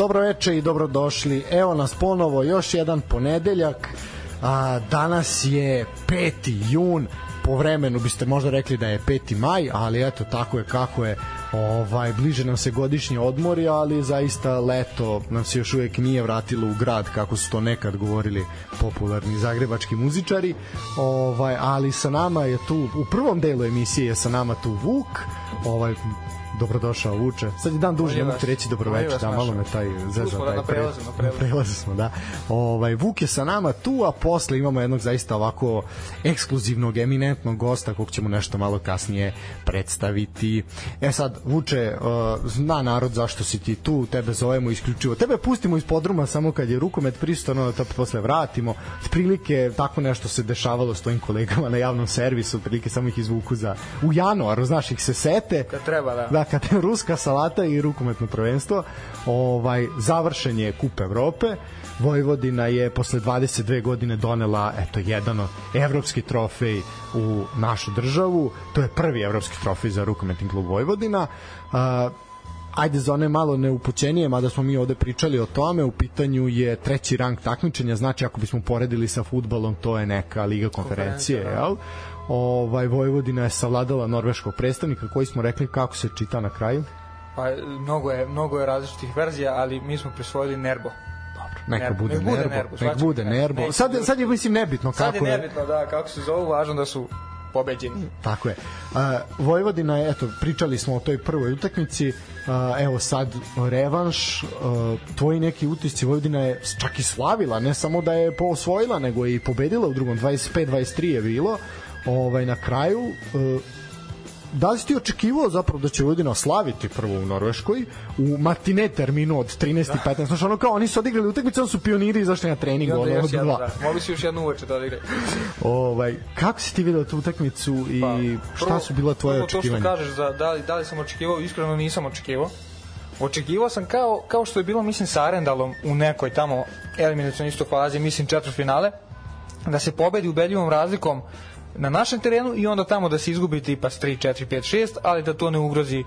Dobro veče i dobrodošli. Evo nas ponovo, još jedan ponedeljak. A, danas je 5. jun, po vremenu biste možda rekli da je 5. maj, ali eto tako je kako je. Ovaj bliže nam se godišnji odmori, ali zaista leto nam se još uvek nije vratilo u grad kako su to nekad govorili popularni zagrebački muzičari. Ovaj ali sa nama je tu u prvom delu emisije je sa nama tu Vuk, ovaj dobrodošao Vuče. Sad je dan duže, ne mogu ti reći dobroveče, da malo me taj zeza taj na prelazu, na prelazu. prelazu smo, da. Ovaj Vuk je sa nama tu, a posle imamo jednog zaista ovako ekskluzivnog, eminentnog gosta kog ćemo nešto malo kasnije predstaviti. E sad, Vuče, uh, zna narod zašto si ti tu, tebe zovemo isključivo. Tebe pustimo iz podruma samo kad je rukomet pristano, da te posle vratimo. Prilike tako nešto se dešavalo s tvojim kolegama na javnom servisu, prilike samo ih izvuku za u januaru, znaš, ih se sete. Kad treba, da. Da, kad je ruska salata i rukometno prvenstvo, ovaj završen je kup Evrope. Vojvodina je posle 22 godine donela eto jedan evropski trofej u našu državu. To je prvi evropski trofej za rukometni klub Vojvodina. Uh, ajde za one malo neupućenije, mada smo mi ovde pričali o tome, u pitanju je treći rang takmičenja, znači ako bismo poredili sa futbalom, to je neka liga konferencije, da. jel? Ovaj Vojvodina je savladala norveškog predstavnika koji smo rekli kako se čita na kraju. Pa mnogo je, mnogo je različitih verzija, ali mi smo prisvojili Nerbo. Neka Nerbo. bude Nek bude Nerbo, Nerbo, nek svačak bude Nerbo. Sad, sad je mislim nebitno Sad kako je je. nebitno, da, kako se zovu, važno da su pobeđeni. Tako je. Uh, Vojvodina je, eto, pričali smo o toj prvoj utakmici, uh, evo sad revanš, uh, tvoji neki utisci, Vojvodina je čak i slavila, ne samo da je osvojila, nego je i pobedila u drugom, 25-23 je bilo, ovaj, na kraju, uh, da li si ti očekivao zapravo da će Vojvodina slaviti prvo u Norveškoj u matine terminu od 13.15 znaš ono kao oni su odigrali utakmicu, oni su pioniri izašli na trening I ono, još od jedno, da. Mogli su još jednu uveče da odigraju. Ovaj, kako si ti video tu utakmicu i šta prvo- su bila tvoje prvo To očekivanja? što kažeš, za, da, li, da li sam očekivao, iskreno nisam očekivao. Očekivao sam kao, kao što je bilo, mislim, sa Arendalom u nekoj tamo eliminacijonoj isto fazi, mislim, četvrtfinale, da se pobedi ubedljivom razlikom na našem terenu i onda tamo da se izgubi tipa s 3, 4, 5, 6, ali da to ne ugrozi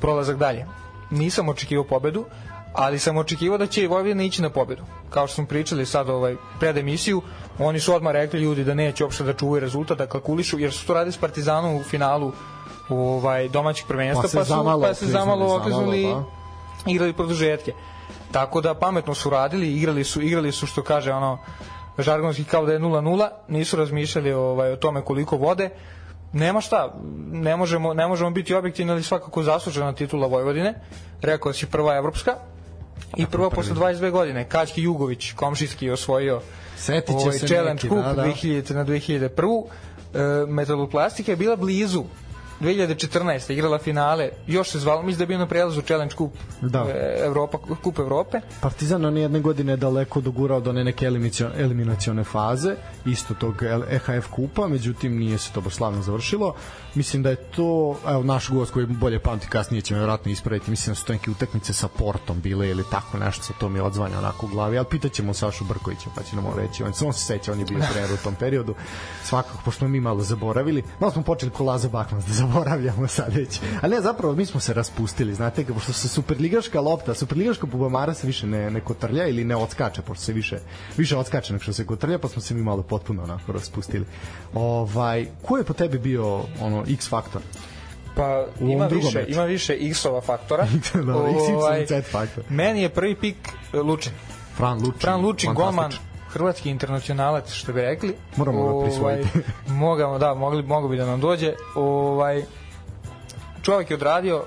prolazak dalje. Nisam očekivao pobedu, ali sam očekivao da će Vojvodina ići na pobedu. Kao što smo pričali sad ovaj, pred emisiju, oni su odmah rekli ljudi da neće uopšte da čuvaju rezultat, da kalkulišu, jer su to radili s Partizanom u finalu ovaj domaćeg prvenstva, Pa se pa, su, zamalo pa se zamalo okliznuli, i igrali produžetke. Tako da pametno su radili, igrali su, igrali su što kaže ono žargonski kao da je 0-0, nisu razmišljali ovaj o tome koliko vode. Nema šta, ne možemo, ne možemo biti objektivni, ali svakako zaslužena titula Vojvodine. Rekao si prva evropska i prva posle 22 godine. Kaćki Jugović, komšijski, osvojio Setit će ovaj se Challenge neki, Cup da, da. 2000 na 2001. E, Metaloplastika je bila blizu 2014. igrala finale, još se zvalo, mislim da je bio na prelazu Challenge Cup Da. e, Evropa, Kup Evrope. Partizan on je jedne godine daleko dogurao do neke eliminacio- eliminacione faze isto tog EHF kupa, međutim nije se to baš slavno završilo. Mislim da je to, evo naš gost koji bolje pamti kasnije će me vjerojatno ispraviti, mislim da su to neke utakmice sa Portom bile ili tako nešto, sa to mi odzvanja onako u glavi, ali pitaćemo Sašu Brkovića pa će nam on reći, on, on se seća, on je bio trener u tom periodu, svakako, pošto smo mi malo zaboravili, malo smo počeli ko Laza Bakmans da zaboravljamo sad već, a ne, zapravo mi smo se raspustili, znate, pošto se superligaška lopta, superligaška bubamara se više ne, ne kotrlja ili ne odskače, pošto se više, više odskače nego što se kotrlja, pa smo se mi malo potpuno onako raspustili. Ovaj, ko je po tebi bio ono X faktor? Pa ima više, meču. ima više X-ova faktora. da, Ovaj, XY Z faktor. Meni je prvi pik e, Lučin. Fran Lučin. Fran Lučin, golman, fantastičan. hrvatski internacionalac, što bi rekli. Moramo ga prisvojiti. mogamo, da, mogli, mogu bi da nam dođe. Ovaj, čovjek je odradio,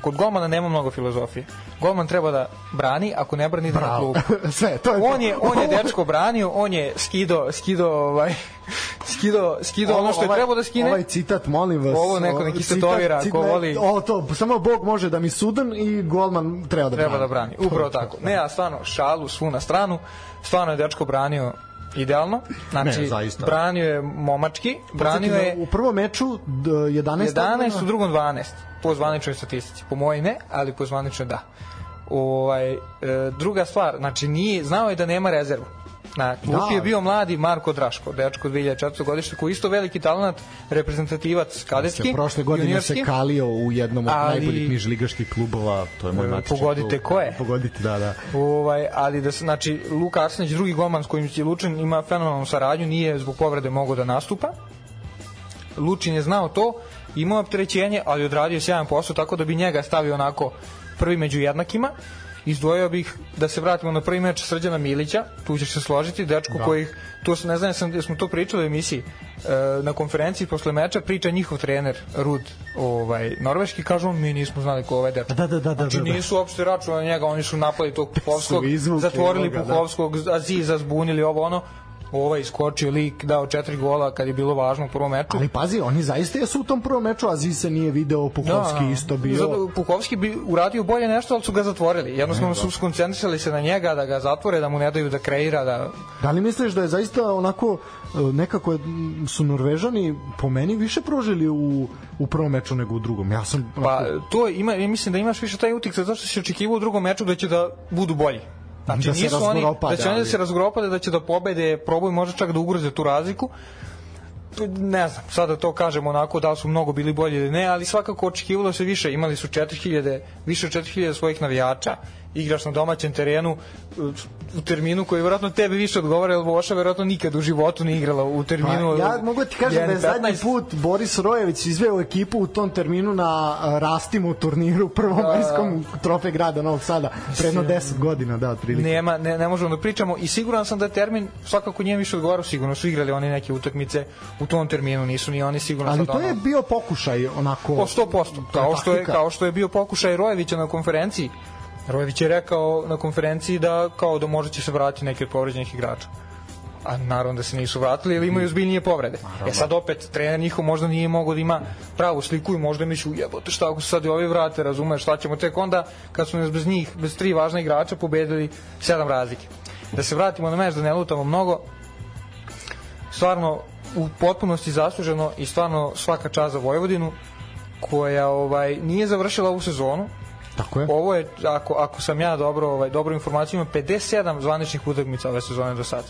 kod golmana nema mnogo filozofije. Golman treba da brani, ako ne brani ide na Bravo. klub. Sve, to je On je, on je dečko branio, on je skido, skido, ovaj, skido, skido ono što je Ovaj- trebao da skine. Ovaj citat, molim vas. Ovo neko neki citat- tetovira, citat- ko voli- Ovo to, samo Bog može da mi sudan i golman treba da treba brani. da brani. Upravo tako. Ne, ja stvarno šalu svu na stranu. Stvarno je dečko branio idealno. Znači, Ne, zaista. branio je momački, branio je u prvom meču d- 11 11, u drugom 12, po zvaničnoj statistici. Po mojoj ne, ali po zvaničnoj da. Ovaj, e, druga stvar, znači nije, znao je da nema rezervu. Na klupi Da. je bio mladi Marko Draško, dečko 2004. godište, koji je isto veliki talent, reprezentativac kadetski, Prošle godine se kalio u jednom od Ali- najboljih nižligaških klubova, to je moj E, matični pogodite klub. ko je? Pogodite, da, da. Ovaj, ali da se, znači, Luka Arsenić, drugi golman s kojim će Lučin ima fenomenalnu saradnju, nije zbog povrede mogao da nastupa. Lučin je znao to, imao je opterećenje, ali odradio je sjajan posao, tako da bi njega stavio onako prvi među jednakima. Izdvojio bih da se vratimo na prvi meč Srđana Milića, tu ćeš se složiti, dečko da. kojih, to se ne znam, sam, smo to pričali u emisiji, e, na konferenciji posle meča priča njihov trener Rud, ovaj, norveški, kažu on, mi nismo znali ko je ovaj dečko. Da, da, da, da, Znači da, da. nisu uopšte računali njega, oni su napali tog Puhovskog, izvuke zatvorili ovoga, da. Aziza zbunili ovo ono, ovaj iskočio lik, dao četiri gola kad je bilo važno u prvom meču. Ali pazi, oni zaista jesu u tom prvom meču, a se nije video, Puhovski isto bio. Zato Puhovski bi uradio bolje nešto, ali su ga zatvorili. Jednostavno su skoncentrisali se na njega, da ga zatvore, da mu ne daju da kreira, da... Da li misliš da je zaista onako e, nekako su Norvežani po meni više prožili u, u prvom meču nego u drugom? Ja sam Pa to ima, ja mislim da imaš više taj utik zato što se očekivao u drugom meču da će da budu bolji. Znači Da se nisu oni razgropade, da će oni da se razgropade, da će da pobede, probaju možda čak da ugroze tu razliku. Ne znam, sada to kažemo onako da su mnogo bili bolji ili ne, ali svakako očekivalo se više. Imali su 4000, više od 4000 svojih navijača, igraš na domaćem terenu u terminu koji verovatno tebi više odgovara, jer Voša verovatno nikad u životu nije igrala u terminu. Pa, ja mogu ti kažem da je 1.15. zadnji put Boris Rojević izveo ekipu u tom terminu na Rastimu turniru prvom Da, da. majskom trofej grada Novog Sada predno 10 godina da otprilike Nema, ne, ne možemo da pričamo i siguran sam da je termin svakako njemu više odgovarao, sigurno su igrali oni neke utakmice u tom terminu, nisu ni oni sigurno ali to je ono- bio pokušaj onako Po 100%, kao što je kao što je bio pokušaj Rojevića na konferenciji. Rojević je rekao na konferenciji da kao da možda će se vratiti neki od povređenih igrača. A naravno da se nisu vratili ili imaju zbiljnije povrede. E sad opet trener njihov možda nije mogao da ima pravu sliku i možda misli jebote šta ako se sad i ovi vrate, razumeš, šta ćemo tek onda kad su nas bez njih, bez tri važna igrača pobedili sedam razlike. Da se vratimo na meč, da ne lutamo mnogo, stvarno u potpunosti zasluženo i stvarno svaka čast za Vojvodinu koja ovaj nije završila ovu sezonu. Tako je Ovo je ako ako sam ja dobro ovaj dobro informaciju ima 57 zvaničnih utakmica ove sezone do sad.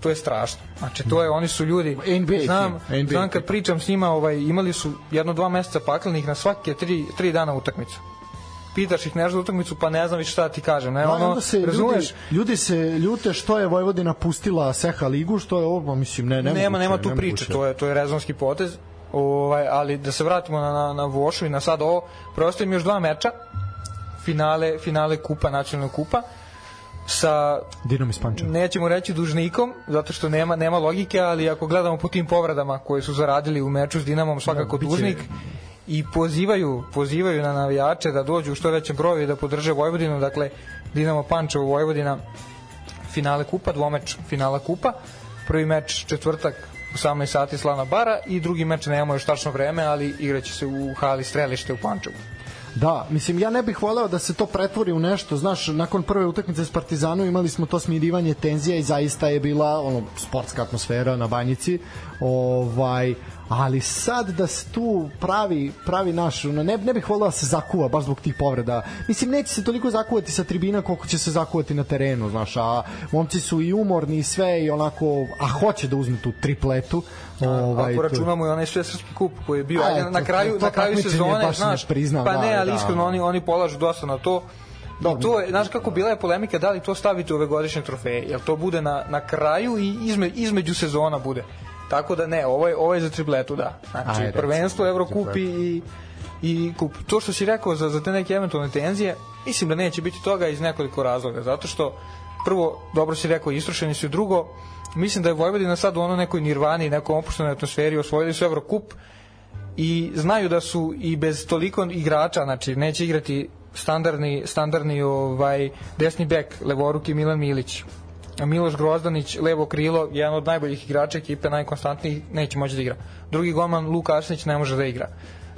To je strašno. Znači to je oni su ljudi NBA znam, NBA znam kad pričam s njima, ovaj imali su jedno dva meseca paklenih na svake tri, tri dana utakmicu. Pitaš ih nešto utakmicu, pa ne znam više šta ti kažem. Ne, ono, se razumeš, ljudi, ljudi se ljute što je Vojvodina pustila Seha ligu, što je ovo, pa mislim, ne, ne nema nema tu priče, to je to je rezonski potez. Ovaj, ali da se vratimo na na, na Vošu i na sad ovo, preostaje mi još dva meča. Finale finale kupa nacionalnog kupa sa Dinom iz Pančeva. nećemo reći dužnikom zato što nema nema logike, ali ako gledamo po tim povredama koje su zaradili u meču s Dinamom, svakako Da, dužnik i pozivaju pozivaju na navijače da dođu u što većem broju i da podrže Vojvodinu, dakle Dinamo Pančevo Vojvodina finale kupa, dvomeč finala kupa. Prvi meč četvrtak 18 sati Slana Bara i drugi meč nemamo još tačno vreme, ali igraće se u hali Strelište u Pančevu. Da, mislim, ja ne bih voleo da se to pretvori u nešto, znaš, nakon prve utakmice s Partizanom imali smo to smirivanje tenzija i zaista je bila ono, sportska atmosfera na banjici, ovaj, ali sad da se tu pravi, pravi naš, ne, ne bih voleo da se zakuva baš zbog tih povreda. Mislim, neće se toliko zakuvati sa tribina koliko će se zakuvati na terenu, znaš, a momci su i umorni i sve i onako, a hoće da uzmu tu tripletu. Ovaj, ako to- računamo i onaj svesrpski kup koji je bio A, ajde, na kraju to na kraju sezone znaš priznam, pa da, ne ali da. iskreno oni oni polažu dosta na to Dobro. To je, znaš kako bila je polemika da li to staviti u ove godišnje trofeje, jel to bude na, na kraju i izme, između sezona bude. Tako da ne, ovo je, ovo je za tripletu, da. Znači, Ajde, prvenstvo, Evrokup i, i, kup. To što si rekao za, za te neke eventualne tenzije, mislim da neće biti toga iz nekoliko razloga, zato što prvo, dobro si rekao, istrošeni su, drugo, mislim da je Vojvodina sad u ono nekoj nirvani, nekom opuštenoj atmosferi, osvojili su Evrokup i znaju da su i bez toliko igrača, znači neće igrati standardni, standardni ovaj, desni bek, levoruki Milan Milić. Miloš Grozdanić, levo krilo, jedan od najboljih igrača ekipe, najkonstantnijih, neće moći da igra. Drugi golman, Luka Arsenić, ne može da igra.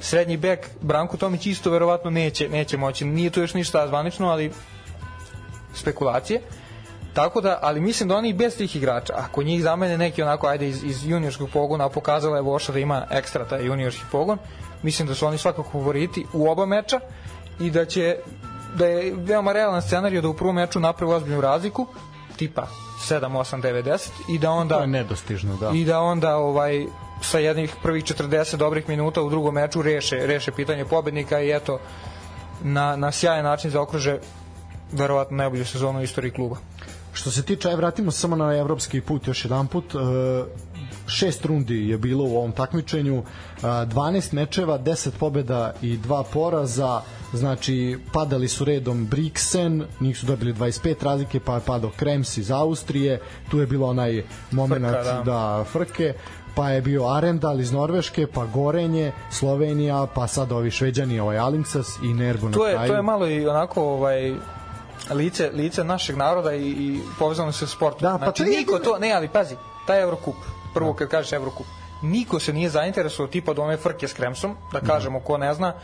Srednji bek, Branko Tomić isto verovatno neće, neće moći. Nije to još ništa zvanično, ali spekulacije. Tako da, ali mislim da oni bez tih igrača, ako njih zamene neki onako, ajde iz, iz juniorskog pogona, a pokazala je Voša da ima ekstra taj juniorski pogon, mislim da su oni svakako favoriti u oba meča i da će da je veoma realan scenarij da u prvom meču napravi ozbiljnu razliku, tipa 7, 8, 9, 10 i da onda To je nedostižno, da. i da onda ovaj sa jednih prvih 40 dobrih minuta u drugom meču reše, reše pitanje pobednika i eto na, na sjajan način zaokruže verovatno najbolju sezonu u istoriji kluba. Što se tiče, aj vratimo samo na evropski put još jedan put. E, šest rundi je bilo u ovom takmičenju, e, 12 mečeva, 10 pobeda i dva poraza, znači padali su redom Brixen, njih su dobili 25 razlike, pa je padao Krems iz Austrije, tu je bilo onaj moment Frka, da. da frke, pa je bio Arendal iz Norveške, pa Gorenje, Slovenija, pa sad ovi šveđani, ovaj Alingsas i Nerbu na To je, kraju. to je malo i onako ovaj lice, lice našeg naroda i, i povezano se sportom. Da, pa znači, to je niko to, ne, ali pazi, taj Eurocup, prvo kad kažeš Eurocup, niko se nije zainteresovao tipa od one frke s Kremsom, da kažemo ko ne zna,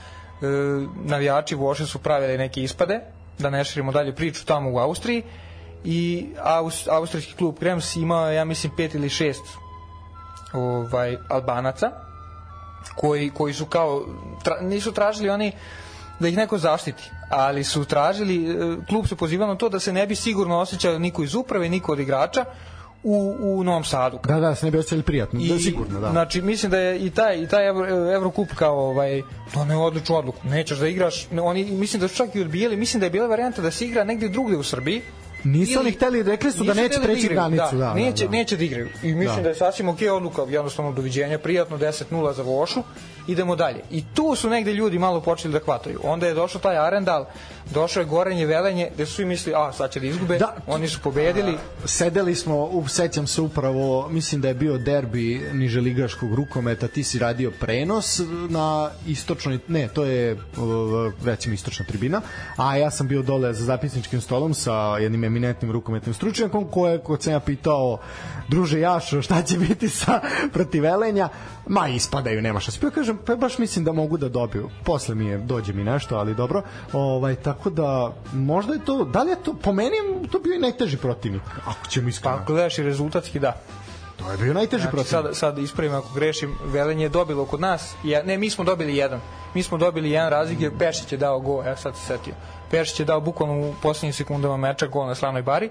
navijači Voše su pravili neke ispade, da ne širimo dalje priču tamo u Austriji, i Aus, austrijski klub Krems ima, ja mislim, pet ili šest ovaj, Albanaca, koji, koji su kao, tra, nisu tražili oni da ih neko zaštiti, ali su tražili, e, klub se pozivao na to da se ne bi sigurno osjećao niko iz uprave, niko od igrača u, u Novom Sadu. Da, da, se ne bi osjećali prijatno, da, sigurno, da. Znači, mislim da je i taj, i taj Euro, Eurocup kao ovaj, doneo odličnu odluku. Nećeš da igraš, ne, oni, mislim da su čak i odbijali, mislim da je bila varijanta da se igra negde drugde u Srbiji, Nisu Ili- oni hteli, rekli su da neće hteli preći igraju, granicu, da, da, neće, da. neće da igraju. I mislim Da. da. je sasvim okej odluka, jednostavno doviđenja, prijatno 10-0 za Vošu, idemo dalje. I tu su negde ljudi malo počeli da hvataju. Onda je došao taj Arendal, došao je Gorenje Velenje, gde su svi mislili, a sad će da izgube, Da. oni su pobedili. sedeli smo, sećam se upravo, mislim da je bio derbi niželigaškog rukometa, ti si radio prenos na istočnoj, ne, to je recimo istočna tribina, a ja sam bio dole za zapisničkim stolom sa jednim eminentnim rukometnim stručnjakom koje, kod sam ja pitao druže Jašo, šta će biti sa protiv Velenja, ma ispadaju, nema šta. Pa ja kažem, pa baš mislim da mogu da dobiju. Posle mi je, dođe mi nešto, ali dobro. Ovaj, tako da, možda je to, da li je to, po meni to bio i najteži protivnik, ako ćemo iskreno. Pa ako gledaš i rezultatski, da. To je bio najteži Znači, protivnik. sad, sad ispravim ako grešim, Velenje je dobilo kod nas, je, ne, mi smo dobili jedan. Mi smo dobili jedan razlik jer Pešić je dao gol, evo sad se setio. Pešić je dao bukvalno u poslednjim sekundama meča gol na slavnoj bari,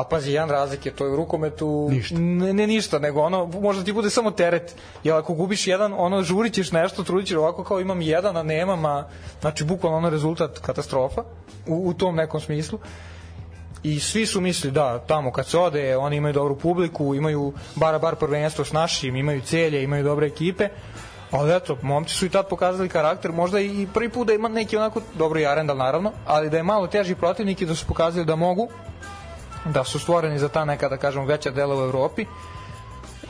a pazi, jedan razlik je to je u rukometu Ništa. Ne, ne ništa, nego ono, možda ti bude samo teret. Jer ako gubiš jedan, ono, žurit ćeš nešto, trudit ćeš ovako kao imam jedan, a nemam, a, znači, bukvalno ono rezultat katastrofa u, u tom nekom smislu i svi su mislili da tamo kad se ode oni imaju dobru publiku, imaju bara bar prvenstvo s našim, imaju celje, imaju dobre ekipe. Ali eto, momci su i tad pokazali karakter, možda i prvi put da ima neki onako, dobro i Arendal naravno, ali da je malo teži protivnik i da su pokazali da mogu, da su stvoreni za ta neka, da kažemo, veća dela u Evropi.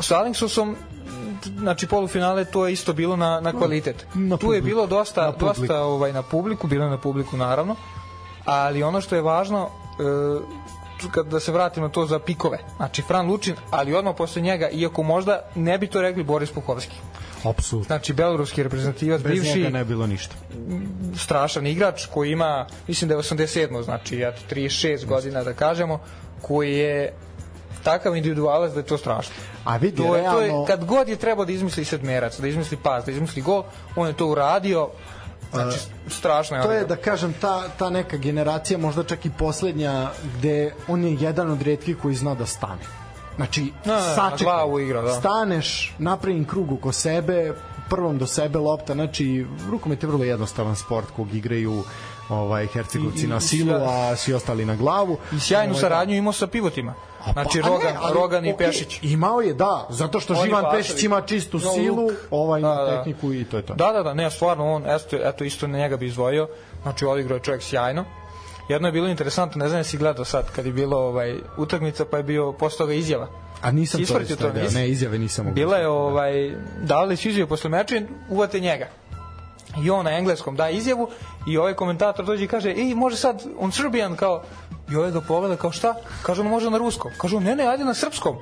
Sa Alingsusom, znači polufinale, to je isto bilo na, na kvalitet. Na tu je bilo dosta, dosta ovaj, na publiku, bilo na publiku naravno, ali ono što je važno, e, kad da se vratim na to za pikove, znači Fran Lučin, ali odmah posle njega, iako možda ne bi to rekli Boris Puhovski. Apsolutno. Znači beloruski reprezentativac, Bez bivši njega ne bilo ništa. strašan igrač koji ima, mislim da je 87, znači eto 36 godina da kažemo, koji je takav individualac da je to strašno. A vidi, To je, to je, realno- kad god je trebao da izmisli sedmerac, da izmisli pas, da izmisli gol, on je to uradio, znači strašno je. To je da kažem ta ta neka generacija možda čak i poslednja gde on je jedan od retkih koji zna da stane. Znači, Da, da, na sačekaj, glavu igra, da. staneš, napravim krug oko sebe, prvom do sebe lopta, znači rukomet je vrlo jednostavan sport kog igraju ovaj Hercegovci I- i- na silu, a svi ostali na glavu. I sjajnu Ovaj, saradnju imao sa pivotima. Znači pa- Rogan, ne, ali, Rogan i okej, Pešić. Imao je, da, zato što Živan. Pešić ima čistu No, silu, ovaj ima Da, da. tehniku i to je to. Da, da, da, ne, stvarno on, eto, eto isto na njega bi izdvojio, znači odigrao je čovjek sjajno. Jedno je bilo interesantno, ne znam jesi gledao sad kad je bilo ovaj utakmica pa je bio posle toga izjava. A nisam to Ispratio isto, to, da, nisi? ne, izjave nisam mogu. Bila je ovaj dali su izjavu posle meča i uvate njega. I on na engleskom da izjavu i ovaj komentator dođe i kaže: "Ej, može sad on Serbian kao" I ovaj ga pogleda kao šta? Kaže on može na ruskom. Kaže on ne, ne, ajde na srpskom.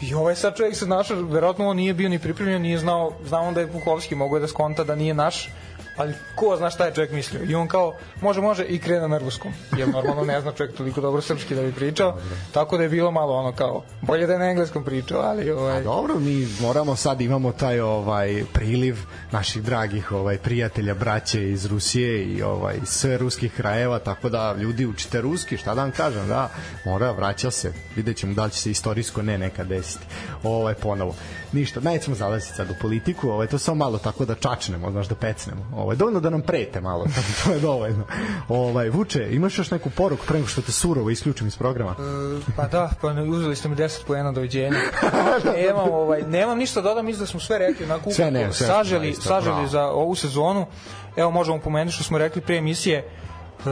I ovaj sad čovjek se našao, verovatno on nije bio ni pripremljen, nije znao, znao on da je Puhovski, mogo je da skonta da nije naš, ali ko zna šta je čovjek mislio. I on kao, može, može, i krene na ruskom. Jer normalno ne zna čovjek toliko dobro srpski da bi pričao. Tako da je bilo malo ono kao, bolje da je na engleskom pričao, ali ovaj... A dobro, mi moramo sad imamo taj ovaj priliv naših dragih ovaj prijatelja, braće iz Rusije i ovaj sve ruskih krajeva, tako da ljudi učite ruski, šta da vam kažem, da, mora, vraća se. Videćemo da li će se istorijsko ne neka desiti. Ovaj ponovo. Ništa, nećemo zalaziti sad u politiku, ovaj to samo malo tako da čačnemo, znaš da pecnemo. Ovaj dovoljno da nam prete malo, to je dovoljno. Ovaj Vuče, imaš još neku poruku pre nego što te surovo isključim iz programa? E, pa da, pa ne, uzeli ste mi 10 poena doviđenja. nemam, ovaj, nemam ništa da dodam, mislim da smo sve rekli na kupu. Sve ne, sve saželi, isto, saželi bravo. za ovu sezonu. Evo možemo pomenuti što smo rekli pre emisije. E,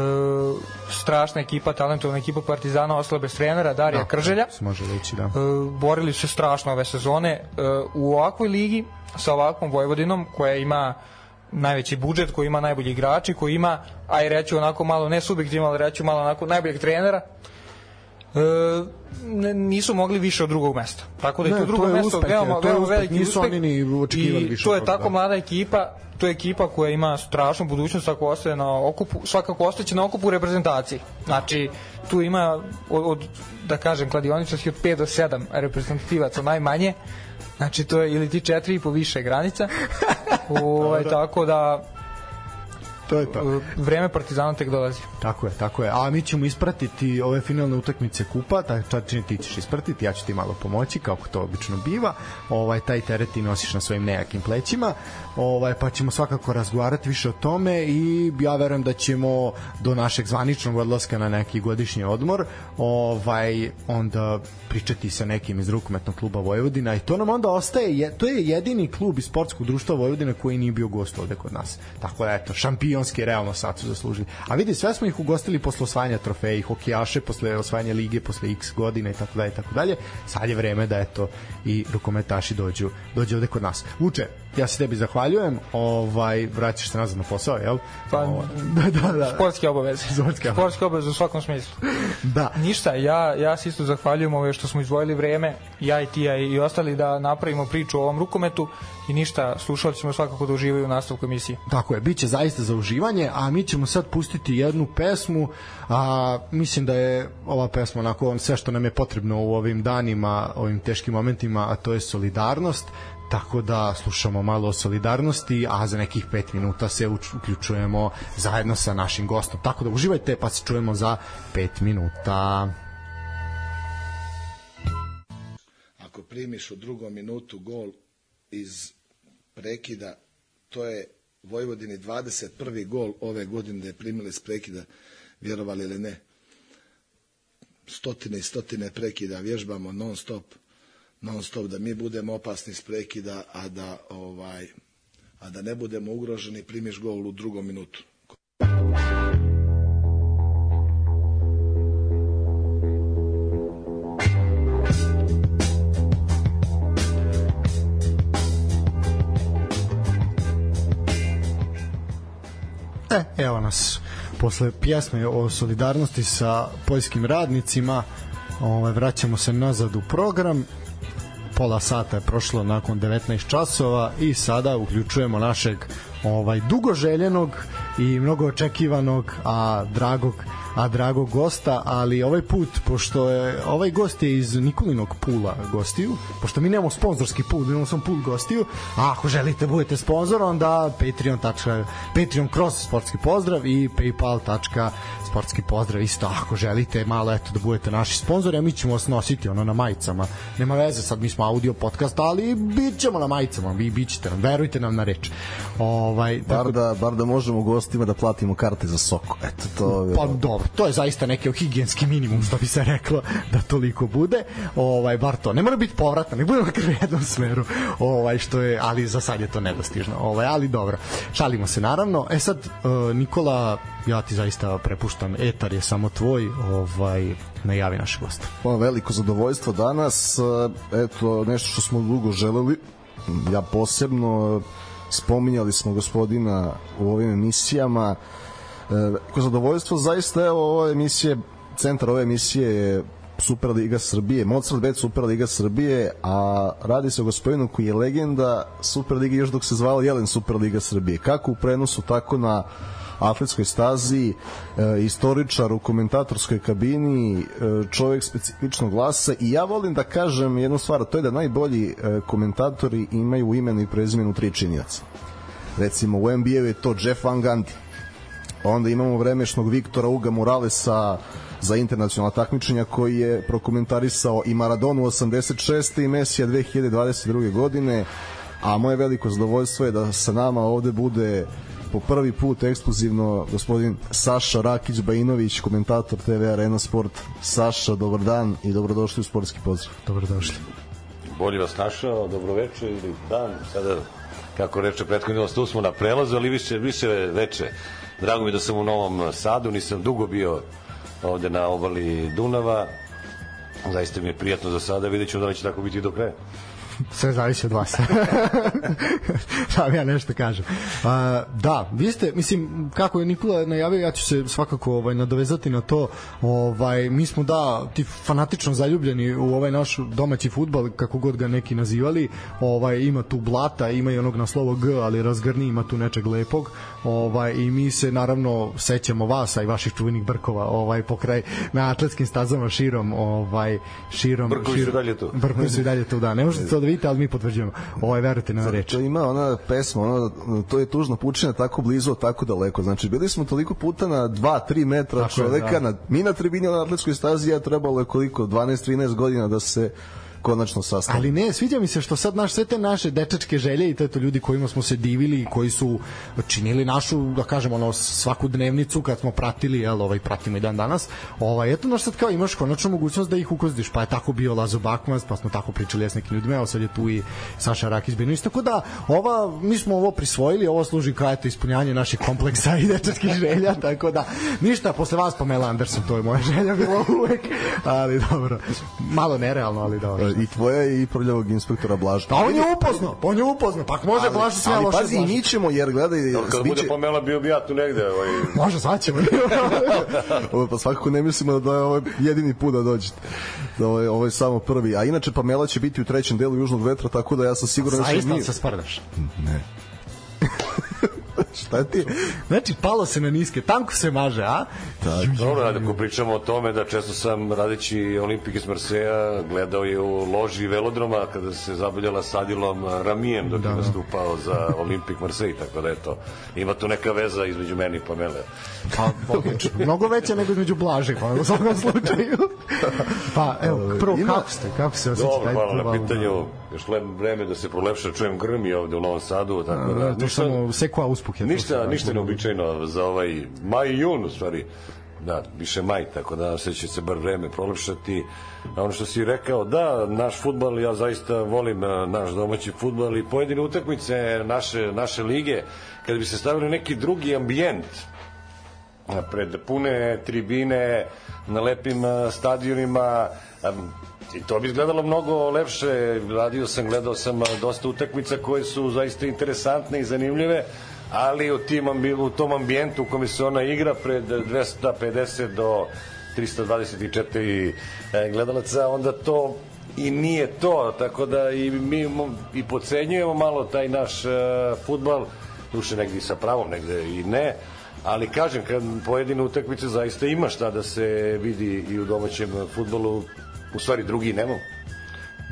strašna ekipa, talentovna ekipa Partizana ostala bez trenera Darija Da, Krželja. se može reći, da. E, borili su se strašno ove sezone e, u ovakvoj ligi sa ovakvom Vojvodinom koja ima najveći budžet, koji ima najbolji igrači, koji ima, aj reću onako malo, ne subjektivno, ali reću malo onako najboljeg trenera, e, nisu mogli više od drugog mesta. Tako da je Ne, to drugo mesto uspeh, veoma, to je veoma uspeh, veliki nisu uspeh. oni ni očekivali I više to je tako da. mlada ekipa, to je ekipa koja ima strašnu budućnost ako ostaje na okupu, svakako ostaće na okupu reprezentaciji. Znači, tu ima od, od da kažem, kladioničarski od 5 do 7 reprezentativaca najmanje. Znači, to je ili ti četiri i po više granica. Ovaj, tako da, To je to. e, vreme Partizana tek dolazi. Tako je, tako je. A mi ćemo ispratiti ove finalne utakmice kupa, taj čačini ti ćeš ispratiti, ja ću ti malo pomoći kako to obično biva. Ovaj taj teret ti nosiš na svojim nejakim plećima. Ovaj pa ćemo svakako razgovarati više o tome i ja verujem da ćemo do našeg zvaničnog odlaska na neki godišnji odmor, ovaj onda pričati sa nekim iz rukometnog kluba Vojvodina i to nam onda ostaje je, to je jedini klub iz sportskog društva Vojvodine koji nije bio gost ovde kod nas. Tako da eto, šampionski realno sad su zaslužili. A vidi, sve smo ih ugostili posle osvajanja trofeja, hokejaše posle osvajanja lige, posle x godina i tako dalje tako dalje. Sad je vreme da eto i rukometaši dođu dođu ovde kod nas. Vuče, ja se tebi zahvaljujem. Ovaj vraćaš se nazad na posao, jel? Pa, Ovaj, da, da, da. Sportske obaveze. Sportske. Sportske obaveze u svakom smislu. Da. Ništa, ja, ja se isto zahvaljujem ove što smo izdvojili vreme, ja i ti ja i ostali da napravimo priču o ovom rukometu i ništa, slušalci ćemo svakako da uživaju u nastavku emisije. Tako je, biće zaista za uživanje, a mi ćemo sad pustiti jednu pesmu, a mislim da je ova pesma onako sve što nam je potrebno u ovim danima, ovim teškim momentima, a to je solidarnost, tako da slušamo malo o solidarnosti, a za nekih 5 minuta se uč- uključujemo zajedno sa našim gostom. Tako da uživajte, pa se čujemo za 5 minuta. ako primiš u drugom minutu gol iz prekida, to je Vojvodini 21. gol ove godine da je primili s prekida, vjerovali ili ne. Stotine i stotine prekida vježbamo non stop, non stop da mi budemo opasni s prekida, a da ovaj a da ne budemo ugroženi, primiš gol u drugom minutu. E, evo nas posle pjesme o solidarnosti sa poljskim radnicima ovaj, vraćamo se nazad u program pola sata je prošlo nakon 19 časova i sada uključujemo našeg ovaj dugo željenog i mnogo očekivanog a dragog a dragog gosta, ali ovaj put pošto je ovaj gost je iz Nikolinog pula gostiju, pošto mi nemamo sponzorski pul, mi imamo samo pul gostiju, a ako želite budete sponzor, onda Patreon. Patreon kroz sportski pozdrav i paypal. sportski pozdrav isto ako želite malo eto da budete naši sponzori a mi ćemo vas nositi ono na majicama nema veze sad mi smo audio podcast ali bit ćemo na majicama vi bit ćete nam verujte nam na reč ovaj, Bar da, bar da možemo gostima da platimo karte za soko. Eto, to je... Pa dobro, to je zaista neki higijenski minimum što bi se reklo da toliko bude. Ovaj bar to. Ne mora biti povratno, ne bude makar u jednom smeru. Ovaj što je, ali za sad je to nedostižno. Ovaj ali dobro. Šalimo se naravno. E sad uh, Nikola, ja ti zaista prepuštam etar je samo tvoj, ovaj najavi naš gost. Pa, veliko zadovoljstvo danas. e, Eto, nešto što smo dugo želeli. Ja posebno spominjali smo gospodina u ovim emisijama. E, Veliko zadovoljstvo, zaista evo ove emisije, centar ove emisije je Superliga Srbije, Mozart Bet Superliga Srbije, a radi se o gospodinu koji je legenda Superliga još dok se zvala Jelen Superliga Srbije. Kako u prenosu, tako na atletskoj stazi, e, istoričar u komentatorskoj kabini, e, čovjek specifičnog glasa i ja volim da kažem jednu stvar, to je da najbolji e, komentatori imaju imenu i prezimenu tri činjaca. Recimo u NBA je to Jeff Van Gundy, onda imamo vremešnog Viktora Uga Moralesa za internacionalna takmičenja koji je prokomentarisao i Maradonu 86. i Mesija 2022. godine a moje veliko zadovoljstvo je da sa nama ovde bude po prvi put ekskluzivno gospodin Saša Rakić Bajinović, komentator TV Arena Sport. Saša, dobar dan i dobrodošli u sportski pozdrav. Dobrodošli. Bolje vas našao, dobroveče ili dan, sada kako reče prethodno, tu smo na prelazu, ali više, više veče. Drago mi da sam u Novom Sadu, nisam dugo bio ovde na obali Dunava. Zaista mi je prijatno za sada, vidjet ću da li će tako biti do kraja sve zavisi od vas. da ja nešto kažem. A, da, vi ste, mislim, kako je Nikola najavio, ja ću se svakako ovaj, nadovezati na to. Ovaj, mi smo, da, ti fanatično zaljubljeni u ovaj naš domaći futbal, kako god ga neki nazivali. Ovaj, ima tu blata, ima i onog na slovo G, ali razgrni, ima tu nečeg lepog. Ovaj, I mi se, naravno, sećamo vas, a i vaših čuvenih brkova ovaj, pokraj na atletskim stazama širom. Ovaj, širom Brkovi širom, su dalje tu. Brkovi su dalje tu, da. Ne možete to da vidite, ali mi potvrđujemo. Ovo je, verujte na reč. To ima ona pesma, ona, to je tužno pučina tako blizu, tako daleko. Znači, bili smo toliko puta na 2-3 metra tako čoveka, je, da. na, mi na tribini na atletskoj stazi, ja trebalo je koliko, 12-13 godina da se konačno sastav. Ali ne, sviđa mi se što sad naš sve te naše dečačke želje i to to ljudi kojima smo se divili i koji su činili našu, da kažem, ono svaku dnevnicu kad smo pratili, jel, ovaj pratimo i dan danas. Ovaj eto naš sad kao imaš konačno mogućnost da ih ukozdiš, pa je tako bio Lazo Bakmans, pa smo tako pričali s nekim ljudima, evo sad je tu i Saša Rakić Benović, tako da ova mi smo ovo prisvojili, ovo služi kao eto ispunjanje naših kompleksa i dečačkih želja, tako da ništa posle vas Pamela Anderson, to je moja želja bilo uvek, ali dobro. Malo nerealno, ali dobro i tvoja i prljavog inspektora Blaža. Pa on je upozno, pa on je upozno, pa može Blaža sve loše. Pazi, mi ćemo, jer gledaj... Dobro, kada bude pomela, bio bi ja tu negde. Ovaj... može, sad ćemo. ovo, pa svakako ne mislimo da je ovo jedini put da dođete. Da ovo, je, ovo je samo prvi. A inače, Pamela će biti u trećem delu Južnog vetra, tako da ja sam siguran da će mi... se sprdaš? Ne. Šta ti? Znači, palo se na niske, tanko se maže, a? Tak. Dobro, ako pričamo o tome da često sam radeći Olimpik iz Marseja gledao je u loži velodroma kada se zabavljala sa Adilom Ramijem dok da. je da. nastupao za Olimpik Marsej, tako da eto, ima tu neka veza između meni i Pamele. Pa, odlično. Mnogo veća nego između Blaže, pa u svakom slučaju. Pa, evo, prvo, ima... kako ste? Kako se osjećate? Dobro, hvala na pitanju. Još vreme da se prolepša, čujem grmi ovde u Novom Sadu, tako da... To samo sekva uspuh je. Ništa, ništa neobičajno za ovaj maj i jun, u stvari. Da, više maj, tako da se će se bar vreme prolepšati. A ono što si rekao, da, naš futbal, ja zaista volim naš domaći futbal i pojedine utakmice naše, naše lige, kada bi se stavili neki drugi ambijent, pred pune tribine, na lepim stadionima, i to bi izgledalo mnogo lepše. Radio sam, gledao sam dosta utakmica koje su zaista interesantne i zanimljive, ali u, tim, u tom ambijentu u kome se ona igra pred 250 do 324 e, gledalaca, onda to i nije to, tako da i mi i pocenjujemo malo taj naš uh, futbal, duše negdje sa pravom, negde i ne, ali kažem, kad pojedine utakmice zaista ima šta da se vidi i u domaćem futbolu, u stvari drugi nemamo.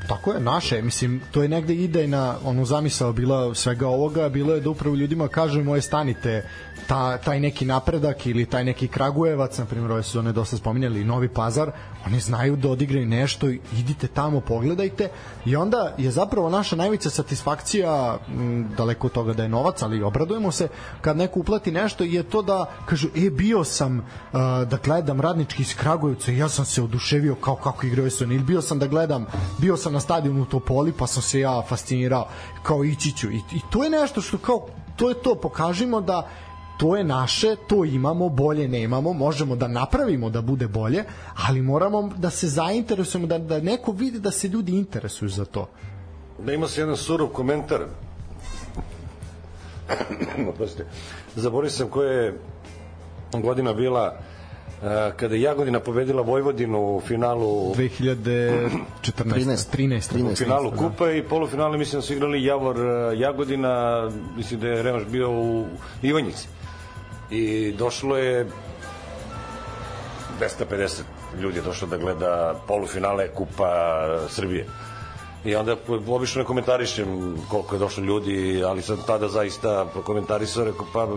Tako je, naše, mislim, to je negde idejna, ono zamisao bila svega ovoga, bilo je da upravo ljudima kažemo, je stanite, ta, taj neki napredak ili taj neki Kragujevac, na primjer, ove su one dosta spominjali, Novi Pazar, oni znaju da odigraju nešto, idite tamo, pogledajte i onda je zapravo naša najveća satisfakcija m, daleko od toga da je novac, ali obradujemo se kad neko uplati nešto je to da kažu, e, bio sam uh, da gledam radnički iz Kragujevca i ja sam se oduševio kao kako igraju su ili bio sam da gledam, bio sam na stadionu u Topoli pa sam se ja fascinirao kao ići ću i, i to je nešto što kao to je to, pokažimo da to je naše, to imamo, bolje nemamo, možemo da napravimo da bude bolje, ali moramo da se zainteresujemo, da, da neko vidi da se ljudi interesuju za to. Da ima se jedan surov komentar. Zaboravio sam koja je godina bila kada je Jagodina pobedila Vojvodinu u finalu 2014. 13. 13. u finalu da. kupa i polufinale mislim da su igrali Javor e, Jagodina, mislim da je Remaš bio u Ivanjici. I došlo je 250 ljudi je došlo da gleda polufinale kupa Srbije. I onda obično ne komentarišem koliko je došlo ljudi, ali sam tada zaista prokomentarisao, rekao pa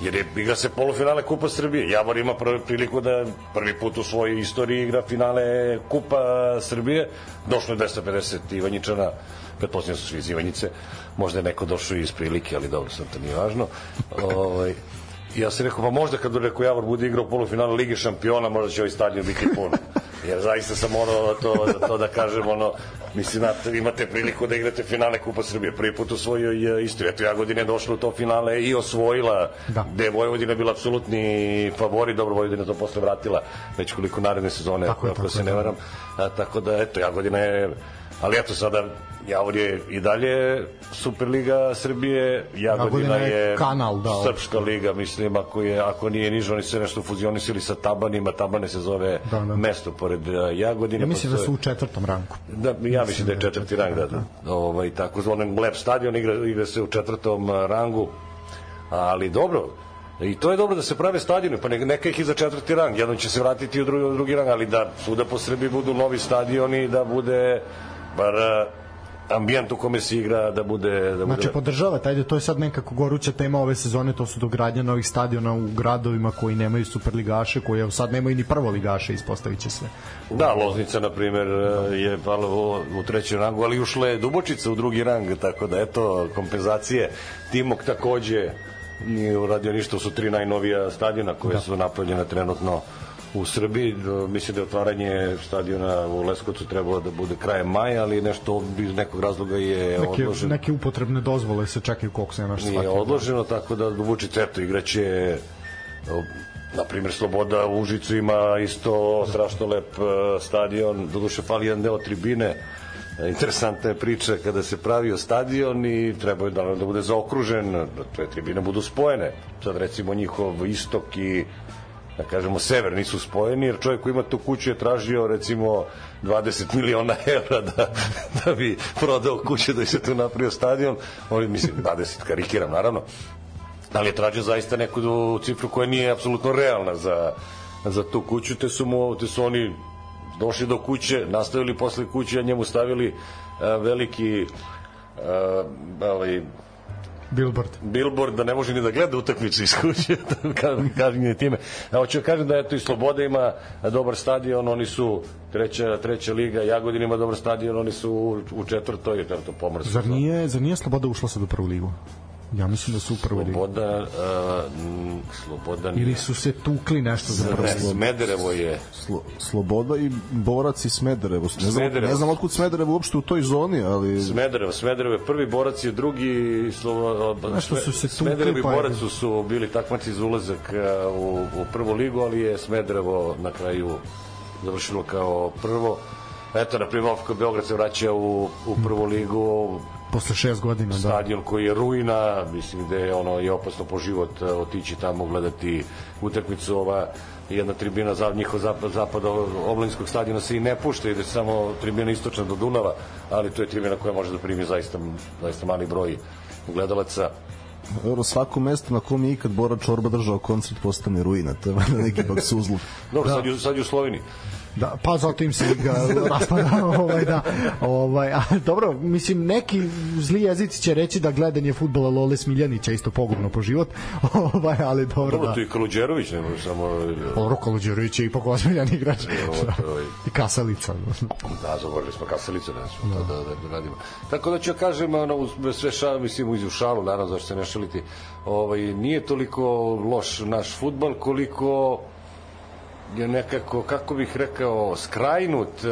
jer je igra se polufinale Kupa Srbije. Javor ima prvi priliku da prvi put u svojoj istoriji igra finale Kupa Srbije. Došlo je 250 Ivanjičana, pretpostavljam da su svi iz Ivanjice, možda je neko došao iz prilike, ali dobro, sad to nije važno. Ovaj, ja sam rekao, pa možda kad rekao Javor bude igrao polufinale Lige šampiona, možda će ovaj stadion biti pun. Jer zaista sam ono, to, to da kažem, ono, mislim, znate, imate priliku da igrate finale Kupa Srbije. Prvi put u svojoj istoriji. Eto, Jagodina je došla u to finale i osvojila, Da. gde je Vojvodina bila apsolutni favorit, dobro, Vojvodina to posle vratila već koliko naredne sezone, Tako je, ako tako se je, ne da. varam. A, tako da, eto, Jagodina je, ali eto, sada Javor je i dalje Superliga Srbije, Jagodina, je je kanal, da, Srpska liga, mislim, ako, je, ako nije nižo, oni se nešto fuzionisali sa Tabanima, Tabane se zove Da, da. mesto pored uh, Jagodine. Ja mislim da postoje- su u četvrtom ranku. Da, ja mislim da je četvrti rang, da, da. Ovaj, tako zvonen Lep stadion, igra, igra se u četvrtom a, rangu, ali dobro, I to je dobro da se prave stadioni, pa ne- neka ih i za četvrti rang, jednom će se vratiti u drugi, u drugi rang, ali da svuda po Srbiji budu novi stadioni, da bude bar ambijent u kome se igra, da bude... Da bude Znači podržavate, ajde, to je sad nekako goruća tema ove sezone, to su dogradnja novih stadiona u gradovima koji nemaju superligaše, koji evo sad nemaju ni prvoligaše, ispostavit će se. Da, Loznica, na primer, je pala u, trećem rangu, ali ušla je Dubočica u drugi rang, tako da, eto, kompenzacije. Timok takođe nije uradio ništa, su tri najnovija stadiona koje da. su napravljene trenutno u Srbiji. Do- Mislim da je otvaranje stadiona u Leskovcu trebalo da bude krajem maja, ali nešto iz nekog razloga je Neke, odloženo. neke upotrebne dozvole se čekaju koliko se nemaš Nije shvatio. odloženo, tako da Vučić eto igraće na primjer Sloboda u Užicu ima isto strašno lep e, stadion, doduše fali jedan deo tribine E, interesantna je priča kada se pravio stadion i treba je da, da bude zaokružen, da te tribine budu spojene. Sad recimo njihov istok i da kažemo sever nisu spojeni jer čovjek koji ima tu kuću je tražio recimo 20 miliona evra da, da bi prodao kuću da se tu napravio stadion. Oni mislim 20 karikiram naravno. Ali je tražio zaista neku cifru koja nije apsolutno realna za, za tu kuću. Te su, mu, te su oni došli do kuće nastavili posle kuće a njemu stavili a, veliki a, ovaj, Billboard. billboard da ne može ni da gleda utakmicu iz kuće, da kažem, je time. A hoću da kažem da eto i Sloboda ima dobar stadion, oni su treća, treća liga, Jagodin ima dobar stadion, oni su u, u četvrtoj, četvrtom pomorstvu. Zar nije, zar nije Sloboda ušla sad u prvu ligu? Ja mislim da su u prvoj ligi. Sloboda, uh, m, Sloboda Ili su se tukli nešto za ne, ligu. Smederevo je Slo, Sloboda i Borac i Smederevo. Ne znam, Smederevo. ne znam otkud Smederevo uopšte u toj zoni, ali Smederevo, Smederevo je prvi borac je drugi Slovo, Nešto su se tukli, Smederevo i pa borac su, su bili takmaci za ulazak a, u, u prvu ligu, ali je Smederevo na kraju završilo kao prvo. Eto, na primjer, OFK Beograd se vraća u, u prvu ligu, Posle šest godina, da. stadion koji je ruina, mislim da je ono je opasno po život a, otići tamo gledati utakmicu ova jedna tribina za njihov zapad, zapada oblinskog stadiona se i ne pušta, ide samo tribina istočna do Dunava, ali to je tribina koja može da primi zaista, zaista mali broj gledalaca. Euro, svako mesto na kom je ikad Bora Čorba držao koncert postane ruina. To je neki baksuzluk. Dobro, da. sad, je, sad je u Sloveniji. Da, pa zato im se liga raspada, ovaj da. Ovaj, a, dobro, mislim neki zli jezici će reći da gledanje fudbala Lole Smiljanića isto pogubno po život. Ovaj, ali dobro, Dobro, da. tu i Kaluđerović, ne može samo... Roko Luđerović je ipak ozbiljan igrač. Je- I Kasalica. Da, zaboravili smo kasalicu, ne smo to da, da, da radimo. Tako da ću kažem, ono, uz sve šal, mislim, uz šalu, naravno, zašto se ne šaliti, ovaj, nije toliko loš naš futbal, koliko je nekako, kako bih rekao, skrajnut, e,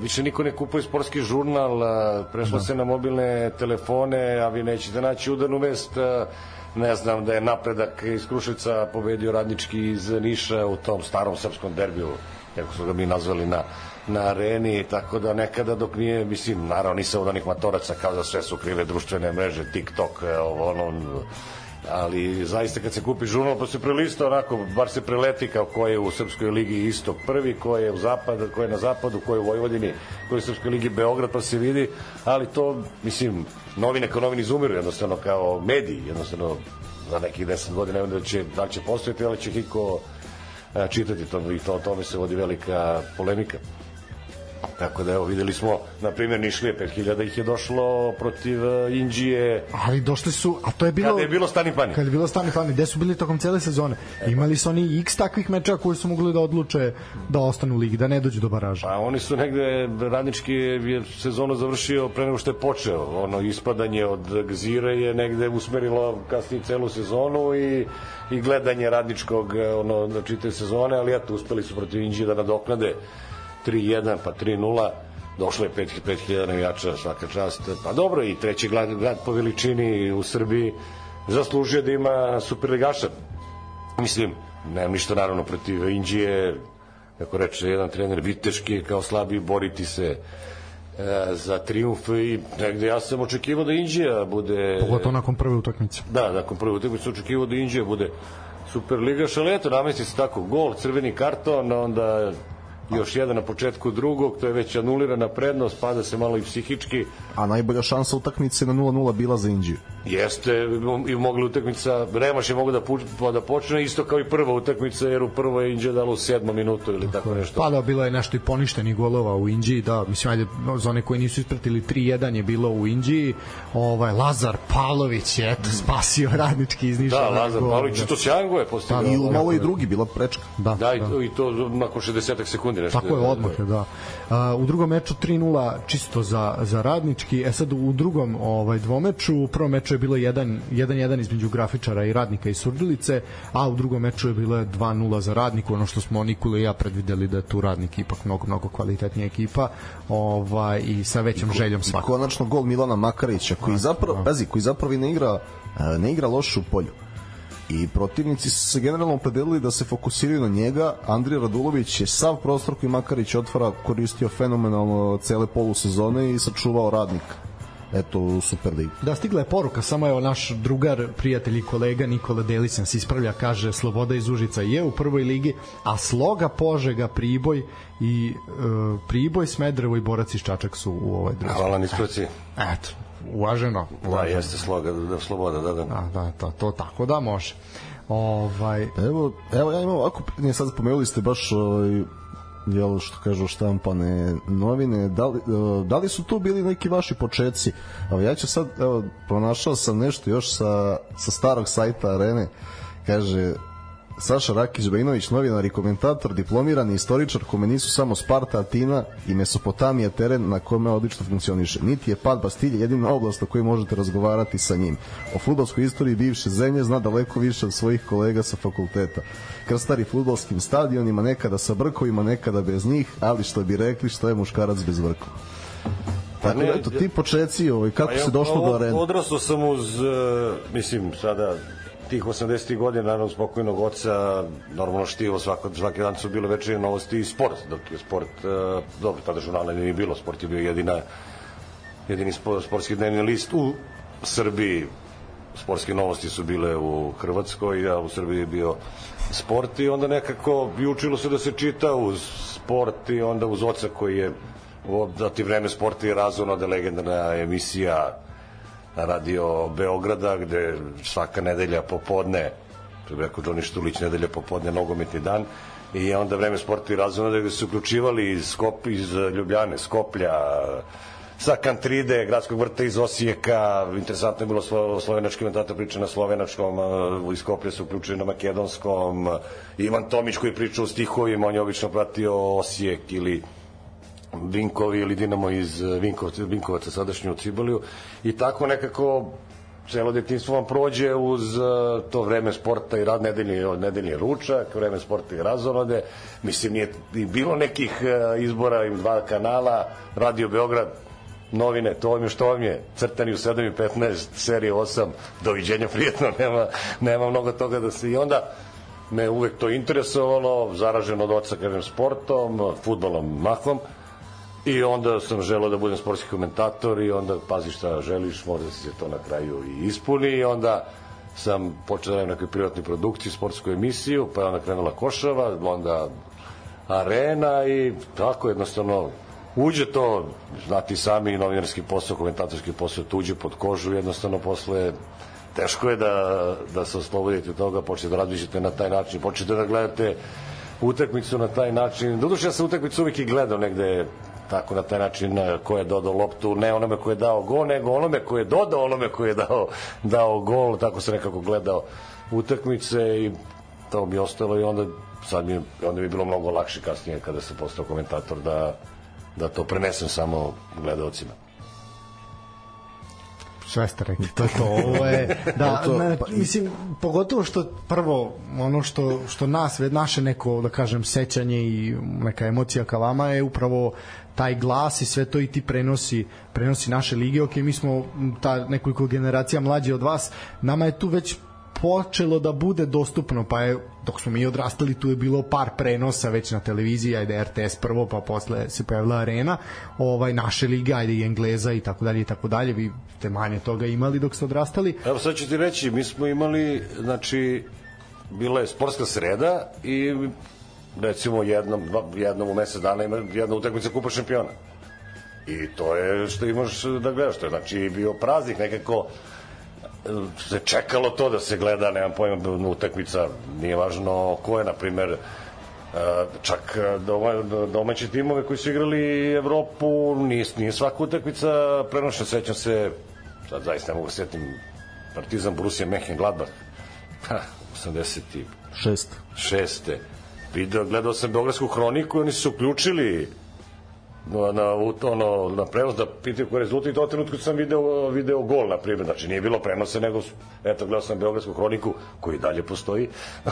više niko ne kupuje sportski žurnal, e, prešlo se na mobilne telefone, a vi nećete naći udarnu vest, e, ne znam da je napredak iz Kruševca pobedio radnički iz Niša u tom starom srpskom derbiju, kako su ga mi nazvali na na areni, tako da nekada dok nije, mislim, naravno nisam od onih matoraca kao da sve su krive društvene mreže, TikTok, ovo, ono, ali zaista kad se kupi žurnal pa se prelista onako, bar se preleti kao ko je u Srpskoj ligi istok prvi, ko je u zapad, ko je na zapadu, ko je u Vojvodini, ko je u Srpskoj ligi Beograd, pa se vidi, ali to, mislim, novine kao novini izumiru jednostavno kao mediji, jednostavno za nekih 10 godina, da će, da će postojati, ali će iko a, čitati to i to, o tome se vodi velika polemika. Tako da evo videli smo na primjer Nišlije 5000 ih je došlo protiv uh, Indije. Ali došli su, a to je bilo Kada je bilo stani pani. Kada je bilo stani pani, gde su bili tokom cele sezone. Imali su oni x takvih meča koji su mogli da odluče da ostanu u ligi, da ne dođu do baraža. Pa oni su negde radnički je sezonu završio pre nego što je počeo. Ono ispadanje od Gzire je negde usmerilo kasnije celu sezonu i i gledanje radničkog ono na čitave sezone, ali eto uspeli su protiv Indije da nadoknade 3-1 pa 3-0 došlo je 5000 navijača svaka čast pa dobro i treći grad, grad po veličini u Srbiji zaslužio da ima superligaša mislim nemam ništa naravno protiv Indije kako reče jedan trener Viteški kao slabi boriti se e, za triumf i negde ja sam očekivao da Indija bude Pogotovo nakon prve utakmice. Da, nakon prve utakmice očekivao da Indija bude Superligaš, ali eto, namesti se tako gol, crveni karton, onda još jedan na početku drugog, to je već anulirana prednost, pada se malo i psihički. A najbolja šansa utakmice na 0-0 bila za Indiju. Jeste, i mogla utakmica, Remaš je mogo da, pu, da počne isto kao i prva utakmica, jer u prvoj je Indija dala u sedmom minutu ili tako nešto. Pa da, bilo je nešto i poništenih golova u Indiji, da, mislim, ajde, za one koji nisu ispratili 3-1 je bilo u Indiji, ovaj, Lazar Palović je, eto, spasio radnički iz Niša. Da, Lazar gol, Palović, da. to Sjango je postigao. Da, I u malo i drugi bila prečka. Da, da, i, to, i to nakon 60 sekundi nešto. Tako je, odmah, da. Uh, u drugom meču 3-0 čisto za, za radnički, e sad u drugom ovaj, dvomeču, u prvom meču je bilo 1 1-1 između grafičara i radnika i Surdulice, a u drugom meču je bilo 2-0 za radniku, ono što smo Nikola i ja predvideli da je tu radnik ipak mnogo, mnogo kvalitetnija ekipa ovaj, i sa većom željom svakako. I konačno gol Milana Makarića, koji zapravo, pazi, koji zapravo i ne igra, ne igra loše u polju i protivnici su se generalno opredelili da se fokusiraju na njega. Andrija Radulović je sav prostor koji Makarić otvara koristio fenomenalno cele polusezone i sačuvao radnika eto u Superligi. Da, stigla je poruka, samo evo naš drugar, prijatelj i kolega Nikola Delić nas ispravlja, kaže Sloboda iz Užica je u prvoj ligi, a Sloga, Požega, Priboj i e, Priboj, Smedrevo i Borac iz Čačak su u ovoj drugoj. Hvala nispraci. Eto, uvaženo. Da, jeste sloga, da, sloboda, da, da. Da, da, to, to tako da može. Ovaj evo evo ja imam ovako pitanje sad spomenuli ste baš ovaj jel što kažu štampane novine da li, da li su tu bili neki vaši početci evo ja ću sad evo pronašao sam nešto još sa, sa starog sajta arene kaže Saša Rakić Bejnović, novinar i komentator, diplomirani istoričar kome nisu samo Sparta, Atina i Mesopotamija teren na kome odlično funkcioniše. Niti je pad Bastilje jedina oblast o kojoj možete razgovarati sa njim. O futbolskoj istoriji bivše zemlje zna daleko više od svojih kolega sa fakulteta. Krstari futbolskim stadionima, nekada sa brkovima, nekada bez njih, ali što bi rekli što je muškarac bez vrkova. Tako da, eto, ti počeci, ovaj, kako pa se došlo do arene? Odrastao sam uz, mislim, sada tih 80. godina, naravno, spokojnog oca, normalno štivo, svako, svaki dan su bile večernje novosti i sport, dok je sport, uh, dobro, tada žurnala nije bilo, sport je bio jedina, jedini sportski dnevni list u Srbiji, sportske novosti su bile u Hrvatskoj, a u Srbiji je bio sport i onda nekako i učilo se da se čita uz sport i onda uz oca koji je za ti vreme sporta i razvona da legendarna emisija radio Beograda gde svaka nedelja popodne rekao Johnny Štulić nedelja popodne nogometni dan i onda vreme sporta i razvona gde su uključivali iz, Skop, iz Ljubljane, Skoplja sa Kantride, gradskog vrta iz Osijeka, interesantno je bilo slo, slovenački komentator priča na slovenačkom, iz Skoplja su uključili na makedonskom, Ivan Tomić koji priča o stihovima, on je obično pratio Osijek ili Vinkovi ili Dinamo iz Vinkovca, Vinkovaca sadašnju u Cibaliju i tako nekako celo detinstvo vam prođe uz uh, to vreme sporta i rad nedeljni, nedeljni ručak, vreme sporta i razonode. Mislim, nije bilo nekih uh, izbora, im dva kanala, Radio Beograd, novine, to vam je što vam je, crtani u 7 i 15, serije 8, doviđenja, prijetno, nema, nema mnogo toga da se i onda me uvek to interesovalo, zaraženo od oca, kažem, sportom, futbolom, mahom, I onda sam želeo da budem sportski komentator i onda pazi šta želiš, možda se to na kraju i ispuni i onda sam počeo da radim nekoj privatnoj produkciji, sportsku emisiju, pa je onda krenula Košava, onda Arena i tako jednostavno uđe to, znati sami novinarski posao, komentatorski posao, tuđe pod kožu, jednostavno posle teško je da, da se oslobodite od toga, počnete da razmišljate na taj način, počnete da gledate utakmicu na taj način. Doduše ja sam utakmicu uvijek i gledao negde tako na taj način eh, ko je dodao loptu, ne onome ko je dao gol, nego onome ko je dodao onome ko je dao, dao gol, tako se nekako gledao utakmice i to mi je ostalo i onda sad mi, onda bi bilo mnogo lakše kasnije kada sam postao komentator da, da to prenesem samo gledalcima sve ste rekli, to je to. Ovo je, da, to, ne, mislim, pogotovo što prvo, ono što, što nas, naše neko, da kažem, sećanje i neka emocija ka vama je upravo taj glas i sve to i ti prenosi prenosi naše lige. Ok, mi smo ta nekoliko generacija mlađi od vas. Nama je tu već počelo da bude dostupno, pa je, dok smo mi odrastali, tu je bilo par prenosa već na televiziji, ajde RTS prvo, pa posle se pojavila arena, ovaj, naše lige, ajde i Engleza i tako dalje i tako dalje, vi ste manje toga imali dok ste odrastali. Evo sad ću ti reći, mi smo imali, znači, bila je sportska sreda i recimo jednom, jednom u mesec dana ima jedna utakmica Kupa šampiona. I to je što imaš da gledaš. To je znači bio praznik nekako se čekalo to da se gleda, nemam pojma, utakmica, nije važno ko je, na primer, e, čak doma, domaći timove koji su igrali Evropu, nije, nije svaka utakmica prenoša, sećam se, sad zaista ne mogu da setim, Partizan, Borussia, Gladbach, ha, 86. Šeste. Video, gledao sam Beogradsku hroniku i oni su uključili na, na, ono, na prenos da pitaju koji rezultat i to trenutku sam video, video gol, na primjer. Znači, nije bilo prenose, nego, eto, gledao sam Beogradsku hroniku, koji dalje postoji.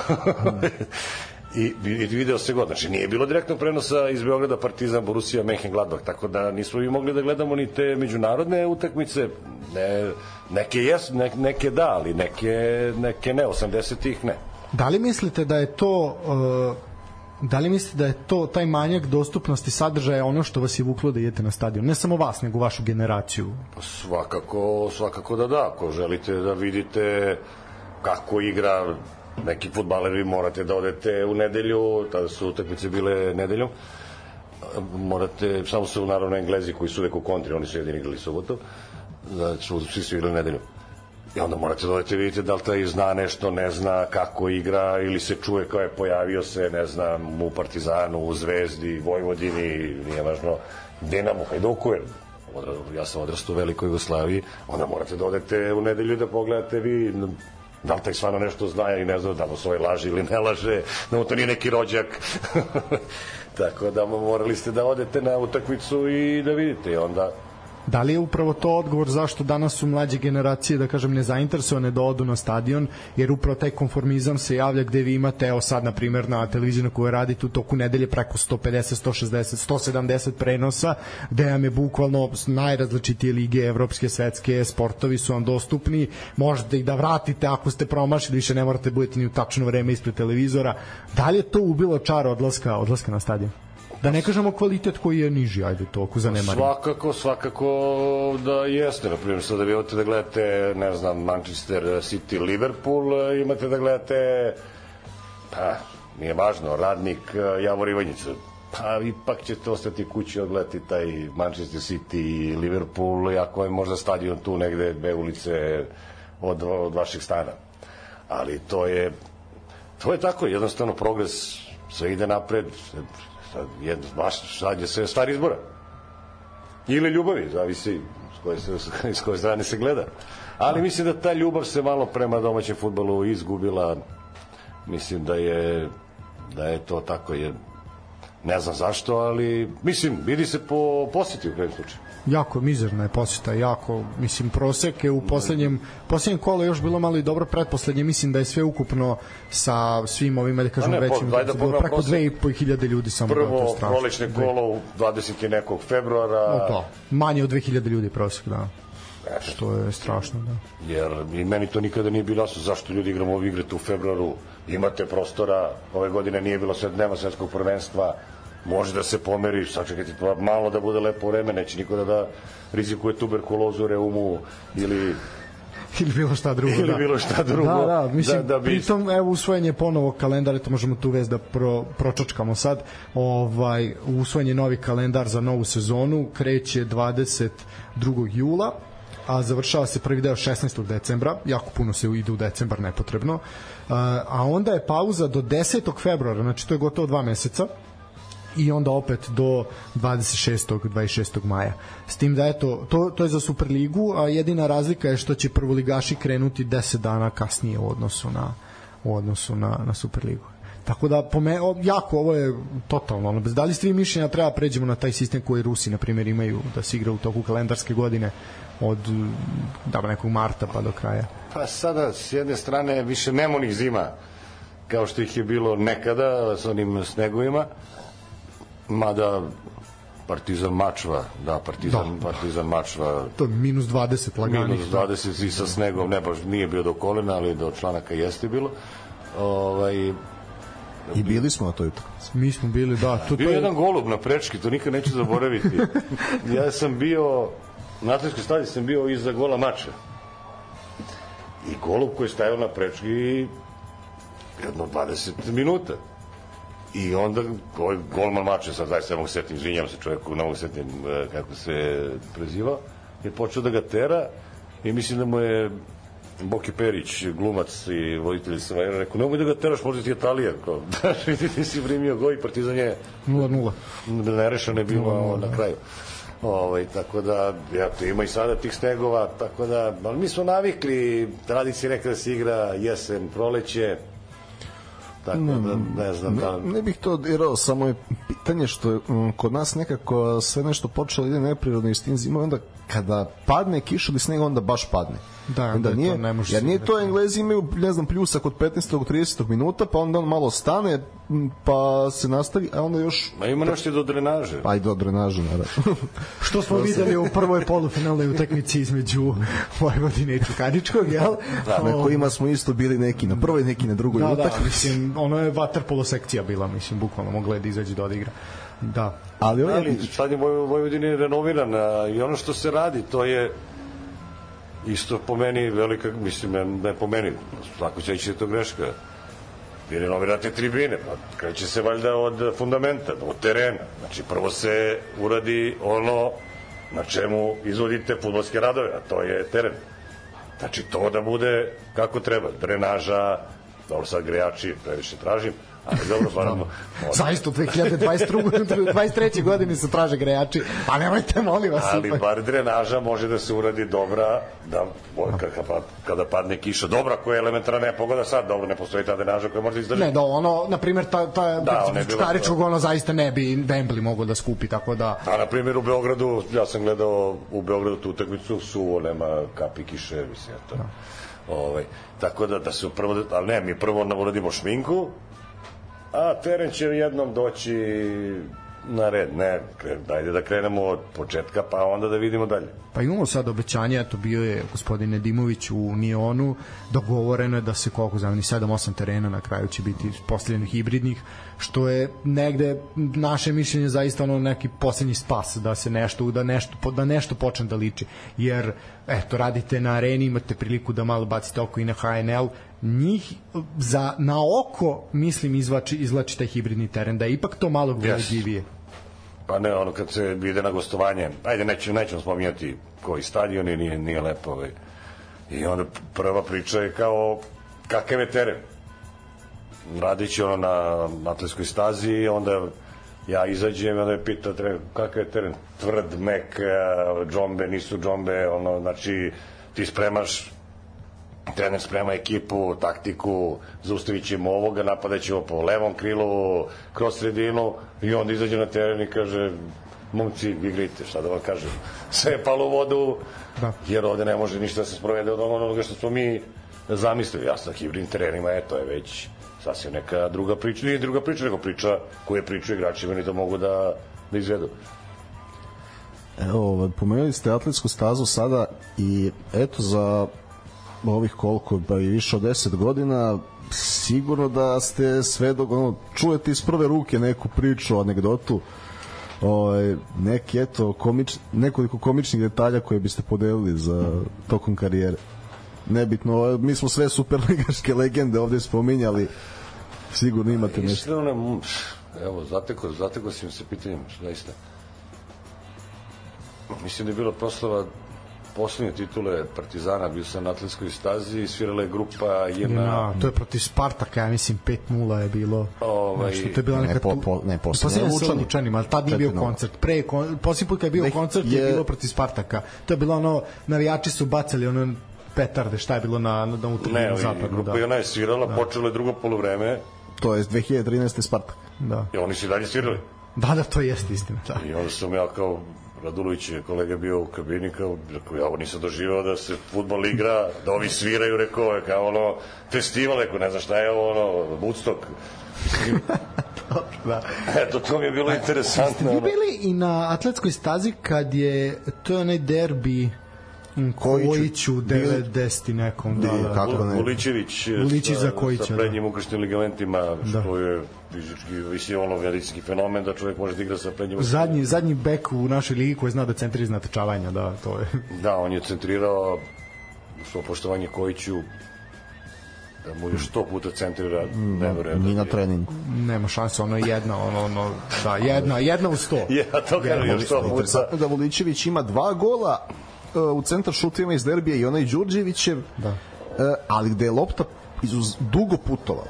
I, i video se god. Znači, nije bilo direktnog prenosa iz Beograda Partizan, Borussia, Gladbach, tako da nismo i mogli da gledamo ni te međunarodne utakmice. Ne, neke jes, ne, neke da, ali neke, neke ne, 80-ih ne. Da li mislite da je to uh Da li mislite da je to taj manjak dostupnosti sadržaja ono što vas je vuklo da idete na stadion? Ne samo vas, nego vašu generaciju. Pa svakako, svakako da da. Ako želite da vidite kako igra neki futbaler, vi morate da odete u nedelju, tada su utakmice bile nedeljom, morate, samo su naravno englezi koji su uvek u kontri, oni su jedini igrali subotom, da su, svi su igrali nedeljom. I onda morate da vidite da li taj zna nešto, ne zna kako igra ili se čuje kao je pojavio se, ne znam, u Partizanu, u Zvezdi, Vojvodini, nije važno, Dinamo, Hajduku, jer ja sam odrastao u Velikoj Jugoslaviji, onda morate da odete u nedelju da pogledate vi da li taj stvarno nešto zna i ne zna da mu svoj laži ili ne laže, da mu to nije neki rođak. Tako da morali ste da odete na utakmicu i da vidite. I onda Da li je upravo to odgovor zašto danas su mlađe generacije, da kažem, nezainteresovane da odu na stadion, jer upravo taj konformizam se javlja gde vi imate, evo sad, na primjer, na televiziji na kojoj radite u toku nedelje preko 150, 160, 170 prenosa, gde vam je bukvalno najrazličitije lige, evropske, svetske, sportovi su vam dostupni, možete ih da vratite ako ste promašili, više ne morate budete ni u tačno vreme ispred televizora. Da li je to ubilo čar odlaska, odlaska na stadion? Da ne kažemo kvalitet koji je niži, ajde to ako zanemarimo. Svakako, svakako da jeste. Na primjer, sad da vi imate da gledate, ne znam, Manchester City, Liverpool, imate da gledate, pa, nije važno, radnik Javor Ivanjica. Pa ipak ćete ostati kući odgledati taj Manchester City i Liverpool, ako je možda stadion tu negde dve ulice od, od vašeg stana. Ali to je, to je tako, jednostavno progres sve ide napred, sad, jedno, baš, sad je sve stvar izbora. Ili ljubavi, zavisi s koje, se, s koje strane se gleda. Ali mislim da ta ljubav se malo prema domaćem futbolu izgubila. Mislim da je da je to tako je ne znam zašto, ali mislim, vidi se po poseti u krajem slučaju jako mizerna je poseta, jako, mislim, proseke u poslednjem, poslednjem kolu još bilo malo i dobro, pretposlednje mislim da je sve ukupno sa svim ovima, da kažem, većim, da bilo preko 2.500 ljudi samo. Prvo prolećne kolo u 20. nekog februara. No to, manje od 2000 ljudi prosek, da. Što je strašno, da. Jer i meni to nikada nije bilo jasno zašto ljudi igramo ove igre tu u februaru. Imate prostora, ove godine nije bilo sve dneva svetskog prvenstva, može da se pomeri, sačekajte pa malo da bude lepo vreme, neće niko da, da rizikuje tuberkulozu, reumu ili ili bilo šta drugo. Ili da. bilo šta drugo, Da, da, mislim, da- da bi- pritom, evo, usvojen je ponovo kalendar, eto možemo tu vez da pro, pročačkamo sad, ovaj, usvojen je novi kalendar za novu sezonu, kreće 22. jula, a završava se prvi deo 16. decembra, jako puno se ide u decembar nepotrebno, a, a onda je pauza do 10. februara, znači to je gotovo dva meseca, i onda opet do 26. 26. maja. S tim da eto, to, to je za Superligu, a jedina razlika je što će prvoligaši krenuti 10 dana kasnije u odnosu na u odnosu na, na Superligu. Tako da po me, jako ovo je totalno ono, bez da li ste vi mišljenja treba pređemo na taj sistem koji Rusi na primjer imaju da se igra u toku kalendarske godine od da nekog marta pa do kraja. Pa sada, s jedne strane, više nema onih zima, kao što ih je bilo nekada, s onim snegovima, mada Partizan Mačva, da, Partizan, da. Partizan Mačva, To je minus 20 laganih. minus 20 i sa snegom, ne baš nije bio do kolena, ali do članaka jeste bilo. Ovaj, I bili smo na toj utakmici. Mi smo bili, da, to, Bio je je, jedan golub na prečki, to nikad neću zaboraviti. ja sam bio, na atletskoj stadi sam bio iza gola mača. I golub koji je stajao na prečki jedno 20 minuta. I onda ovaj golman mača, sad zaista ne mogu setim, izvinjam se čoveku, ne mogu setim e, kako se prezivao, je počeo da ga tera i mislim da mu je Boki Perić, glumac i voditelj Savajera, rekao, nemoj da ga teraš, možda ti je Italija. Kao, da, vidi, ti si primio gol i Partizan je 0-0. nerešeno je bilo na kraju. Ovaj, tako da, ja, to ima i sada tih stegova, tako da, ali mi smo navikli, tradicija neka da se igra jesen, proleće, tako da, ne znam da... Ne, ne bih to dirao, samo je pitanje što je mm, kod nas nekako sve nešto počelo ide neprirodno i s tim zimom, onda kada padne kiša ili sneg, onda baš padne. Da, onda onda je to nije, ne može jer nije to. Englezi imaju, ne znam, pljusak od 15. do 30. minuta, pa onda on malo stane, pa se nastavi, a onda još Ma ima nešto do drenaže. pa i do drenaže, naravno. Što smo videli u prvoj polufinalnoj utakmici između Vojvodine i Čukaričkog, jel? Da, na kojima smo isto bili neki na prvoj, neki na drugoj Da, da, utakmici. mislim, ono je vaterpolo sekcija bila, mislim, bukvalno mogla je da izađe da odigra. Da. Ali Ali Voj- Vojvodine je renoviran a, i ono što se radi, to je isto po meni velika, mislim je po meni, svako će ići da to greška. Vi renovirate tribine, pa kreće se valjda od fundamenta, od terena. Znači prvo se uradi ono na čemu izvodite futbolske radove, a to je teren. Znači to da bude kako treba, drenaža, dobro sad grejači, previše tražim, ali dobro, stvarno, Zaista u 2022. 23. godini se traže grejači, a nemojte, molim vas. ali ipak. bar drenaža može da se uradi dobra da kada, pa- kada padne kiša dobra koja je elementarna nepogoda sad dobro ne postoji ta drenaža koja može da izdrži Ne, da ono, na primjer, ta, ta, Da, da, Čukaričkog ono zaista ne bi Wembley mogao da skupi, tako da... a na primjer u Beogradu ja sam gledao u Beogradu tu utakmicu suvo nema kapi kiše mislim eto ovaj tako da da se prvo ali ne mi prvo uradimo šminku a teren će jednom doći na red, ne, dajde da krenemo od početka, pa onda da vidimo dalje. Pa imamo sad obećanje, eto bio je gospodin Nedimović u Nionu, dogovoreno je da se koliko znam, ni 7-8 terena na kraju će biti postavljeno hibridnih, što je negde naše mišljenje zaista ono neki poslednji spas da se nešto da nešto da nešto počne da liči. Jer eto radite na areni imate priliku da malo bacite oko i na HNL njih za na oko mislim izvlači izvlači taj hibridni teren da je ipak to malo gledljivije. Pa ne, ono kad se ide na gostovanje, ajde nećemo, nećemo spominjati koji stadion i nije, nije lepo. Ovaj. I onda prva priča je kao kakav je teren. Radići ono na atletskoj stazi i onda ja izađem i onda me pita trener, kakav je teren? Tvrd, mek, eh, džombe, nisu džombe, ono, znači ti spremaš trener sprema ekipu, taktiku, zaustavit ćemo ovoga, napadat ćemo po levom krilu, kroz sredinu i onda izađe na teren i kaže momci, igrajte, šta da vam kažem. Sve je palo u vodu, Da. jer ovde ne može ništa da se sprovede od onoga što smo mi zamislili. Ja sa hibridnim terenima, eto je već sasvim neka druga priča, nije druga priča, nego priča koje pričaju igrači, meni to mogu da, da izvedu. Evo, ovaj, pomenuli ste atletsku stazu sada i eto za ovih koliko, pa i više od 10 godina sigurno da ste sve dok ono, čujete iz prve ruke neku priču, anegdotu ovaj, neki eto komič, nekoliko komičnih detalja koje biste podelili za tokom karijere nebitno, mi smo sve superligaške legende ovde spominjali, sigurno imate nešto. Iskreno, evo, zateko, zateko si mi se pitanjem, zaista. Mislim da je bila proslava poslednje titule Partizana, bio sam na atletskoj stazi i svirala je grupa jedna... Na, to je protiv Spartaka, ja mislim 5-0 je bilo. Ovaj, Nešto, to je bila neka Ne, po, po, ne, posle Poslednje Lučani. Lučanima, ali tad nije bio 4:0. koncert. Pre, kon, posljednji put kad je bio Ne, koncert je, je- bilo protiv Spartaka. To je bilo ono, navijači su bacali ono petarde, šta je bilo na, na, na ali zapadnu. grupa Da. i ona je svirala, počelo je drugo polovreme To je 2013. Spartak. Da. i oni su i dalje svirali. da, da, to jeste istina. Da. I onda sam ja kao Radulović je kolega bio u kabini kao, rekao, ja ovo nisam doživao da se futbol igra, da ovi sviraju, rekao je kao ono, festival, rekao, ne znam šta je ovo, ono, Woodstock. da. Eto, to mi je bilo interesantno. Vi bili i na atletskoj stazi kad je, to je onaj derbi Kojiću. Kojiću Bili- 90 nekom, da, da. kako ne. Vulićević, Vulićević za Kojića, sa da. prednjim ukrštenim ligamentima, što Da. je fizički, mislim, ono, medicinski fenomen da čovjek može da igra sa prednjim Zadnji, zadnji bek u našoj ligi koji zna da centri iz natečavanja, da, to je. Da, on je centrirao svo poštovanje Kojiću da mu još sto puta centrira nevjerojatno. Ni na treningu. Nema šanse, ono je jedna, ono, ono, da, jedna, jedna u sto. Ja, to kažem još sto puta. Interesantno da Voličević ima dva gola e, u centar šutima iz derbija i onaj Đurđevićev, Da. e, ali gde je lopta izuz, dugo putovala.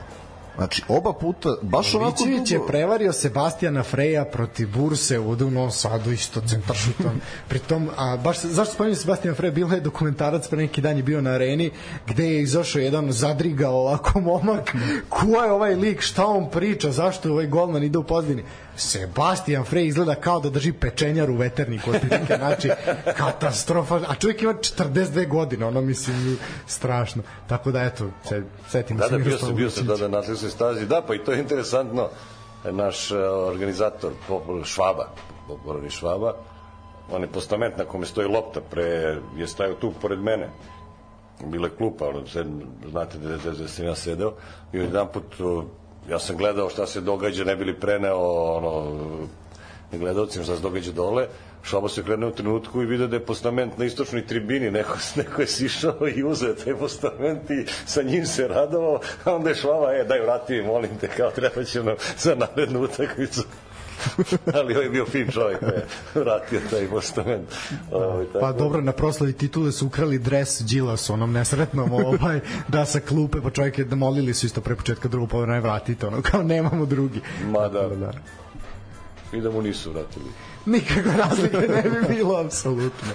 Znači, oba puta, baš onako Vićević je dugo. prevario Sebastijana Freja protiv Burse u Novom Sadu isto centar šutom. Pritom, a baš zašto spominjem Sebastijan Frej, bilo je dokumentarac pre neki dan je bio na areni gde je izašao jedan zadrigao ovako momak. Ko je ovaj lik, šta on priča, zašto ovaj golman ide u pozadini? Sebastijan Frej izgleda kao da drži pečenjar u veterniku otprilike, znači katastrofa, a čovjek ima 42 godine, ono mislim strašno. Tako da eto, se setimo Da, se da, bio sam, bio sam Vučića. da, da na atletskoj stazi. Da, pa i to je interesantno. Naš uh, organizator, Švaba, Popolani Švaba, on je postament na kome stoji lopta, pre, je stajao tu pored mene. Bila je klupa, ono, znate da, da, da sam ja sedeo. I jedan put, ja sam gledao šta se događa, ne bili preneo, ono, gledalcima šta se događa dole. Švaba se krenuo u trenutku i vidio da je postament na istočnoj tribini, neko, neko je sišao i uzeo taj postament i sa njim se radovao, a onda je Švaba, e, daj vrati, molim te, kao treba će nam za narednu utakmicu. ali ovaj je bio fin čovjek, je vratio taj postament. Ovaj, tako Pa dobro, na proslavi titule su ukrali dres Đilas onom nesretnom ovaj, da sa klupe, pa čovjek je da molili su isto pre početka drugog povremena vratite, ono, kao nemamo drugi. Ma da. da. I da mu nisu vratili. Nikakve razlike ne bi bilo, apsolutno.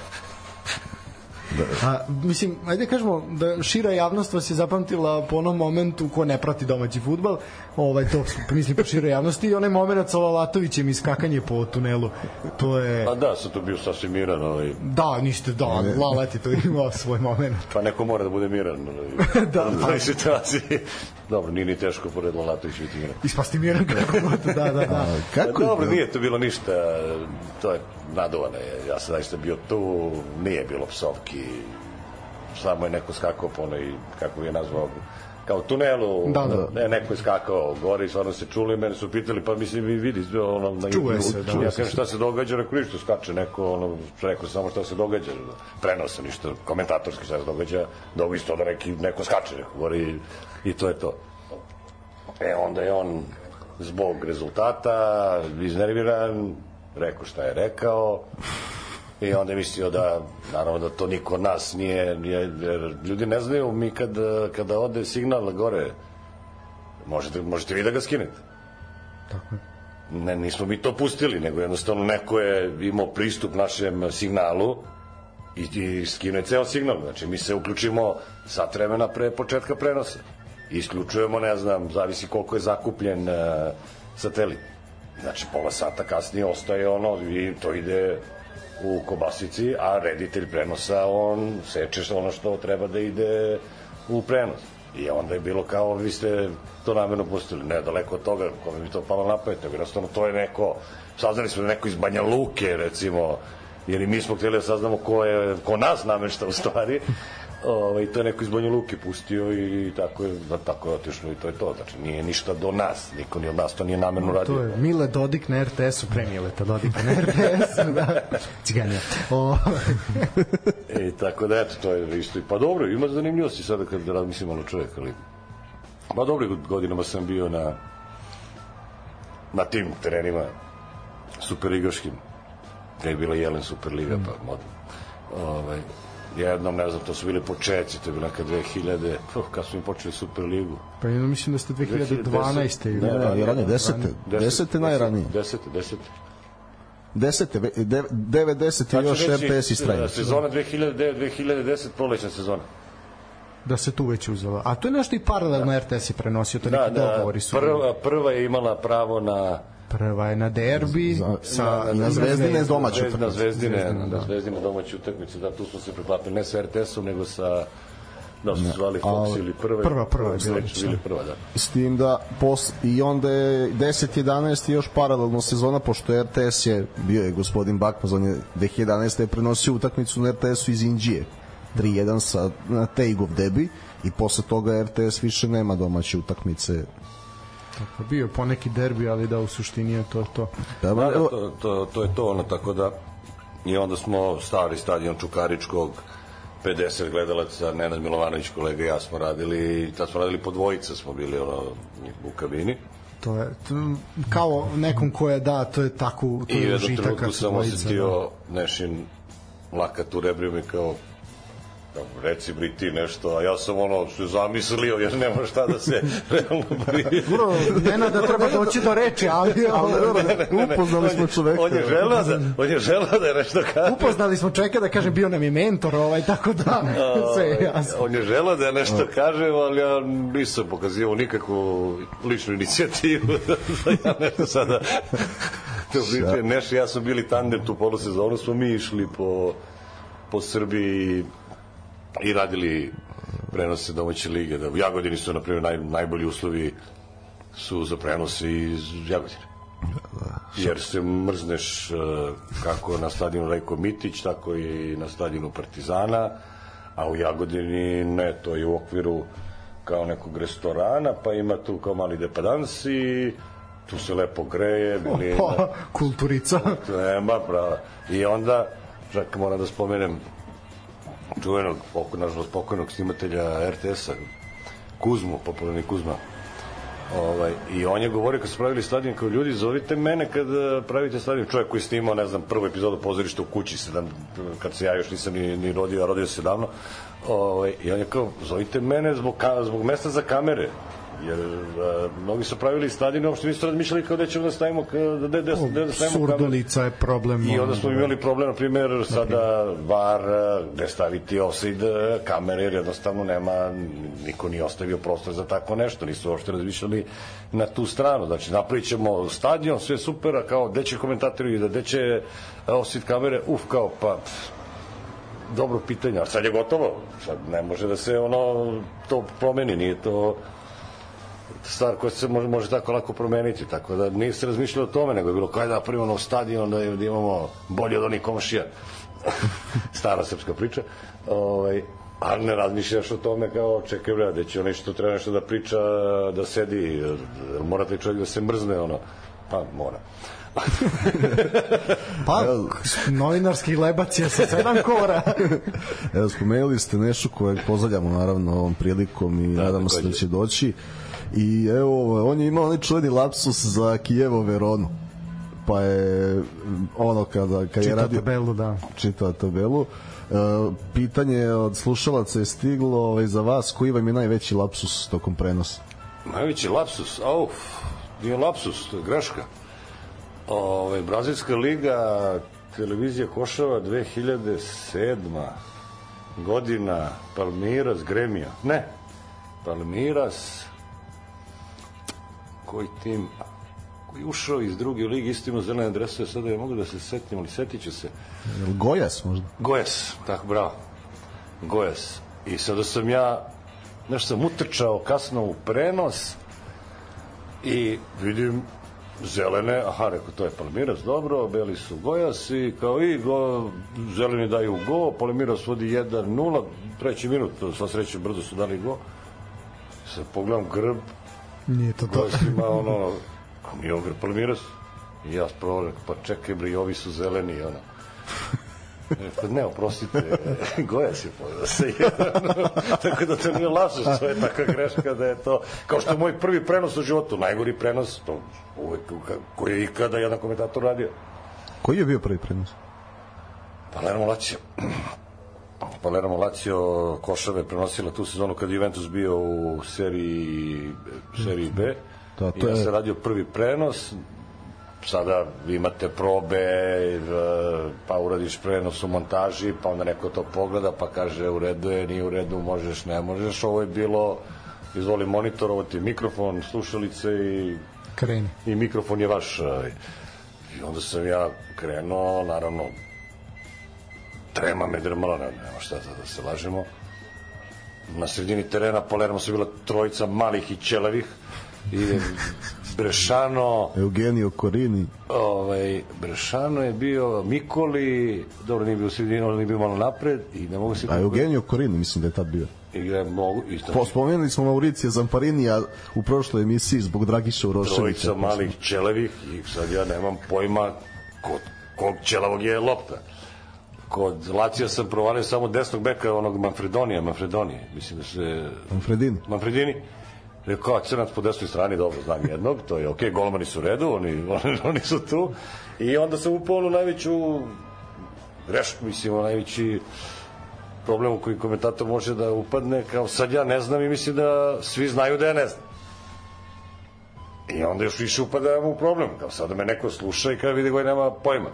A, mislim, ajde kažemo da šira javnost vas je zapamtila po onom momentu ko ne prati domaći futbal, ovaj, to mislim po široj javnosti i onaj moment sa Lalatovićem i skakanje po tunelu. To je... A da, sam tu bio sasvim miran, ovaj, Da, niste, da, Lalat je to imao svoj moment. pa neko mora da bude miran. Ovaj, Da, pa- toj situaciji. Dobro, nije ni teško pored Lalatovića biti miran. Ispasti miran kako god, da, da, da. Kako Pa je dobro, bilo? nije to bilo ništa, to je naduvano. je. Ja sam zaista bio tu, nije bilo psovki, samo je neko skakao po onoj, kako je nazvao, kao tunelu, Da, da. Ne, neko je skakao gore i stvarno se čuli, mene su pitali, pa mislim i vidi, ono, na, Čuje se, da. ja kažem šta se događa, rekao ništa, skače neko, ono, rekao sam samo šta se događa, prenose ništa, komentatorski šta se događa, da ovo isto da neki, neko skače, neko gore i, i to je to. E, onda je on zbog rezultata iznerviran, rekao šta je rekao i onda je mislio da, naravno da to niko od nas nije, nije jer ljudi ne znaju, mi kad, kada ode signal gore, možete, možete vi da ga skinete. Ne, nismo mi to pustili, nego jednostavno neko je imao pristup našem signalu i, i skine ceo signal. Znači, mi se uključimo sat vremena pre početka prenosa. Isključujemo, ne znam, zavisi koliko je zakupljen uh, satelit. Znači, pola sata kasnije ostaje ono i to ide u kobasici, a reditelj prenosa, on seče ono što treba da ide u prenos. I onda je bilo kao, vi ste to namerno pustili. Ne, daleko od toga, kome bi to palo na pamet, nego jednostavno to je neko, saznali smo da neko iz Banja Luke, recimo, jer i mi smo htjeli da saznamo ko, je, ko nas namešta u stvari, Ovaj, to je neko iz Banja Luke pustio i tako je, da, tako je otišlo i to je to. Znači, nije ništa do nas, niko ni od nas to nije namerno radio. To je Mile Dodik na RTS-u, pre Mileta Dodika na RTS-u, da. Ciganja. O, I tako da, eto, to je isto. Pa dobro, ima zanimljivosti sada kad razmislim malo čovjek, ali... Pa dobro, godinama sam bio na na tim terenima superligaškim gde je bila Jelen Superliga, pa mod, ovaj, jednom, ne znam, to su bili početci, to je bila neka 2000, oh, kad smo im počeli Superligu. pa ja mislim da ste 2012. ili... Ne, Ne, ne, ranije, desete. Desete najranije. Desete, desete. Desete, ve- de- 90 Sad i ću još RTS istraje. e, Sezona 2009-2010, prolećna sezona. Da se tu već uzelo. A to je nešto i paralelno RTS je prenosio, to Da, neki da, dogovori su. prva, prva je imala pravo na Prva je na derbi Za- sa i na Zvezdine domaću na. Zvezdine, Zvezdine, na da. Zvezdine domaću utakmicu, da, tu smo se preklapili ne sa RTS-om, nego sa da su zvali Fox ili prva. Prva, prva je bila, bili prva, da. S tim da pos, i onda je 10 11 još paralelno sezona pošto RTS je bio je gospodin Bakmaz on je 2011 je prenosio utakmicu na RTS-u iz Indije 3-1 sa na Tejgov debi i posle toga RTS više nema domaće utakmice Pa bio je poneki derbi, ali da u suštini je to to. da, Da, da, evo, to, to, to je to, ono, tako da i onda smo stari stadion Čukaričkog 50 gledalaca, Nenad Milovanović, kolega i ja smo radili, i tad smo radili po dvojica, smo bili ono, u kabini. To je to, kao nekom ko je da, to je tako, to I je užitak kad sam osetio Nešin lakat u rebrima kao, reci bri ti nešto, a ja sam ono se zamislio jer nema šta da se realno brije. Bro, Nena da treba doći do reči, ali, ali upoznali smo čoveka On je želeo da, on je želeo da je nešto kaže. upoznali smo čoveka da kažem bio nam je mentor, ovaj, tako da sve je jasno. On je želeo da je nešto kaže, ali ja nisam pokazivao nikakvu ličnu inicijativu da ja nešto sada pričam. Nešto, ja sam bili tandem tu polosezonu, smo mi išli po, po Srbiji i radili prenose domaće lige. Da, u Jagodini su, na primjer, naj, najbolji uslovi su za prenose iz Jagodine. Jer se mrzneš eh, kako na stadionu Rajko Mitić, tako i na stadionu Partizana, a u Jagodini ne, to je u okviru kao nekog restorana, pa ima tu kao mali depadans i tu se lepo greje, bili Pa, kulturica. nema prava. I onda, čak moram da spomenem čuvenog, nažalost pokojnog snimatelja RTS-a, Kuzmu, popularni Kuzma, Ovaj, I on je govorio kad su pravili stadion kao ljudi, zovite mene kad eh, pravite stadion. Čovjek koji je snimao, ne znam, prvu epizodu pozorišta u kući, sedam, kad se ja još nisam ni, ni rodio, a rodio se davno. Ovaj, I on je kao, zovite mene zbog, zbog mesta za kamere. Jer uh, mnogi su pravili stadion, uopšte nisu razmišljali kao da ćemo da stavimo, da, da, da, da, da stavimo kamere. Surdolica je problem. I onda smo imali problem, na primjer, sada VAR, gde staviti offside kamere, jer jednostavno nema, niko nije ostavio prostor za tako nešto, nisu uopšte razmišljali na tu stranu. Znači, napravit ćemo stadion, sve super, a kao, gde će komentatori, da gde će offside kamere, uf, kao, pa, dobro pitanje, a sad je gotovo. Sad ne može da se ono to promeni, nije to stvar koja se može, može tako lako promeniti, tako da nije se razmišljalo o tome, nego je bilo kaj da napravimo nov stadion, da, da imamo bolje od onih komšija. Stara srpska priča. Ovaj, ali ne razmišljaš o tome kao čekaj bre, da će onaj što treba nešto da priča, da sedi, mora taj čovjek da se mrzne, ono, pa mora. Pa, novinarski lebac je sa sedam kora. Evo, spomenuli ste nešto kojeg pozdravljamo naravno ovom prilikom i da, nadamo se da će doći. I evo, on je imao onaj čuveni lapsus za Kijevo Veronu. Pa je ono kada, kada je radio tabelu, da. čitao tabelu. E, pitanje od slušalaca je stiglo ovaj, za vas, koji vam je najveći lapsus tokom prenosa? Najveći lapsus, auf, nije lapsus, to je greška. Ove, Brazilska liga, televizija Košava 2007. godina, Palmiras, Gremija. Ne, Palmiras, koji tim, koji ušao iz druge lige, isto ima zelene dresove, sada je mogu da se setim, ali setit ću se. Jel Gojas možda? Gojas, tako, bravo. Gojas. I sada sam ja, nešto sam utrčao kasno u prenos i vidim zelene, aha, rekao, to je Palmiras, dobro, beli su Gojas i kao i go, zeleni daju go, Palmiras vodi 1-0, treći minut, sva sreće, brzo su dali go. Sad pogledam grb, Nije to to. Ima ono, kao mi je ovo grb Palmiras. I ja rekao, pa čekaj bre, ovi su zeleni, ono. Rekao, ne, oprostite, Gojas je pojela se jedan. Tako da to nije lažeš, to je takva greška da je to, kao što je moj prvi prenos u životu, najgori prenos, to uvek, koji je ikada jedan komentator radio. Koji je bio prvi prenos? Palermo Lazio. Palermo Lazio Košave prenosila tu sezonu kad Juventus bio u seriji, seriji B. Da, I to ja je- sam radio prvi prenos, sada vi imate probe, pa uradiš prenos u montaži, pa onda neko to pogleda, pa kaže u redu je, nije u redu, možeš, ne možeš. Ovo je bilo, izvoli monitor, ovo ti je mikrofon, slušalice i Kreni. i mikrofon je vaš. ovaj. I onda sam ja krenuo, naravno, trema me drmala, ne, nema šta da, se lažemo. Na sredini terena Palermo su bila trojica malih i ćelavih i Brešano, Eugenio Korini. ovaj, Brešano je bio Mikoli, dobro nije bio u sredini, ali nije bio malo napred i ne mogu se... A Eugenio Korini, mislim da je tad bio. Igra mogu, isto. Po, spomenuli smo Mauricija Zamparinija u prošloj emisiji zbog Dragiša Uroševića. trojica malih ćelevih i sad ja nemam pojma kod kog ćelavog je lopta. Kod Lacija sam provalio samo desnog beka onog Manfredonija, Manfredonije, mislim da se... Manfredini. Manfredini. Rekao, crnac po desnoj strani, dobro, znam jednog, to je okej, golmani su u redu, oni, oni, oni su tu. I onda sam upao onu najveću grešku, mislim, ono najveći problem u koji komentator može da upadne, kao sad ja ne znam i mislim da svi znaju da ja ne znam. I onda još više upadam u problem. Kao sada me neko sluša i kada vidi koji nema pojma.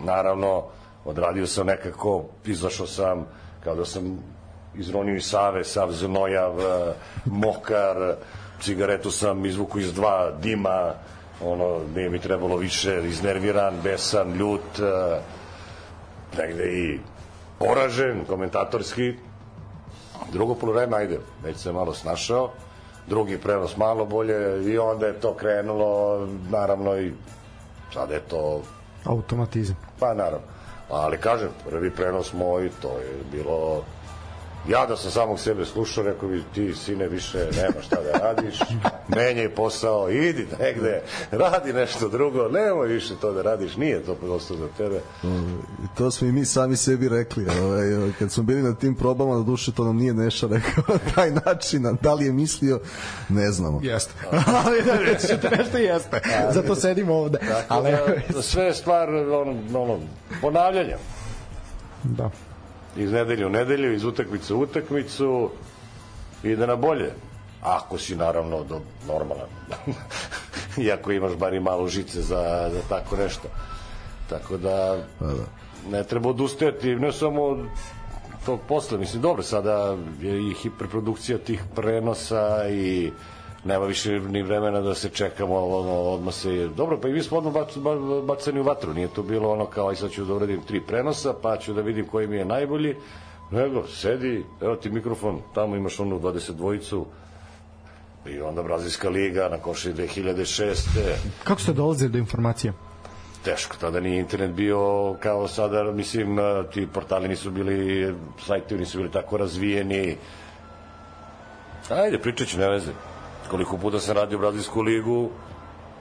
Naravno, odradio sam nekako, izašao sam, kao da sam izronio iz Save, sav znojav, eh, mokar, cigaretu sam izvuku iz dva dima, ono, nije mi trebalo više, iznerviran, besan, ljut, eh, negde i poražen, komentatorski, drugo polovreme, ajde, već se malo snašao, drugi prenos malo bolje i onda je to krenulo, naravno i sada je to, Automatizam. pa naravno. Ali kažem, prvi prenos moj, to je bilo ja da sam samog sebe slušao, rekao bi ti sine više nema šta da radiš, menjaj posao, idi negde, radi nešto drugo, nemoj više to da radiš, nije to prosto za tebe. I to smo i mi sami sebi rekli. Ovaj, kad smo bili na tim probama, do duše to nam nije Neša rekao na taj način, a da li je mislio, ne znamo. Jeste. Ali da, reći ćete nešto jeste. Zato sedimo ovde. Ali, da, sve je stvar ono, ono, ponavljanja. da. Iz nedelje u nedelju, iz utakmice u utakmicu ide na bolje. Ako si naravno do, normalan. Iako imaš bar i malo žice za, za tako nešto. Tako da, ne treba odustajati, ne samo od tog posla. Mislim, dobro, sada je i hiperprodukcija tih prenosa i nema više ni vremena da se čekamo, ono, odmah se... Dobro, pa i mi smo odmah bac, ba- bacani u vatru, nije to bilo ono kao, aj sad ću da uradim tri prenosa, pa ću da vidim koji mi je najbolji, nego, sedi, evo ti mikrofon, tamo imaš onu 22-icu, i onda Brazilska liga na koši 2006. Kako ste dolazili do informacija? Teško, tada nije internet bio kao sada, mislim, eh, ti portali nisu bili, sajti nisu bili tako razvijeni. Ajde, pričat ću, ne veze. Koliko puta sam radio Brazilsku ligu,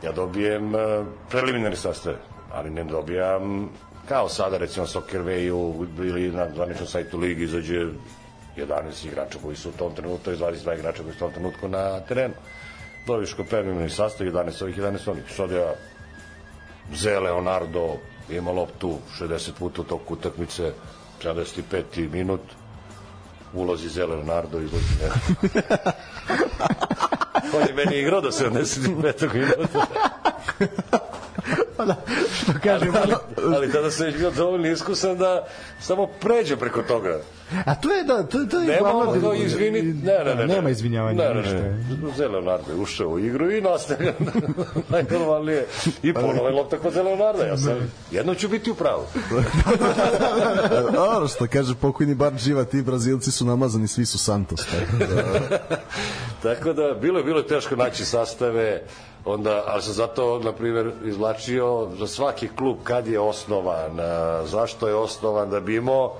ja dobijem eh, preliminarni sastave, ali ne dobijam kao sada recimo Soccer Wayu ili na zvaničnom sajtu ligi izađe 11 igrača koji su u tom trenutku, 22 igrača koji su u tom trenutku na terenu. Dobiješ kao preliminarni sastav, 11 ovih, 11 onih. Sad ja Ze Leonardo ima loptu 60 puta u toku utakmice 75. minut ulazi Ze Leonardo i dođe ne. On je meni igrao do 75. minuta. Što kažem, ali, Ali tada sam već bio dovoljno iskusan da samo pređe preko toga. a to je da, to, to je Nema ono kao izvini, ne, ne, ne. Nema izvinjavanja. Ne, ne, ništa. ne. Leonardo je ušao u igru i nastavlja najnormalnije. I ponovo je lopta kod Leonardo. Ja sam, jedno ću biti u pravu. Ono što kaže pokojni bar živa, ti Brazilci su namazani, svi su Santos. Tako da, Tako da bilo je bilo je teško naći sastave. Onda, ali sam zato, na primjer, izvlačio za svaki klub kad je osnovan, zašto je osnovan, da bi imao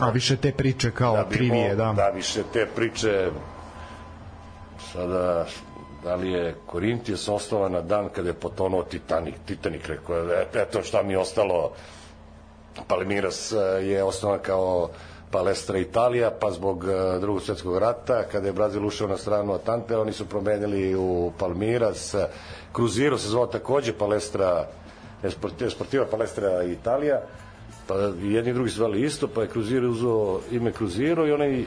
A više te priče kao da trivije, da. da više te priče sada da li je Korintijos osnovan na dan kada je potonuo Titanic, Titanic rekao, "Et- eto šta mi je ostalo Palmiras eh, je osnovan kao Palestra Italija, pa zbog eh, drugog svjetskog rata, kada je Brazil ušao na stranu Atante, oni su promenili u Palmiras. Cruziro se zvao takođe Palestra, Esport- Sportiva Palestra Italija, pa jedni i drugi zvali isto, pa je Cruziro uzeo ime Cruziro i onaj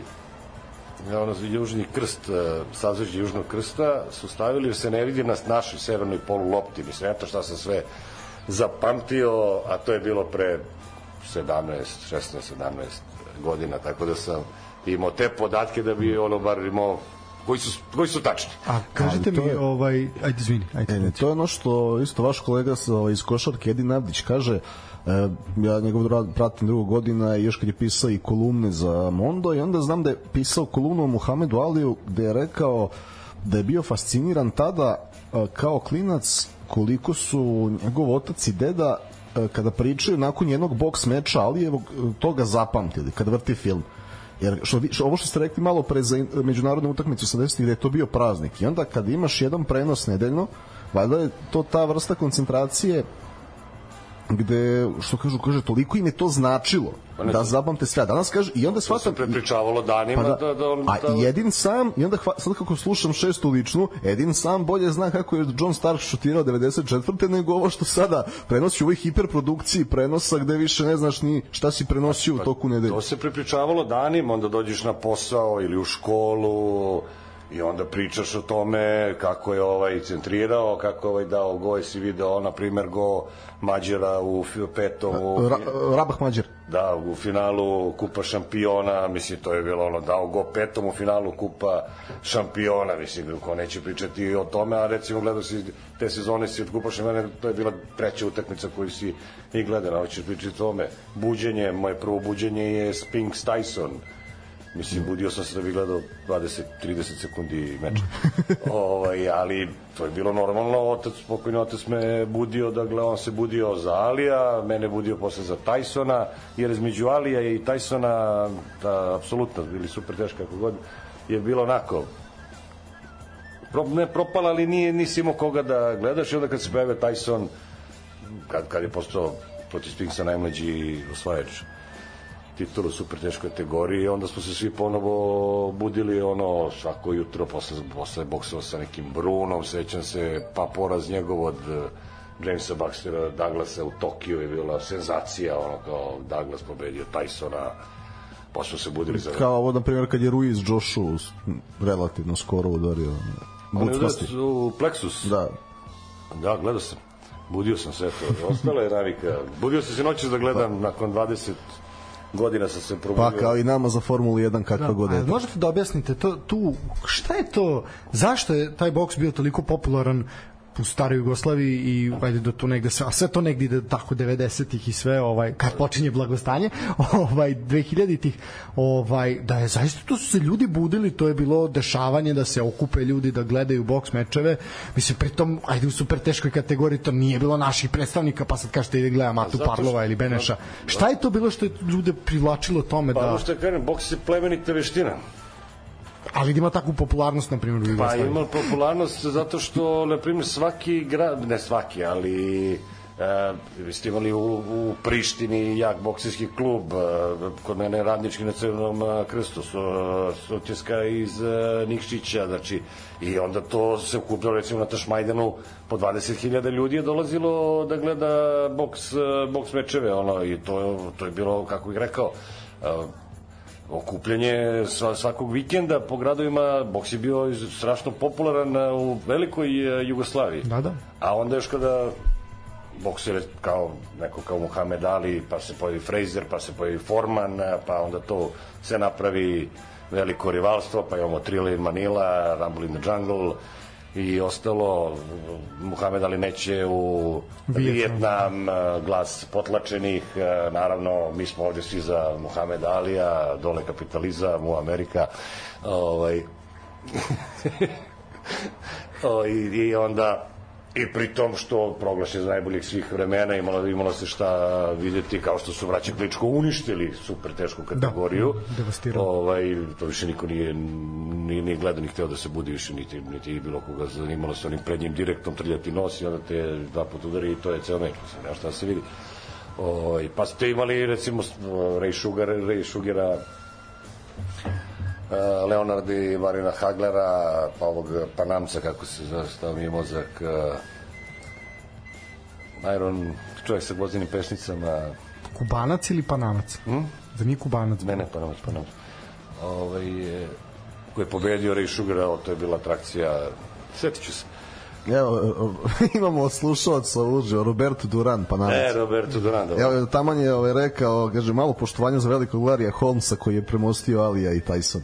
ono, južni krst, eh, sazveđe južnog krsta su stavili jer se ne vidi na našoj severnoj polu lopti. Mislim, eto šta sam sve zapamtio, a to je bilo pre 17, 16, 17 godina, tako da sam imao te podatke da bi ono bar imao koji su, koji su tačni. A kažite to mi, je- ovaj, ajde, izvini, ajde. E, ne, to je ono što isto vaš kolega sa, ovaj, iz košarke Edin Avdić kaže e, ja njegov rad pratim drugo godina i još kad je pisao i kolumne za Mondo i onda znam da je pisao kolumnu o Muhamedu Aliju gde je rekao da je bio fasciniran tada e, kao klinac koliko su njegov otac i deda kada pričaju nakon jednog boks meča Alijevog e, toga zapamtili kad vrti film. Jer što, što, ovo što ste rekli malo pre za in- međunarodne utakmice 80-ih da je to bio praznik. I onda kad imaš jedan prenos nedeljno valjda je to ta vrsta koncentracije gde, što kažu, kaže, toliko im je to značilo Pa da zapamte sve. A danas kaže, i onda To se shvatam... prepričavalo danima Pa da, da, da, on, a da, i Edin sam, i onda hva, sad kako slušam šestu ličnu, Edin sam bolje zna kako je John Stark šutirao 94. nego ovo što sada prenosi u ovoj hiperprodukciji prenosa gde više ne znaš ni šta si prenosio u toku nedelje. To se prepričavalo danima, onda dođeš na posao ili u školu i onda pričaš o tome kako je ovaj centrirao, kako je ovaj dao go, jesi video, na primer, go Mađera u fi- petom u, Ra, Rabah Mađer. da, u finalu Kupa šampiona, mislim, to je bilo ono, dao go petom u finalu Kupa šampiona, mislim, ko neće pričati o tome, a recimo gledao si te sezone si od Kupa šampiona, to je bila treća utakmica koju si i gledala, hoćeš pričati o tome. Buđenje, moje prvo buđenje je Spinks Tyson, Mislim, budio sam se da bi gledao 20-30 sekundi meča. ovaj, ali to je bilo normalno, otac, pokojni otac me budio da gleda, on se budio za Alija, mene budio posle za Tysona, jer između Alija i Tysona, da, apsolutno, bili super teški kako god, je bilo onako, pro, ne propala, ali nije, nisi imao koga da gledaš i onda kad se pojavio Tyson, kad, kad je postao protiv Spinksa najmlađi osvajač titulu super teškoj kategoriji onda smo se svi ponovo budili ono svako jutro posle, posle boksova sa nekim Brunom sećam se pa poraz njegov od eh, Jamesa Baxtera Douglasa u Tokiju je bila senzacija ono kao Douglas pobedio Tysona pa smo se budili za Kao ovo, na primjer, kad je Ruiz Joshu relativno skoro udario. Bucmasti. u Plexus Da, Da, gledao sam. Budio sam sve to. Ostala je navika. Budio sam se noćas da gledam nakon 20 godina sam se probudio. pa kao i nama za Formulu 1 kakva god A je. možete da objasnite to, tu, šta je to, zašto je taj boks bio toliko popularan u staroj Jugoslaviji i ajde do tu negde sve, a sve to negde ide tako 90-ih i sve, ovaj, kad počinje blagostanje, ovaj, 2000-ih, ovaj, da je zaista tu su se ljudi budili, to je bilo dešavanje da se okupe ljudi da gledaju boks mečeve, mislim, pritom, ajde u super teškoj kategoriji, to nije bilo naših predstavnika, pa sad kažete ide gleda Matu što- Parlova ili Beneša. Šta je to bilo što je ljude privlačilo tome Pa da... ono što kažem, boks je plemenita veština. Ali ima takvu popularnost, na primjer, u Pa Jugoslaviji. ima popularnost zato što, na primjer, svaki grad, ne svaki, ali e, vi ste imali u, u Prištini jak bokserski klub, e, kod mene radnički na Crvenom e, krstu, su, Sotjeska iz e, Nikšića, znači, i onda to se ukupljalo, recimo, na Tašmajdanu, po 20.000 ljudi je dolazilo da gleda boks, e, boks mečeve, ono, i to, to je bilo, kako bih rekao, e, okupljanje sva- svakog vikenda po gradovima, boks je bio strašno popularan u velikoj e, Jugoslaviji. Da, da. A onda još kada boksere kao neko kao Muhammed Ali, pa se pojavi Fraser, pa se pojavi Forman, pa onda to se napravi veliko rivalstvo, pa imamo Thriller in Manila, Rumble in the Jungle i ostalo Muhammed Ali neće u Vijetnam, a, glas potlačenih, a, naravno mi smo ovde svi za Muhammed Alija, dole kapitalizam u Amerika, ovaj, i, i onda I pritom što proglašen za najboljih svih vremena imalo, imalo se šta videti kao što su vraća Kličko uništili super tešku kategoriju. Da, devastirali. Ovaj, to više niko nije ni, ni gledao ni hteo da se budi više niti, niti bilo koga zanimalo se onim prednjim direktom trljati nos i onda te dva put udari i to je ceo meč. Mislim, nema šta da se vidi. Ovaj, pa ste imali recimo Ray Sugar, Ray Sugera Leonard i Marina Haglera, pa ovog Panamca, kako se zove, stao mi je mozak, uh, Iron, čovjek sa gvozdenim pešnicama, Kubanac ili Panamac? Hm? Da nije Kubanac. ne, ne, Panamac, Panamac, ovaj, je, koji je pobedio Ray Sugar, to je bila atrakcija, setit ću se. Evo, imamo slušalca uživo, Roberto Duran, pa E, nalazi. Roberto Duran, dobro. Evo, taman je ovaj, rekao, kaže, malo poštovanja za velikog Larija Holmesa koji je premostio Alija i Tyson.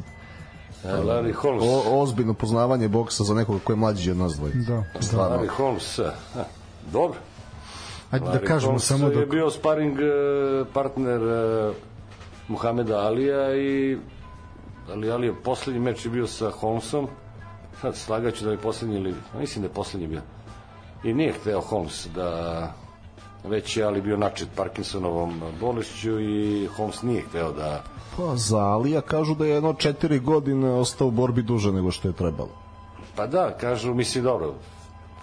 E, Larry Holmes. O, ozbiljno poznavanje boksa za nekoga ko je mlađi od nas dvoje. Da. Stvarno. Larry Holmes, a, dobro. Ajde da Larry kažemo Holmes samo je dok... bio sparing partner Muhameda Alija i ali Ali je poslednji meč je bio sa Holmesom slagaću da je poslednji ili mislim da je poslednji bio. I nije hteo Holmes da već je Ali bio načet Parkinsonovom bolešću i Holmes nije hteo da Pa za Alija kažu da je jedno četiri godine ostao u borbi duže nego što je trebalo. Pa da, kažu, misli dobro,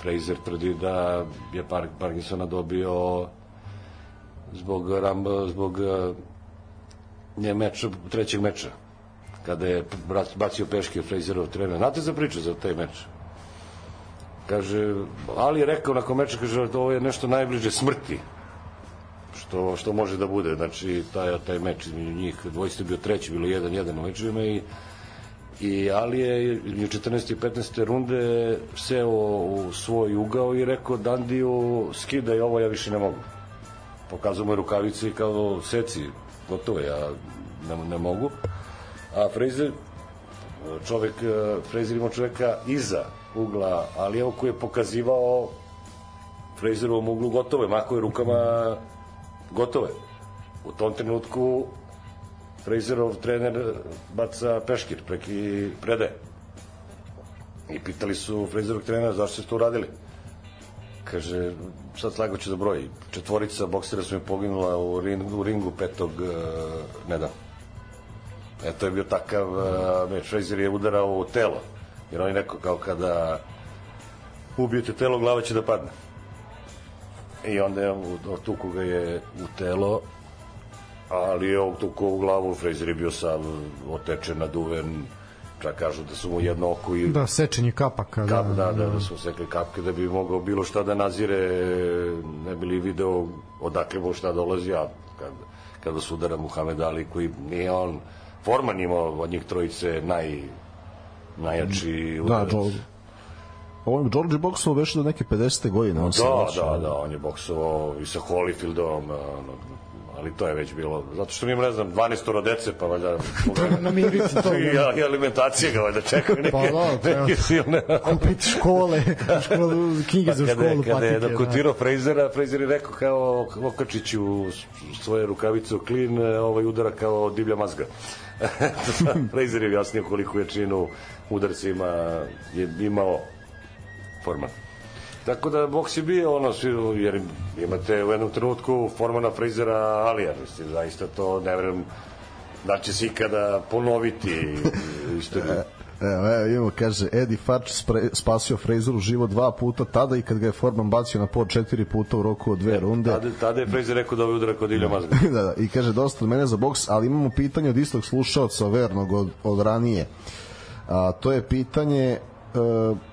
Fraser tvrdi da je Par Parkinsona dobio zbog, Rambo, zbog uh, nje meča, trećeg meča, kada je bacio peške Fraserov trener. Znate za priču za taj meč? Kaže, Ali je rekao nakon meča, kaže, ovo je nešto najbliže smrti što, što može da bude. Znači, taj, taj meč između njih, dvojstvo je bio treći, bilo 1-1 u mečevima i i Ali je u 14. i 15. runde seo u svoj ugao i rekao Dandiju skidaj ovo, ja više ne mogu. Pokazao mu rukavice i kao seci, gotovo, ja ne, ne mogu. A Fraser, čovek, Fraser imao čoveka iza ugla Alijevo koji je pokazivao Fraserovom uglu gotove, mako je rukama gotove. U tom trenutku Fraserov trener baca peškir preki predaje. I pitali su Fraserov trenera zašto ste to uradili. Kaže, sad slago ću da broji. Četvorica boksera su mi poginula u, ring, u ringu petog uh, nedavno. E, to je bio takav uh, meč. Fraser je udarao u telo. Jer on je neko kao kada ubijete telo, glava će da padne. I onda je tuku ga je u telo ali je ovog tuko u glavu, Fraser je bio sav otečen, naduven, čak kažu da su mu jedno oko i Da, sečenje kapaka. kap, da, da, da su sekli kapke da bi mogao bilo šta da nazire, ne bi li video odakle mu šta dolazi, a kad, kada su udara Muhammed Ali koji nije on, Forman imao od njih trojice naj, najjači Da, udarac. George. Ovo je George boksovao već do neke 50. godine. On Da, vraća. da, da, on je boksovao i sa Holyfieldom, ono, ali to je već bilo, zato što mi ne znam, 12 dece, pa valjda... Na mirici to. I, i alimentacije ga valjda čekaju neke, Pa da, treba. neke silne... Kupiti škole, školu, knjige za Pa kada, školu, je- kada je patike. da. dokutirao Frejzera, Frejzer je rekao kao Okačić u svoje rukavice u klin, ovaj udara kao divlja mazga. Frejzer je objasnio koliko jačinu udarcima je imao Forman. Tako da boks je bio ono, svi, jer imate u jednom trenutku Formana, Frejzera, Alija, mislim, zaista to ne vrem da će se ikada ponoviti u istoriji. Evo, evo, imamo, kaže, Eddie Farch spre, spasio Frazeru život dva puta tada i kad ga je Forman bacio na pod četiri puta u roku od dve runde. Tada, tada je Frejzer rekao da ovaj udara kod divlja mazga. da, da, i kaže dosta od mene za boks, ali imamo pitanje od istog slušaoca vernog od, od ranije. A, to je pitanje e,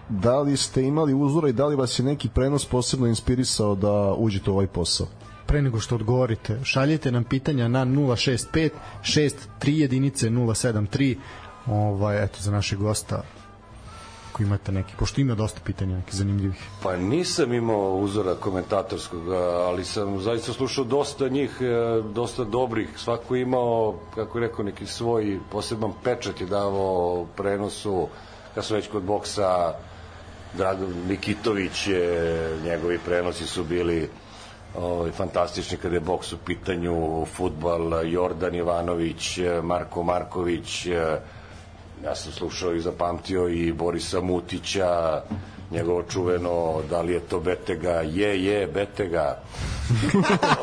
da li ste imali uzora i da li vas je neki prenos posebno inspirisao da uđete u ovaj posao? pre nego što odgovorite, šaljite nam pitanja na 065 63 jedinice 073 ovaj, eto, za našeg gosta ako imate neki, pošto ima dosta pitanja neki zanimljivih. Pa nisam imao uzora komentatorskog, ali sam zaista slušao dosta njih, e, dosta dobrih. Svako imao, kako je rekao, neki svoj poseban pečat je davao prenosu, kad su već kod boksa, Drago Nikitović, je, njegovi prenosi su bili ovaj, fantastični kada je boks u pitanju, futbal, Jordan Ivanović, Marko Marković, ja sam slušao i zapamtio i Borisa Mutića, njegovo čuveno, da li je to Betega, je, je, Betega.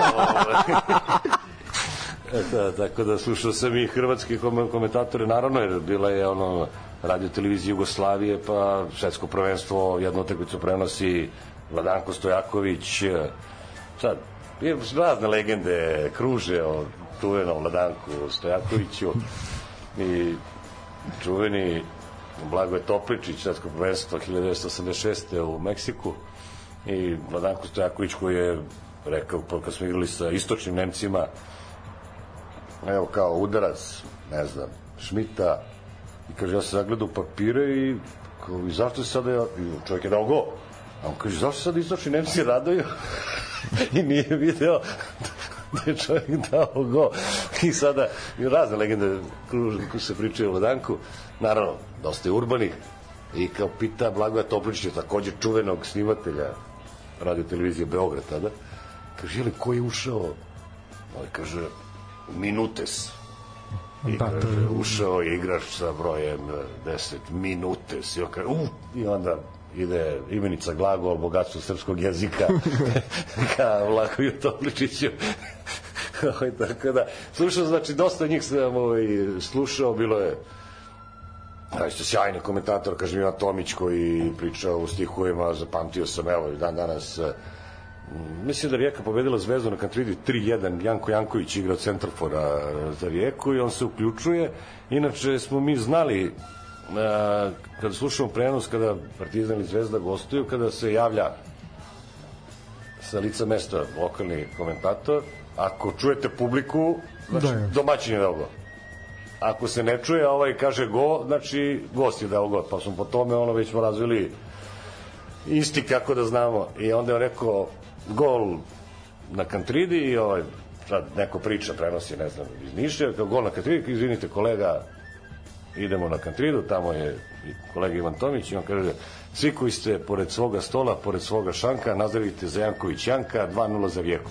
Eto, tako da slušao sam i hrvatski kom- komentatore, naravno, jer bila je ono radio televizije Jugoslavije, pa svetsko prvenstvo, jednu utakmicu prenosi Vladanko Stojaković, sad, je razne legende kruže o čuvenom Vladanku Stojakoviću i čuveni Blagoje Topličić, svetsko prvenstvo 1986. u Meksiku i Vladanko Stojaković koji je rekao, pa kad smo igrali sa istočnim Nemcima, evo kao udarac, ne znam, Šmita, i kaže, ja sam zagledao papire i kao, i zašto se sada, ja, i čovjek je dao go, a on kaže, zašto se sada istočni Nemci raduju? I nije video da je čovjek dao go. I sada, i razne legende kružne koje se pričaju o Vladanku, naravno, dosta je urbanih, i kao pita Blagoja Topličića, takođe čuvenog snimatelja radio televizije Beograd tada, kaže, ili ko je ušao? Ovaj kaže, Minutes. I Da, to kaže, je- ušao je igrač sa brojem eh, 10 Minutes. I, on kaže, uh, I onda ide imenica glagol, bogatstvo srpskog jezika ka Vlakoju Topličiću. Ovaj, tako da, slušao, znači, dosta njih sam ovaj, slušao, bilo je Da, isto sjajni komentator, kaže Ivan Tomić koji priča u stihovima, zapamtio sam, evo, dan danas, m, mislim da Rijeka pobedila Zvezdu na Kantridi 3-1, Janko Janković igra centrafora za Rijeku i on se uključuje. Inače smo mi znali, kada slušamo prenos, kada Partizan i Zvezda gostuju, kada se javlja sa lica mesta lokalni komentator, ako čujete publiku, znači Da je. domaćin je dao gol ako se ne čuje, a ovaj kaže go, znači gost je dao gol. Pa smo po tome ono već smo razvili isti kako da znamo. I onda je on rekao gol na Kantridi i ovaj, sad neko priča, prenosi, ne znam, iz Niša, kao gol na Kantridi, izvinite kolega, idemo na Kantridu, tamo je kolega Ivan Tomić i on kaže, svi koji ste pored svoga stola, pored svoga šanka, nazdravite za Janković Janka, 2-0 za Rijeku.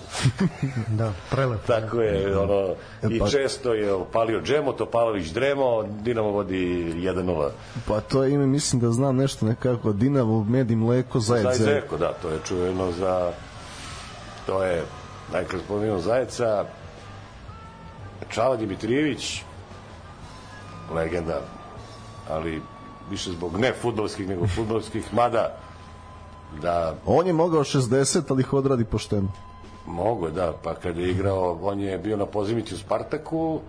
Da, prelepo. Tako je, ono, i pa- često je opalio Džemo, Topalović Dremo, Dinamo vodi 1-0. Pa to je ime, mislim da znam nešto nekako, Dinamo, Med i Mleko, Zajec, Zajec da, to je čuveno za, to je, najkrat spomenuo Zajeca, Čava Dimitrijević, legenda, ali više zbog ne futbolskih, nego futbolskih, mada da On je mogao 60, ali ih odradi pošteno. Mogu, da, pa kad je igrao, on je bio na pozimici u Spartaku,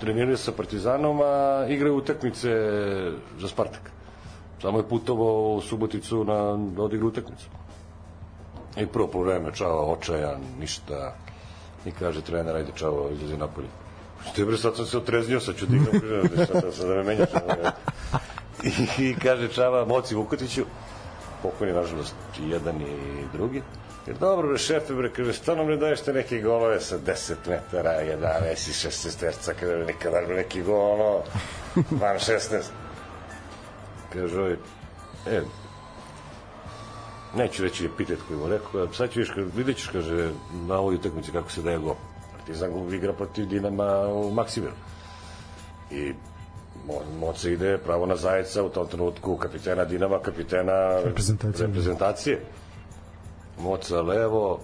trenirao sa Partizanom, a igrao utakmice za Spartak. Samo je putovao u Suboticu na da odigra utakmicu. I prvo po vreme, čao, očajan, ništa. I kaže trener, ajde čao, izlazi napolje. Što bre, sad sam se otreznio, sad ću da igram, kaže, sad, sad da me menjaš. I, I kaže Čava Moci Vukotiću, pokojni nažalost i jedan i drugi. Jer dobro bre šefe bre, kaže, stvarno mi daješ te neke golove sa 10 metara, 11 i 16 terca, kaže, nikada bre neki gol, ono, van 16. Kaže, ovaj, e, neću reći epitet koji mu rekao, sad ću viš, vidjet ćeš, kaže, na ovoj utakmici kako se daje gol. Partizan igra protiv Dinama u Maksimiru. I Mo- Moca ide pravo na Zajeca u tom trenutku kapitena Dinama, kapitena Reprezentacije. reprezentacije. Moca levo,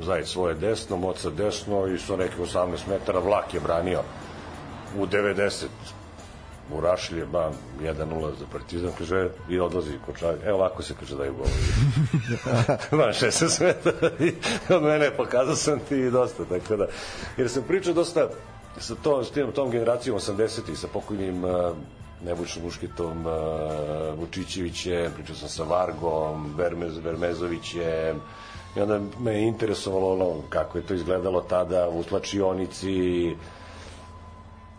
Zajec svoje desno, Moca desno i sa nekih 18 metara vlak je branio u 90 u Rašilje, ba, 1-0 za Partizan, kaže, i odlazi Kočak, evo ovako se kaže daju golovi. Van 16 metara i od mene pokazao sam ti i dosta, tako da, jer sam pričao dosta sa tom, s tim, tom generacijom 80-ih, sa pokojnim uh, Nebojšom Buškitom, uh, Vučićevićem, pričao sam sa Vargom, Vermez, Vermezovićem, i onda me je interesovalo ono, kako je to izgledalo tada u tlačionici,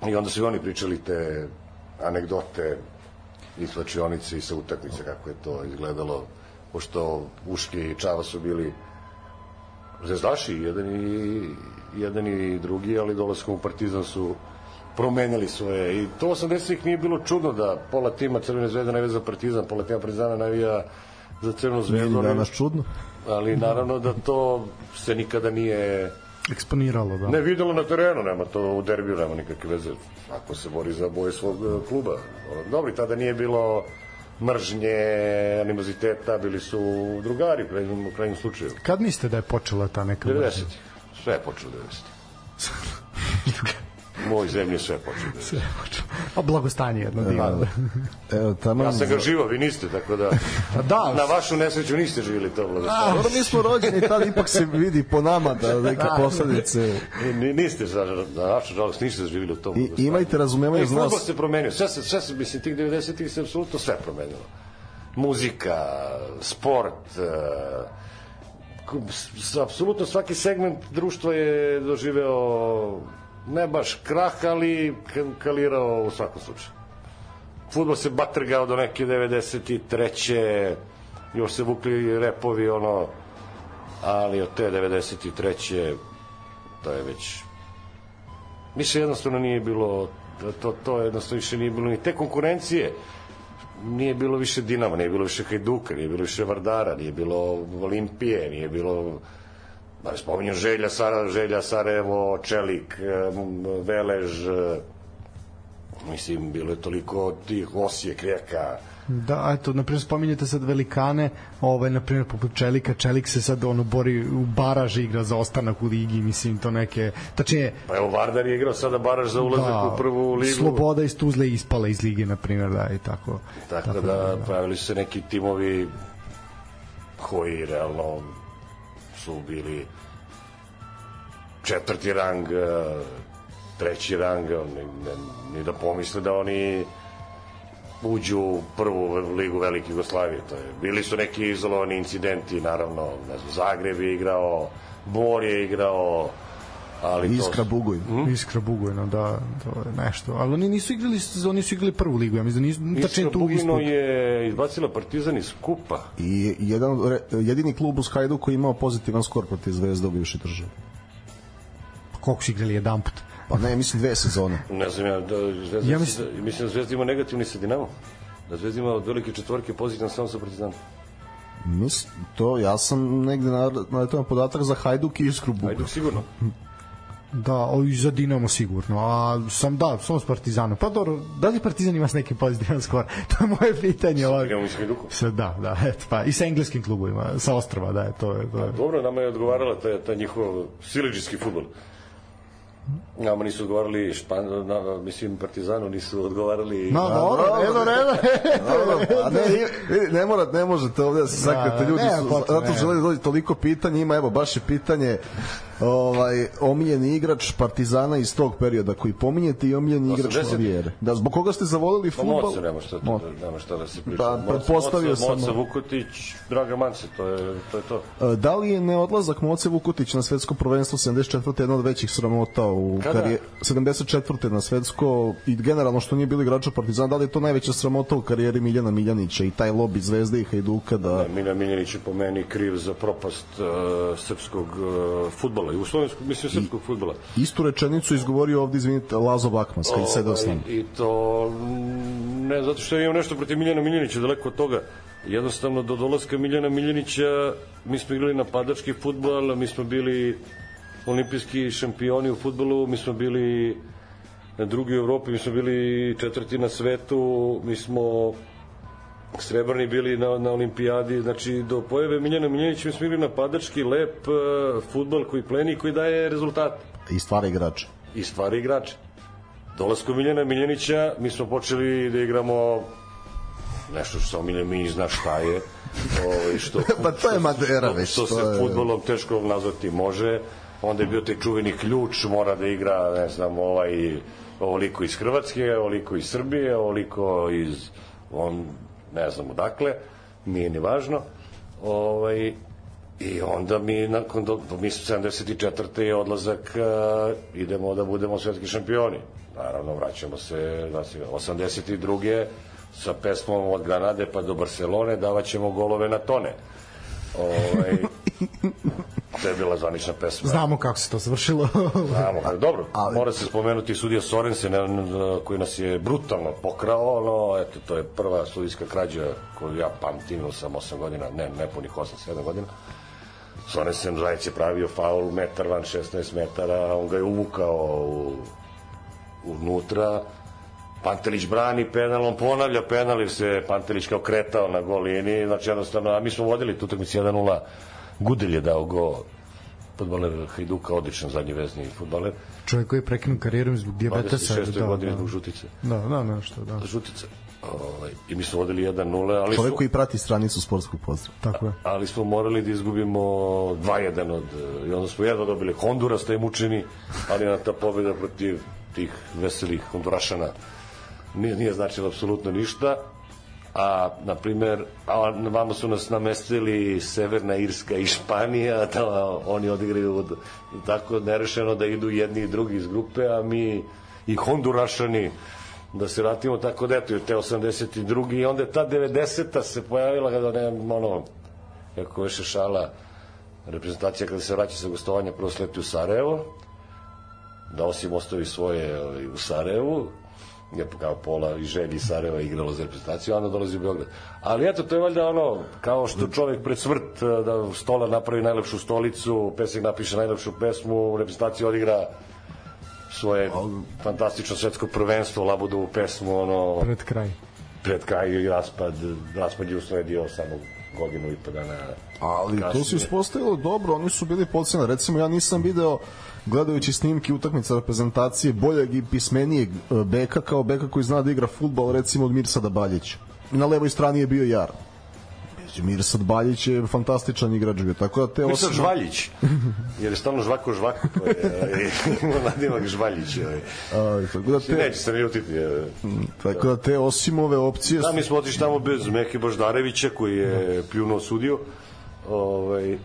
I onda su i oni pričali te anegdote iz slačionice i sa utakmice kako je to izgledalo pošto Uški i Čava su bili zvezdaši jedan i, jedan i drugi ali dolaskom u Partizan su promenili svoje i to 80-ih nije bilo čudno da pola tima Crvene zvezde navija za Partizan pola tima Partizana navija za Crvenu Nije zvezdu ni ali- danas čudno. ali naravno da to se nikada nije Eksponiralo, da. Ne videlo na terenu, nema to u derbiju, nema nikakve veze. Ako se bori za boje svog e, kluba. Dobro, i tada nije bilo mržnje, animoziteta, bili su drugari u krajnjem, u krajnjem slučaju. Kad mislite da je počela ta neka 90. Sve je počelo 90. Ovoj zemlji sve počelo 90. A blagostanje jedno divno. Evo, tamo... Ja sam ga živo, vi niste, tako da... Da, Na vašu nesreću niste živjeli to blagostanje. Dobro, mi smo rođeni, tad ipak se vidi po nama da neke posledice... Ni- Niste, za, na našu žalost, niste živjeli u tom I, blagostanju. imajte razumevanje I za nas. se promenio. Sve se, sve se, mislim, tih 90-ih se apsolutno sve promenilo. Muzika, sport, e, apsolutno svaki segment društva je doživeo ne baš krah, ali ka- kalirao u svakom slučaju. Futbol se batrgao do neke 93. Još se vukli repovi, ono, ali od te 93. to je već više jednostavno nije bilo to, to jednostavno više nije bilo ni te konkurencije nije bilo više Dinama, nije bilo više Hajduka, nije bilo više Vardara, nije bilo Olimpije, nije bilo da ne spominjem Želja, Sara, Želja Sarajevo, Čelik, em, Velež, e, mislim, bilo je toliko tih Osijek, Rijeka, Da, eto, na primjer, spominjete sad velikane, ovaj, na primjer, poput Čelika, Čelik se sad ono bori u baraž igra za ostanak u ligi, mislim, to neke, tačnije, pa evo Vardar je igrao sada baraž za ulazak da, u prvu ligu. Sloboda iz Tuzle ispala iz lige, na primjer, da, i tako. Tako da pravili su se neki timovi koji realno su bili četvrti rang, eh, treći rang, ni, ne, ni da pomisle da oni uđu u prvu ligu Velike Jugoslavije. To je, bili su neki izolovani incidenti, naravno, ne znam, Zagreb je igrao, Bor je igrao, ali to Iskra su- Buguj. Iskra Bugojno, da, to je nešto. Ali oni nisu igrali, oni su igrali prvu ligu, ja mislim da nisu, Iskra tačnije tu ispod. je izbacila Partizan iz kupa. I jedan, jedini klub uz Hajdu koji je imao pozitivan skor protiv Zvezda u bivšoj državi. Koliko su igrali jedan put? Pa ne, mislim dve sezone. Ne znam ja, da Zvezda, Ja mislim- mislim, mislim da Zvezda ima negativni sa Dinamo. Da Zvezda ima od velike četvorke pozitivan samo sa Partizanom. Mislim, to, ja sam negde naletao na podatak za Hajduk i Iskru Buguj. Ajde, sigurno. Da, o, za Dinamo sigurno, a sam da, sam s Partizanom. Pa dobro, da li Partizan ima s neki pozitivan skor? To je moje pitanje. ovako. Igramo i sa Hajdukom. Sa, da, da, eto, pa i sa engleskim klubovima, sa Ostrava, da, je, to je, to je. Dobro, nama je odgovarala taj, taj njihov siliđiski futbol. Nama nisu odgovarali Špan, na, mislim Partizanu nisu odgovarali No, dobro, evo, evo, Dobro, a ne, ne, ne, mora, ne možete ovde da se Da, ljudi nema su, zato ne. da dođe toliko pitanja, ima, evo, baš je pitanje ovaj, omiljeni igrač Partizana iz tog perioda koji pominjete i omiljeni igrač 80. Marijere. Da, zbog koga ste zavolili Pa futbol? Moca nema šta, Mo- nema šta da se priča. Da, Moca- pretpostavio Moca, sam. Moca Vukotić, Draga Mance, to je to. Je to. E, Da li je neodlazak Moce Vukotić na svetsko prvenstvo 74. jedna od većih sramota u karijeri 74. na svetsko i generalno što nije bilo igrača Partizana, da li je to najveća sramota u karijeri Miljana Miljanića i taj lobi Zvezde i Hajduka da Miljan Miljanić je po meni kriv za propast uh, srpskog uh, futbola i u slovenskom, mislim srpskog futbola. istu rečenicu izgovorio ovde, izvinite, Lazo Bakmas, kad je sedao s. Ovaj, I to mm, ne zato što imam nešto protiv Miljana Miljanića, daleko od toga. Jednostavno do dolaska Miljana Miljanića mi smo igrali napadački futbol, mi smo bili olimpijski šampioni u futbolu, mi smo bili na drugi u Evropi, mi smo bili četvrti na svetu, mi smo srebrni bili na, na olimpijadi, znači do pojave Miljana Miljanića mi smo igrali napadački, lep uh, futbol koji pleni koji daje rezultate I stvara igrača. i stvari igrače. Dolaskom Miljana Miljanića mi smo počeli da igramo nešto što Miljan Miljanić zna šta je. Ovaj što, Pa to je Madera što- već, Što to se je- futbolom teško nazvati može. Onda je bio taj čuveni ključ, mora da igra, ne znam, ovaj, ovoliko iz Hrvatske, ovoliko iz Srbije, ovoliko iz, on, ne znam odakle, nije ni važno. Ovaj, I onda mi, nakon, do, do, mi su 74. je odlazak, uh, idemo da budemo svetski šampioni. Naravno, vraćamo se, znači, 82. sa pesmom od Granade pa do Barcelone davaćemo golove na tone. Ovaj, to je bila zvanična pesma. Znamo kako se to završilo. Znamo, ali dobro, ali... mora se spomenuti sudija Sorensen koji nas je brutalno pokrao, no, eto, to je prva sudijska krađa koju ja pamtim, imao sam 8 godina, ne, ne punih 8-7 godina. Sorensen Zajec je pravio faul, metar van 16 metara, on ga je uvukao u, unutra Pantelić brani penal, on ponavlja penal jer se Pantelić kao kretao na gol liniji, znači jednostavno, a mi smo vodili tu utakmicu 1-0, Gudelj je dao go futbaler Hajduka, odličan zadnji vezni futbaler, Čovjek koji je prekinuo karijeru zbog dijabetesa. 26. Da, godine da. zbog žutice. Da, da, nešto, da. Žutice. Ovaj, I mi smo vodili 1-0, ali Čovek su, koji prati stranicu sportskog pozdrava. Tako je. ali smo morali da izgubimo 2-1 od, i onda smo jedno dobili Honduras, taj mučini, ali na ta pobjeda protiv tih veselih Hondurašana nije, nije značilo apsolutno ništa a na primer a vamo su nas namestili Severna Irska i Španija da oni odigraju od, tako nerešeno da idu jedni i drugi iz grupe a mi i Hondurašani da se vratimo tako da eto te 82. i onda je ta 90. se pojavila kada ne ono kako veše šala reprezentacija kada se vraća sa gostovanja prvo sleti u Sarajevo da osim ostavi svoje ovaj, u Sarajevu je kao pola i želji Sarajeva igralo za reprezentaciju, a onda dolazi u Beograd. Ali eto, to je valjda ono, kao što čovjek pred smrt eh, da stola napravi najlepšu stolicu, pesnik napiše najlepšu pesmu, reprezentacija odigra svoje fantastično svetsko prvenstvo, Labudovu pesmu, ono, Pred kraj. pred kraj i raspad, raspad je usledio samo godinu i po dana Ali to se kasnije. ispostavilo dobro, oni su bili podcena. Recimo, ja nisam video gledajući snimke utakmica reprezentacije boljeg i pismenijeg e, beka kao beka koji zna da igra futbol recimo od Mirsada Baljića. Na levoj strani je bio Jar. Mirsad Baljić je fantastičan igrač bio, tako da te osim- Žvaljić, jer je stalno žvako žvako, to je, ovaj, ima nadimak Žvaljić. Ovaj. A, tako da te, Neće se mi ljutiti. eh. tako da te osim ove opcije Da, mi smo otišli tamo bez Meki Boždarevića koji je pljunuo sudio. Ovaj,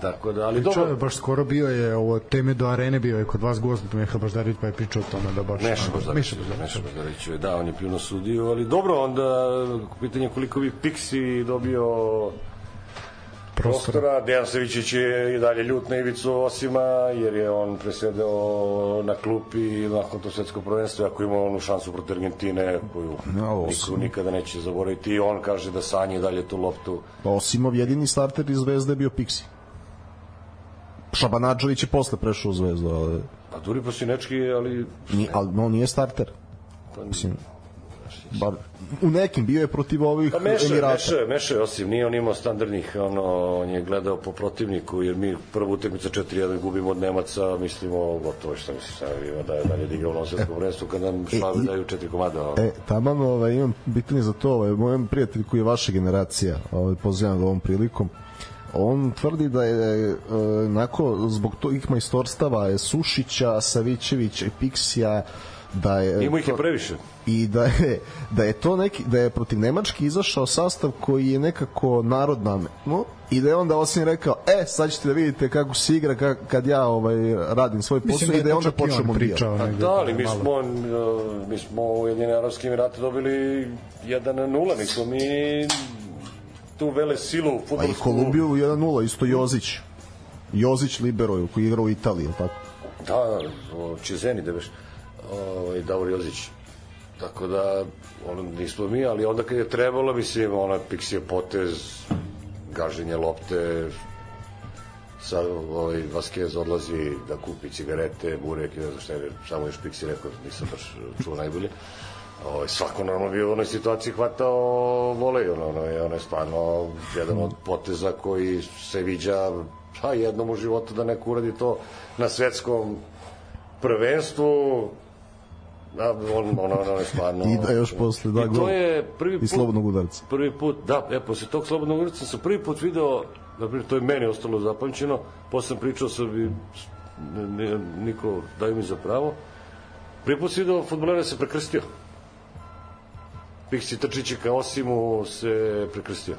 tako da, ali Pričao je dobro. baš skoro bio je ovo teme do arene bio je kod vas gost Meha Baždarić pa je pričao o tome da baš Boždarević, Baždarić. Boždarević, je, da, on je pljunuo sudiju, ali dobro, onda pitanje koliko bi Pixi dobio prostora. Dejan Savićić je i dalje ljut na Ivicu Osima, jer je on presedeo na klupi nakon to svetsko prvenstvo, ako ima onu šansu protiv Argentine, koju Ja, niko nikada neće zaboraviti. I on kaže da sanje dalje tu loptu. Pa Osimov jedini starter iz Zvezde je bio Pixi. Šabanadžović je posle prešao u Zvezdu, ali, Pa Duri Pasinečki, ali ni, ali on nije starter. pa, Mislim, bar, u nekim bio je protiv ovih Pa meša, Emirata. meša, meša, osim nije on imao standardnih, ono, on je gledao po protivniku, jer mi prvu utakmicu 4-1 gubimo od Nemaca, mislimo, gotovo šta misliš, šta ima da je dalje da igra u novom svetskom prvenstvu, kad nam šlavi i- daju četiri komada. ono. E, taman, ovaj, imam pitanje za to, ovaj, moj prijatelj koji je vaša generacija, ovaj, pozivam ga ovom prilikom, on tvrdi da je e, nako zbog tih majstorstava je Sušića, Savićevića i Piksija da je Ima ih je previše. i da je, da je to neki da je protiv Nemačke izašao sastav koji je nekako narodna no, i da je onda osim rekao e sad ćete da vidite kako se igra ka- kad ja ovaj radim svoj posao Mislim da i da je onda mondijal pričao. Pa negde, da, ali mi smo, uh, mi smo u Ujedinjene Arabske Emirate dobili 1-0, nismo mi tu vele silu pa i futbolsku. Kolumbiju 1-0 isto Jozić Jozić libero koji igra u Italiji tako Da, o, Čezeni da beš, ovaj, Davor Jozić. Tako da, ono, nismo mi, ali onda kad je trebalo, mislim, ona Pixi je potez, gaženje lopte, sad ovaj, Vasquez odlazi da kupi cigarete, burek i ne znam šta je, samo još Pixi rekao, nisam baš čuo najbolje. Ovaj, svako normalno bio u onoj situaciji hvatao volej, ono, ono, je, ono je stvarno jedan od poteza koji se viđa pa jednom u životu da neko uradi to na svetskom prvenstvu da, on, ono, ono je stvarno I da još posle da I to gol. je prvi i put slobodnog udarca prvi put, da, e, posle tog slobodnog ulica sam prvi put video, na primjer, to je meni ostalo zapamćeno, posle sam pričao sa bi, niko daju mi za pravo, prvi put sam video futbolera se prekrstio. Piksi Trčići ka Osimu se prekrstio.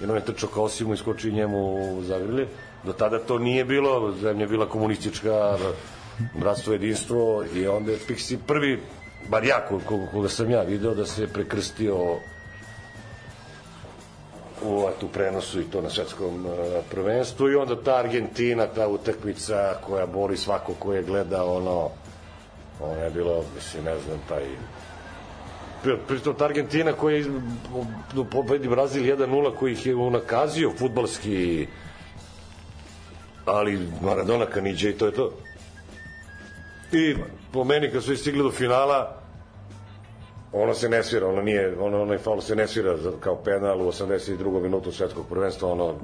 I on je trčao ka Osimu i skoči njemu u zagrlje. Do tada to nije bilo, zemlja je bila komunistička, bratstvo, jedinstvo i onda je Piksi prvi, bar ja koga, koga sam ja video, da se prekrstio u tu prenosu i to na svetskom uh, prvenstvu i onda ta Argentina, ta utakmica koja boli svako ko je gleda ono ono je bilo, mislim, ne znam, taj pritom ta Argentina koja je pobedi Brazil 1-0 koji ih je unakazio futbalski ali Maradona kaniđe i to je to i po meni kad su stigli do finala ono se ne svira, ono nije, ono, onaj faul se ne svira kao penal u 82. minutu svetskog prvenstva, ono,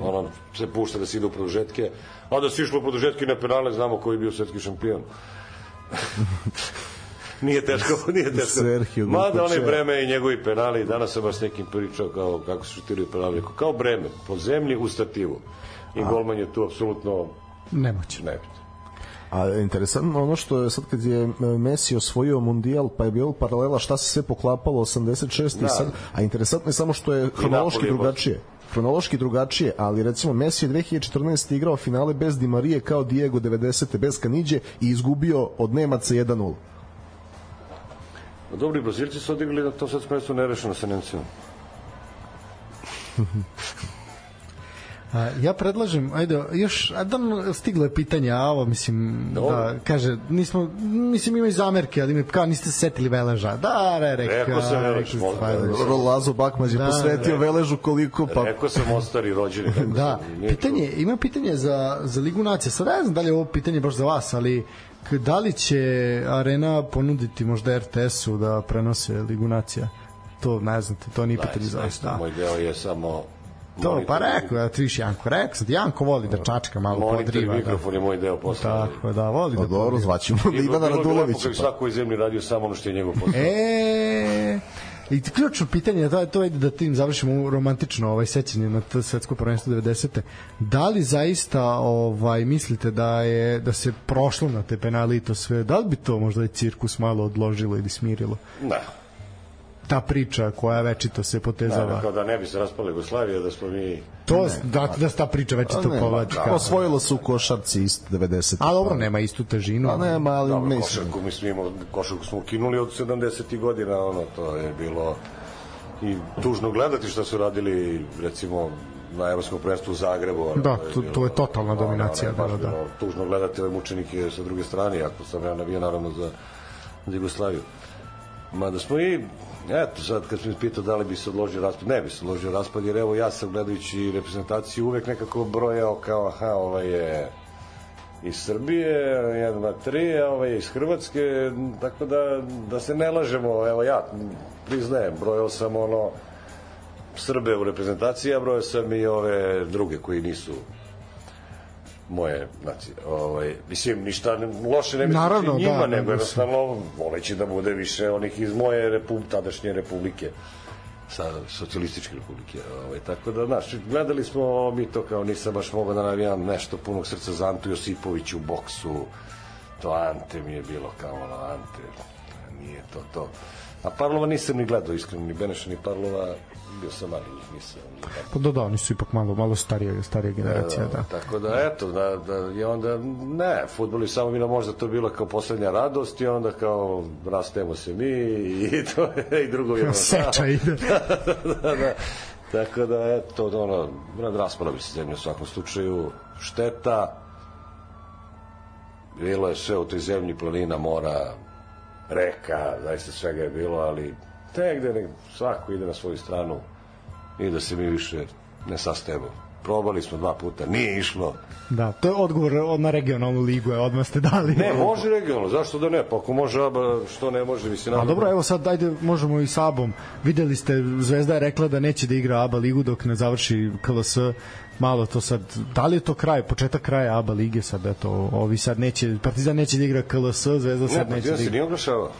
ono se pušta da se ide u produžetke, a da se išlo u produžetke na penale, znamo ko je bio svetski šampion. nije teško, nije teško. Sergio Mada onaj. Breme i njegovi penali, danas sam baš s nekim pričao kao, kako su šutiraju penali, kao Breme, po zemlji u stativu. I golman je tu apsolutno Nemoć. nebit. A interesantno ono što je sad kad je e, Messi osvojio mundijal, pa je bilo paralela šta se sve poklapalo 86 i Da. sad, a interesantno je samo što je hronološki drugačije. Hronološki drugačije, ali recimo Messi je 2014. igrao finale bez Di Marije kao Diego 90. bez Kanidje i izgubio od Nemaca 1-0. Dobri Brazilci su odigli da to svetsko mesto nerešeno sa Nemcima. A, ja predlažem, ajde, još, a da stiglo je pitanje, a ovo, mislim, Dobro. da, kaže, nismo, mislim, ima i zamerke, ali mi, kao, niste se setili Veleža. Da, re, rekao, Rekao sam Velež. Lazo Bakmaz je Da, posvetio Veležu koliko, pa Rekao sam ostari rođeni. Da, sam, pitanje, ima pitanje za, za Ligu nacija. Sad ne znam da li je ovo pitanje baš za vas, ali k- da li će Arena ponuditi možda RTS-u da prenose Ligu nacija? To ne znate, to nije pitanje za vas. Zaista, Da. Moj deo je samo To, pa monitor. rekao, ja triš Janko, rekao sam ti, Janko voli da čačka malo Monitor podriva. Da. mikrofon je moj deo posla. Tako, da, voli pa da dobro, podriva. zvaćemo Ivana bilo bi lepo Radulovića. Kad bi svako iz zemlji radio samo ono što je njegov posao. E, I ključno pitanje, da, to je da tim završimo romantično ovaj sećanje na to svetsko prvenstvo 90. Da li zaista ovaj mislite da je da se prošlo na te penali i to sve, da li bi to možda i cirkus malo odložilo ili smirilo? Da. Ta priča koja večito se Da, potezava. kao da ne bi se raspala Jugoslavija, da smo mi... To, da, da se ta priča večito Ne, povlači. da, osvojilo se u košarci isto 90. A dobro, nema istu težinu. Pa nema, ali Dobro, mislim. košarku, mi smo imali, košarku smo ukinuli od 70. godina, ono, to je bilo i tužno gledati šta su radili, recimo, na evropskom prvenstvu u Zagrebu. Ono, Da, to- to je totalna ono, dominacija, ono da, da. bilo Tužno gledati ove mučenike sa druge strane, ako sam ja navio naravno za, za Jugoslaviju. Mada smo i, eto, sad kad sam pitao da li bi se odložio raspad, ne bi se odložio raspad, jer evo ja sam gledajući reprezentaciju uvek nekako brojao kao, aha, ovaj je iz Srbije, 1, 2, 3, a ovaj iz Hrvatske, tako da, da se ne lažemo, evo ja priznajem, brojao sam ono Srbe u reprezentaciji, a brojao sam i ove druge koji nisu moje, znači, ovaj, mislim, ništa ne- loše ne mislim Naravno, njima, da, nego nego jednostavno voleći da bude više onih iz moje repu, tadašnje republike sa socijalističke republike. Ovaj, tako da, znaš, gledali smo mi to kao nisam baš mogao da navijam nešto punog srca za Antu Josipović u boksu. To Ante mi je bilo kao ono Ante. Nije to to. A Parlova nisam ni gledao iskreno, ni Beneša, ni Parlova. Bio sam mali, njih nisam. Pa da, da, oni su ipak malo, malo starije, starije generacije, da. Tako da, eto, da, da je onda, ne, futbol je samo bilo možda to bilo kao poslednja radost i onda kao rastemo se mi i to je i drugo je Seča ide. da, da. Tako da, eto, ono, rad raspala bi se zemlja u svakom slučaju. Šteta, bilo je sve u toj zemlji, planina, mora, reka, zaista svega je bilo, ali te gde svako ide na svoju stranu i da se mi više ne sastajemo. Probali smo dva puta, nije išlo. Da, to je odgovor od- na regionalnu ligu, je, odmah ste dali. Ne, može regionalno, zašto da ne? Pa ako može ABA, što ne može, mislim... A dobro, evo sad ajde možemo i sa Abom. Videli ste, Zvezda je rekla da neće da igra ABA ligu dok ne završi KLS. Malo to sad, da li je to kraj, početak kraja ABA lige sad, eto, ovi sad neće, Partizan neće da igra KLS, Zvezda Ne, sad pa neće da se igra. nije oglašavao.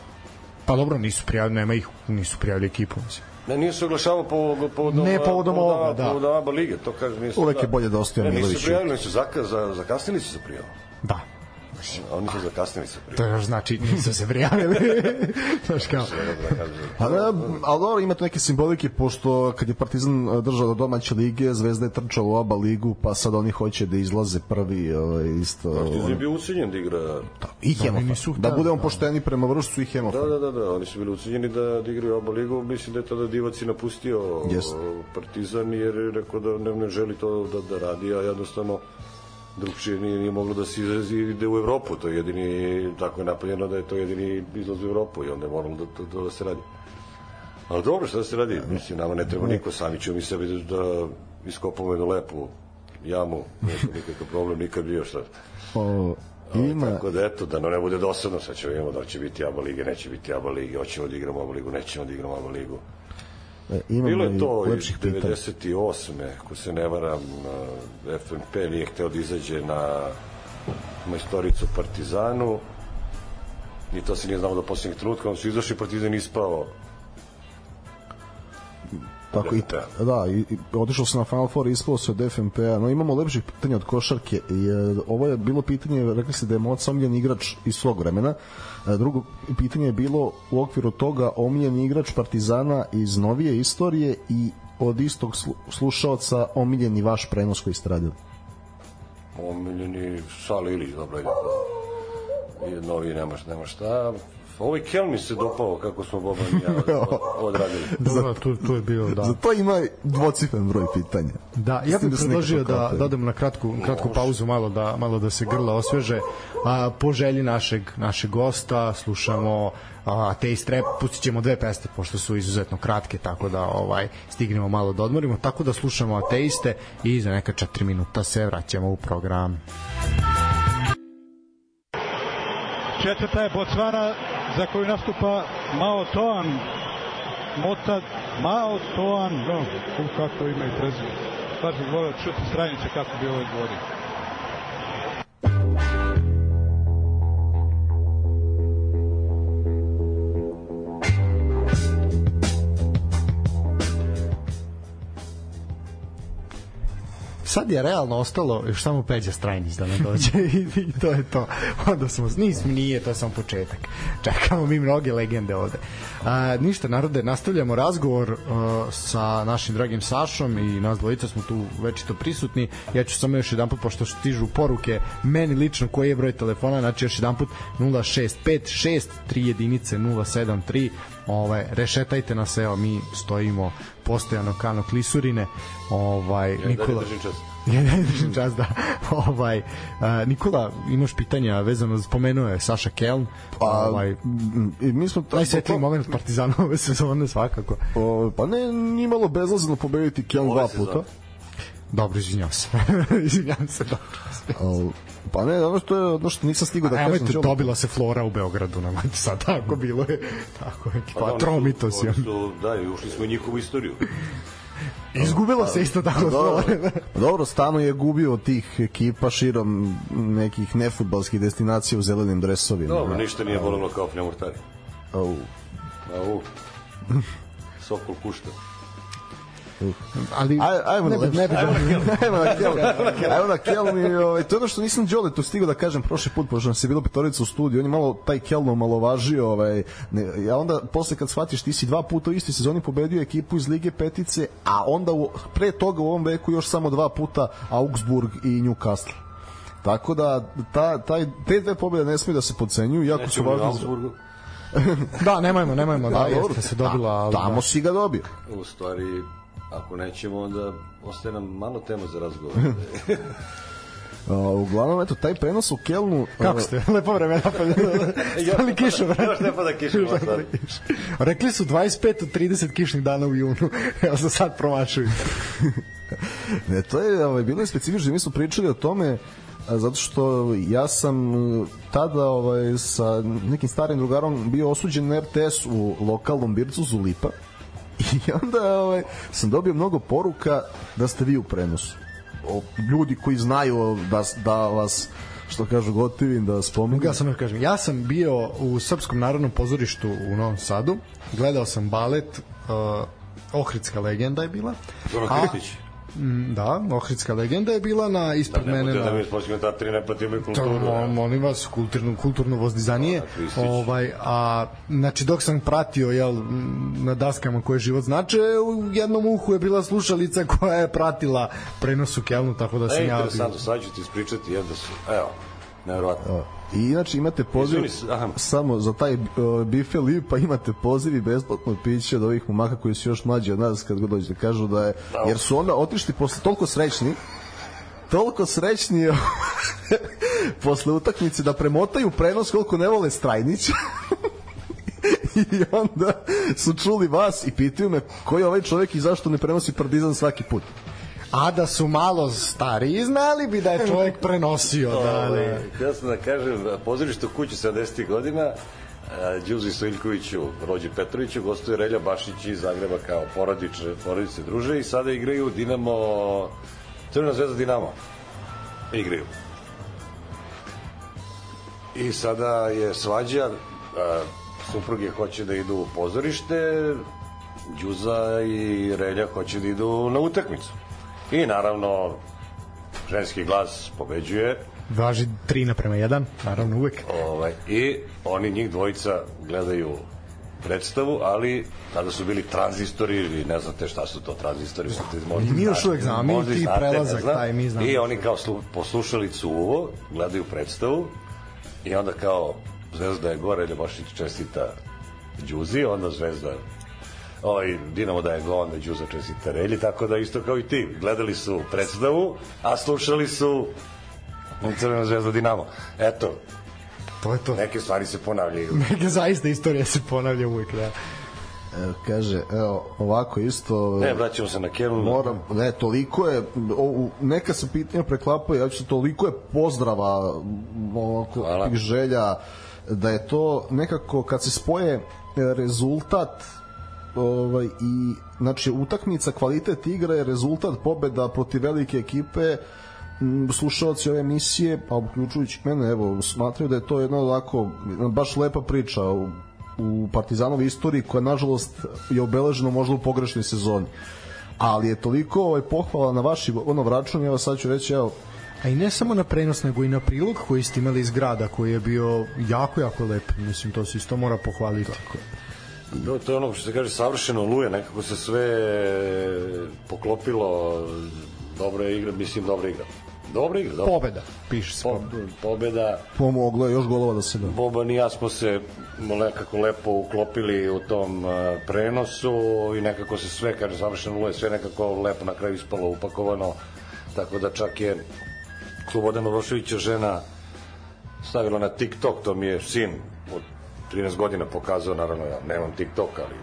Pa dobro, nisu prijavili, nema ih, nisu prijavili ekipu, mislim. Ne, nije se oglašavao po, povodom, Ne, povodom ovoga, da. Povodom ABA lige, to kaže, nisu... Uvek je bolje da ostaje ne, Milović. Nisu prijavili, nisu zaka, za, zakasnili su se prijavu. Da. A oni su zakasnili se To prijavu. još znači nisu se prijavili. Znaš kao, Da. Pa ne, ali dobro, ima tu neke simbolike, pošto kad je Partizan držao do domaće lige, Zvezda je trčala u oba ligu, pa sad oni hoće da izlaze prvi, ovaj, isto... Partizan je bio ucenjen da igra... I oni Hemofa. Da hteli, budemo da. pošteni prema vršcu i Hemofa. Da, da, da, da, oni su bili ucenjeni da, da igraju oba ligu. Mislim da je tada Divac i napustio Jeste. Partizan jer je rekao da ne, ne želi to da, da radi, a jednostavno drugčije nije, nije moglo da se izrazi i ide u Evropu. To je jedini, tako je napravljeno da je to jedini izlaz u Evropu i onda je moralo da, da, da, da se radi. Ali dobro, šta da se radi? Mislim, nama ne treba niko, sami ćemo mi sebi da, da iskopamo jednu lepu jamu, nema nikakav problem, nikad bio šta. O, Ima- Tako da eto, da ne bude dosadno, sad ćemo vidimo da će biti ABA lige, neće biti ABA lige, hoćemo da igramo ABA ligu, nećemo da igramo ABA ligu. E, imamo Bilo i je to pitanja. 98. Ako se ne varam, FNP nije hteo da izađe na majstoricu Partizanu i to se nije znamo do posljednjeg trenutka, onda su izašli Partizan ispao Tako i, DFMP-a. da, i, i otišao sam na Final Four i ispao se od FNP-a, no imamo lepših pitanja od košarke. I, e, ovo je bilo pitanje, rekli ste da je Moc omiljen igrač iz svog vremena. Drugo pitanje je bilo u okviru toga omiljen igrač Partizana iz novije istorije i od istog slu, slušaoca omiljeni vaš prenos koji ste radili. omiljeni Sala Ilić, dobro je novi nema, nema šta. Ovaj Kel mi se dopao kako smo Boban i ja odradili. Dobro, tu, tu je bio, da. Za to ima dvocifren broj pitanja. Da, ja bih da predložio da, da odemo na kratku, kratku pauzu malo da, malo da se grla osveže. A, po želji našeg, našeg gosta slušamo a, Taste Rap, pustit ćemo dve peste pošto su izuzetno kratke, tako da ovaj stignemo malo da odmorimo, tako da slušamo Ateiste i za neka 4 minuta se vraćamo u program. Četvrta je Botswana za koju nastupa Mao Toan. Mota Mao Toan, no, u kako ima i prezime. Baš bih volio čuti stranice kako bi ovo izvodio. Sad je realno ostalo još samo Peđa Strajnić da nam dođe i, to je to. Onda smo, nismo, nije, to je samo početak. Čekamo mi mnoge legende ovde. A, ništa, narode, nastavljamo razgovor a, sa našim dragim Sašom i nas dvojica smo tu večito prisutni. Ja ću samo još jedan put, pošto stižu poruke, meni lično koji je broj telefona, znači još jedan put 0656 3 jedinice 073 ovaj rešetajte nas evo mi stojimo postojano kano klisurine ovaj Ja Nikola držim čas. Ja ne držim čas da. Ovaj a, Nikola imaš pitanja vezano spomenuo je Saša Keln Pa, ovaj mi smo najsvetliji moment Partizana ove sezone svakako. O, pa ne, ni malo bezlazno pobediti Keln Ove dva puta. dobro izvinjavam se. Izvinjavam se dobro pa ne, ono što je ono što nisam stigao da da kažem. Nemojte, dobila se Flora u Beogradu na sad tako bilo je tako je Pa da, pa oni tromito su- si oni su, da, i ušli smo u njihovu istoriju. izgubila se isto tako Dobro, Flora dobro, Stano je gubio od tih ekipa širom nekih nefutbalskih destinacija u zelenim dresovima. Dobro, ništa nije bolelo kao Pnemortari. Au. Au. Sokol kušta. Ali Aj, ajmo ne, ne, Ajmo na Kelm. Ajmo na Kelm i ovaj, to je ono što nisam Đole to stigao da kažem prošli put, pošto nas je bilo petorica u studiju, on je malo taj Kelm omalovažio, ovaj, ne, ja onda posle kad shvatiš ti si dva puta u istoj sezoni pobedio ekipu iz Lige Petice, a onda u, pre toga u ovom veku još samo dva puta Augsburg i Newcastle. Tako da ta, taj, te dve pobjede ne smiju da se podcenjuju, jako su važne. Augsburgu. da nemojmo nemojmo da, Da, jeste se dobila ali Tamo da. si ga dobio. U stvari, ako nećemo, onda ostaje nam malo tema za razgovor. Uh, uglavnom, eto, taj prenos u Kelnu... Kako uh, ste? Lepo vreme napadno. Stali kiša, Još ne pada kiša. Rekli su 25 od 30 kišnih dana u junu. Evo za sad promašuju. Ne, to je ovaj, bilo je specifično, mi smo pričali o tome a, zato što ja sam uh, tada ovaj, sa nekim starim drugarom bio osuđen na RTS u lokalnom bircu Zulipa i onda ovaj, sam dobio mnogo poruka da ste vi u prenosu. O, ljudi koji znaju da, da vas što kažu gotivim da spomenu. Ja sam kažem, ja sam bio u Srpskom narodnom pozorištu u Novom Sadu, gledao sam balet uh, Ohridska legenda je bila. Zoran. Mm, Da, Ohridska legenda je bila na ispred Ne mene da na mi sportski komentatori ne pratimo i kulturu. To, mo- molim vas, kulturno, kulturno vozdizanje. Da, ovaj, a, znači, dok sam pratio jel, na daskama koje život znače, u jednom uhu je bila slušalica koja je pratila prenos u Kelnu, tako da sam E, ja... bio- interesantno, sad ću ti ispričati jedno su, evo, nevjerovatno. I inače imate poziv Izvini samo za taj uh, bife lipa imate poziv i besplatno piće od ovih momaka koji su još mlađi od nas kad god dođe da kažu da je jer su onda otišli posle toliko srećni toliko srećni posle utakmice da premotaju prenos koliko ne vole Strajnića i onda su čuli vas i pitaju me ko je ovaj čovjek i zašto ne prenosi Partizan svaki put A da su malo stariji, znali bi da je čovjek prenosio. Da, da. Ovaj, Htio sam da kažem, pozorište u kući 70. godina, Đuzi Stojljkoviću, Rođe Petroviću, gostuje Relja Bašić iz Zagreba kao porodič, porodice druže i sada igraju Dinamo, Crvena zvezda Dinamo. Igraju. I sada je svađa, supruge hoće da idu u pozorište, Đuza i Relja hoće da idu na utakmicu. I naravno, ženski glas pobeđuje, Važi 3 naprema 1, naravno uvek. Ovaj, I oni njih dvojica gledaju predstavu, ali tada su bili tranzistori ili ne znate šta su to tranzistori. Možda, I mi još uvek znamo, možda ti znate, prelazak znam. taj, mi znamo. I oni kao slu, poslušalicu uvo, gledaju predstavu i onda kao Zvezda je gore, Ljubošić čestita Đuzi, onda Zvezda ovaj, Dinamo da je go, onda Đuza čestita Relji, tako da isto kao i ti. Gledali su predstavu, a slušali su Crvena zvezda Dinamo. Eto, To je to. neke stvari se ponavljaju. Neka zaista istorija se ponavlja uvek, da. Evo, kaže, evo, ovako isto... Ne, vraćamo se na Kelu. Moram, ne, toliko je, o, neka se pitanja preklapaju, ja ću toliko je pozdrava, ovako, Hvala. želja, da je to nekako, kad se spoje e, rezultat ovaj, i znači utakmica, kvalitet igre je rezultat pobeda protiv velike ekipe m, slušalci ove emisije, pa uključujući mene, evo, smatraju da je to jedna ovako, baš lepa priča u, u Partizanovi istoriji koja nažalost je obeležena možda u pogrešnoj sezoni ali je toliko ovaj pohvala na vaši ono račun, evo sad ću reći evo A i ne samo na prenos, nego i na prilog koji ste imali iz grada, koji je bio jako, jako lep. Mislim, to se isto mora pohvaliti. Tako. No, to je ono što se kaže savršeno luje, nekako se sve poklopilo, dobra je igra, mislim dobra igra. Dobra igra, dobra. Pobeda, piše se. Po, pobeda. pomoglo je još golova da se da Boban i ja smo se nekako lepo uklopili u tom uh, prenosu i nekako se sve, kaže savršeno luje, sve nekako lepo na kraju ispalo upakovano, tako da čak je Slobodan Uroševića žena stavila na TikTok, to mi je sin 13 godina pokazao, naravno ja nemam TikTok, ali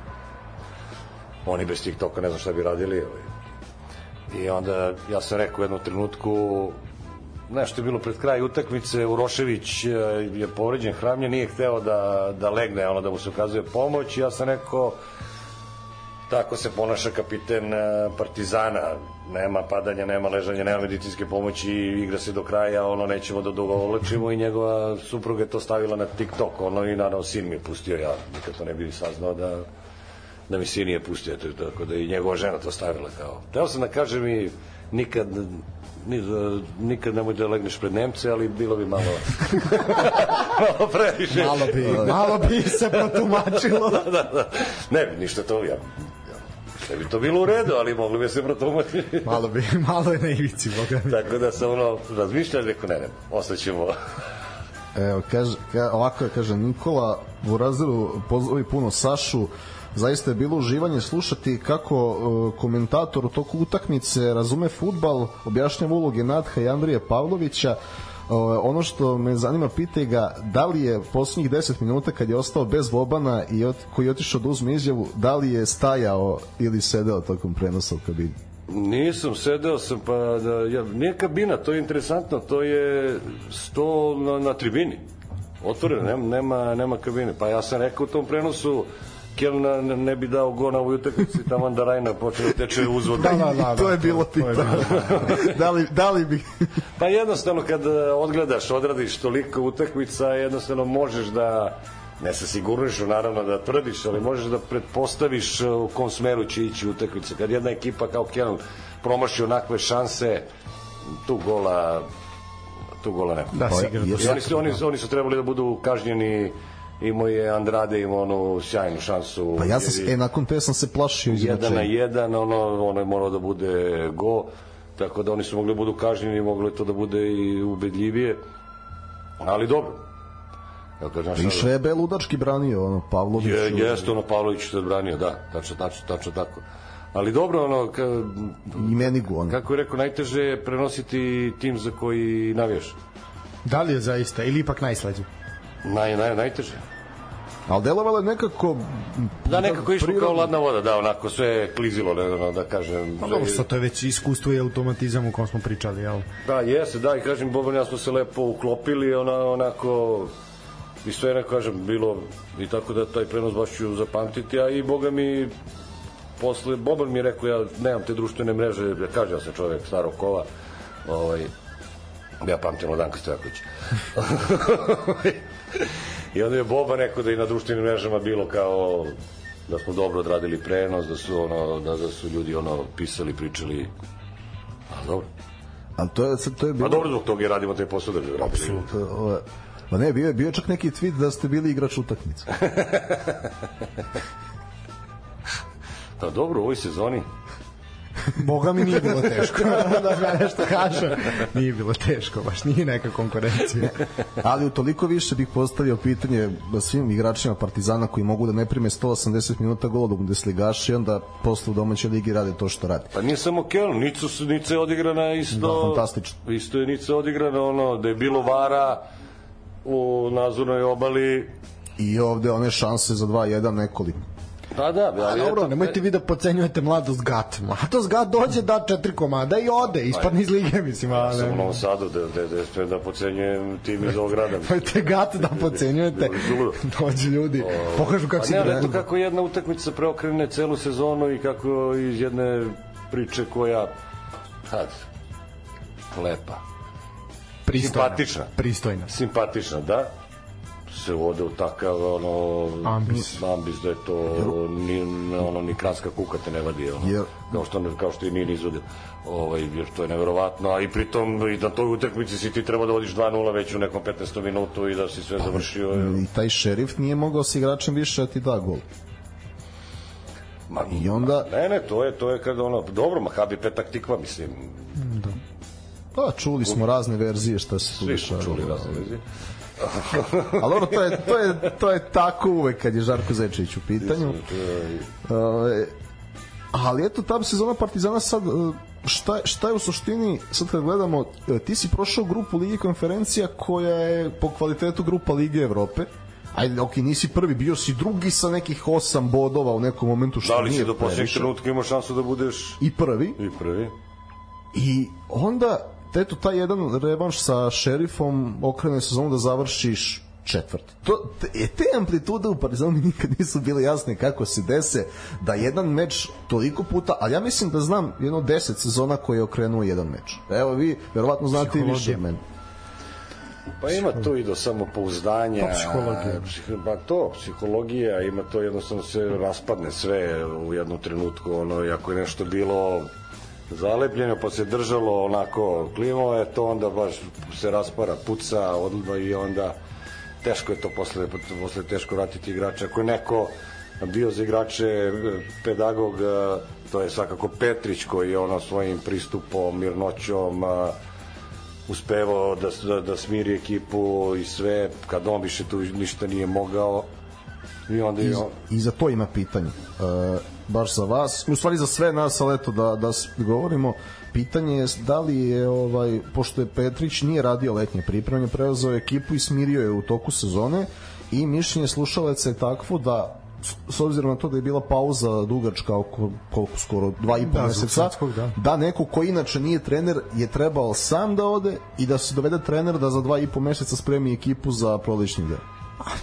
oni bez TikToka ne znam šta bi radili. Ovaj. I onda ja sam rekao u jednom trenutku nešto je bilo pred kraj utakmice, Urošević eh, je povređen hramlje, nije hteo da, da legne, ono da mu se ukazuje pomoć, ja sam rekao tako se ponaša kapiten eh, Partizana, nema padanja, nema ležanja, nema medicinske pomoći, igra se do kraja, ono nećemo da dugo ovlačimo i njegova supruga je to stavila na TikTok, ono i naravno sin mi je pustio, ja nikad to ne bi saznao da da mi sin nije pustio, eto, tako da i njegova žena to stavila kao. Teo sam da kažem i nikad ni, nikad nemoj da legneš pred Nemce, ali bilo bi malo malo previše. Malo bi, malo bi se protumačilo. da, da, da. Ne, ništa to, ja ne bi to bilo u redu, ali mogli bi se protumačiti. malo bi, malo je na ivici, boga mi. Tako da sam ono razmišljao, rekao ne, ne, ostaćemo Evo, kaže, ka, ovako je, kaže Nikola Burazeru, pozdravi puno Sašu, zaista je bilo uživanje slušati kako uh, komentator u toku utakmice razume futbal, objašnjava uloge Nadha i Andrije Pavlovića, ono što me zanima, pitaj ga da li je poslednjih 10 minuta kad je ostao bez Bobana i ot, koji je otišao da uzme izjavu, da li je stajao ili sedeo tokom prenosa u kabini? Nisam, sedeo sam pa da, ja, nije kabina, to je interesantno, to je sto na, na tribini. Otvoreno, nema, nema, nema kabine. Pa ja sam rekao u tom prenosu, Kelna ne, bi dao go na ovoj utakmici, tamo da Rajna počne da teče uzvod. Da, da, da, to je da, bilo tipa. da, li, da li bi... Pa jednostavno kad e, odgledaš, odradiš toliko utakmica, jednostavno možeš da ne se sigurniš, naravno da tvrdiš, ali možeš da pretpostaviš e, u kom smeru će ići utakmica. Kad jedna ekipa kao Keln promaši onakve šanse, tu gola tu gola nema. Da, igra. I oni su, oni, oni su trebali da budu kažnjeni imao je Andrade imao onu sjajnu šansu Pa ja sam, se- e, nakon te sam se plašio jedan na izjednačenja. jedan, ono, ono je moralo da bude go, tako da oni su mogli da budu kažnjeni, moglo je to da bude i ubedljivije, ali dobro. Ja kažem, I Švebe je ludački branio, ono, Pavlović. je, jeste ono Pavlović se odbranio, da, tačno, tačno, tačno tako. Ali dobro, ono, ka, I Menigu, ono. kako je rekao, najteže je prenositi tim za koji navijaš. Da li je zaista, ili ipak najslađe? Naj, naj, najteže. Ali delovalo je nekako... Da, nekako išlo kao ladna voda, da, onako sve klizilo, ne, ono, da kažem. Pa dobro, sad to je već iskustvo i automatizam u kom smo pričali, jel? Da, jeste, da, i kažem, Boban ja smo se lepo uklopili, ona, onako, i sve, ne kažem, bilo, i tako da taj prenos baš ću zapamtiti, a i Boga mi, posle, Boban mi je rekao, ja nemam te društvene mreže, ja kažem, ja sam čovek starog kova, ovaj, ja pamtim od Danka Stojakovića. I onda je Boba rekao da i na društvenim mrežama bilo kao da smo dobro odradili prenos, da su ono da, da su ljudi ono pisali, pričali. A dobro. Ali to je, sad to je bilo... Pa dobro zbog toga i radimo taj posao da bi radili. Apsolutno. Ma ne, bio je, bio je čak neki tweet da ste bili igrač utakmice. Pa dobro, u ovoj sezoni Boga mi nije bilo teško da ja nešto kažem. Nije bilo teško, baš nije neka konkurencija. Ali utoliko više bih postavio pitanje svim igračima Partizana koji mogu da ne prime 180 minuta gola u Bundesligaši i onda posle u domaćoj ligi rade to što rade. Pa nije samo Keln, Nicu, su- Nica je odigrana isto... Da, fantastično. Isto je Nica odigrana ono, da je bilo vara u nazornoj obali. I ovde one šanse za 2-1 nekoliko. Pa da, A ali dobro, eto, nemojte vi da pocenjujete mladost Gat. Mladost Gat dođe, da četiri komada i ode, ispadne iz lige, mislim. Ja Ali, sam u Novom Sadu, da, da, da, da, da pocenjujem tim iz ovog grada. Nemojte Gat da pocenjujete. Dođe ljudi, pokažu kako Pa si ne, eto kako jedna utakmica preokrene celu sezonu i kako iz jedne priče koja had, lepa, Pristojna. simpatična. Pristojna. simpatična, da, se ode u takav ono Ambis. ambis da je to ni ono ni kranska kuka te ne vadi ono Jer- kao što kao što i nije ni izvodio ovaj jer to je neverovatno a i pritom i na toj utakmici si ti treba da vodiš 2:0 već u nekom 15. minutu i da si sve završio I taj šerif nije mogao s igračem više da ti da gol. Ma, I onda- Ne, ne, to je, to je kad ono, dobro, Mahabi petak tikva, mislim, Pa, čuli smo razne verzije šta se tu svi smo čuli razne vezi. Ali dobro, to je, to, je, to je tako uvek kad je Žarko Zečević u pitanju. Ove, ali eto, ta sezona Partizana sad, e, šta, šta je u suštini, sad kad gledamo, e, ti si prošao grupu Ligi konferencija koja je po kvalitetu grupa Lige Evrope, ajde, ok, nisi prvi, bio si drugi sa nekih osam bodova u nekom momentu što Da li nije si do posljednjeg previše. trenutka imao šansu da budeš I prvi, i prvi? I onda, eto, taj jedan revanš sa šerifom okrene sezonu da završiš četvrti. To, te, e, te amplitude u Partizanu mi nikad nisu bile jasne kako se dese da jedan meč toliko puta, ali ja mislim da znam jedno deset sezona koji je okrenuo jedan meč. Evo vi, verovatno znate i više Psihologija. od mene. Pa ima to i do samopouzdanja. Pa, psihologija. psih- Pa to, psihologija, ima to jednostavno se raspadne sve u jednom trenutku, ono, ako je nešto bilo zalepljeno, pa se držalo onako klimo je to onda baš se raspara, puca, odlba i onda teško je to posle, posle teško vratiti igrača. Ako je neko bio za igrače e, pedagog, e, to je svakako Petrić koji je ono svojim pristupom, mirnoćom, a, uspevao da, da, da smiri ekipu i sve, kad on više tu ništa nije mogao i onda I, on, I za to ima pitanje. E, baš za vas, u stvari za sve nas, ali eto da, da govorimo, pitanje je da li je, ovaj, pošto je Petrić nije radio letnje pripremanje, preuzeo ekipu i smirio je u toku sezone i mišljenje slušalaca je takvo da s- obzirom na to da je bila pauza dugačka oko koliko skoro dva i po Da, meseca svetskog, da. da neko ko inače nije trener je trebao sam da ode i da se dovede trener da za dva i po meseca spremi ekipu za prolećni deo.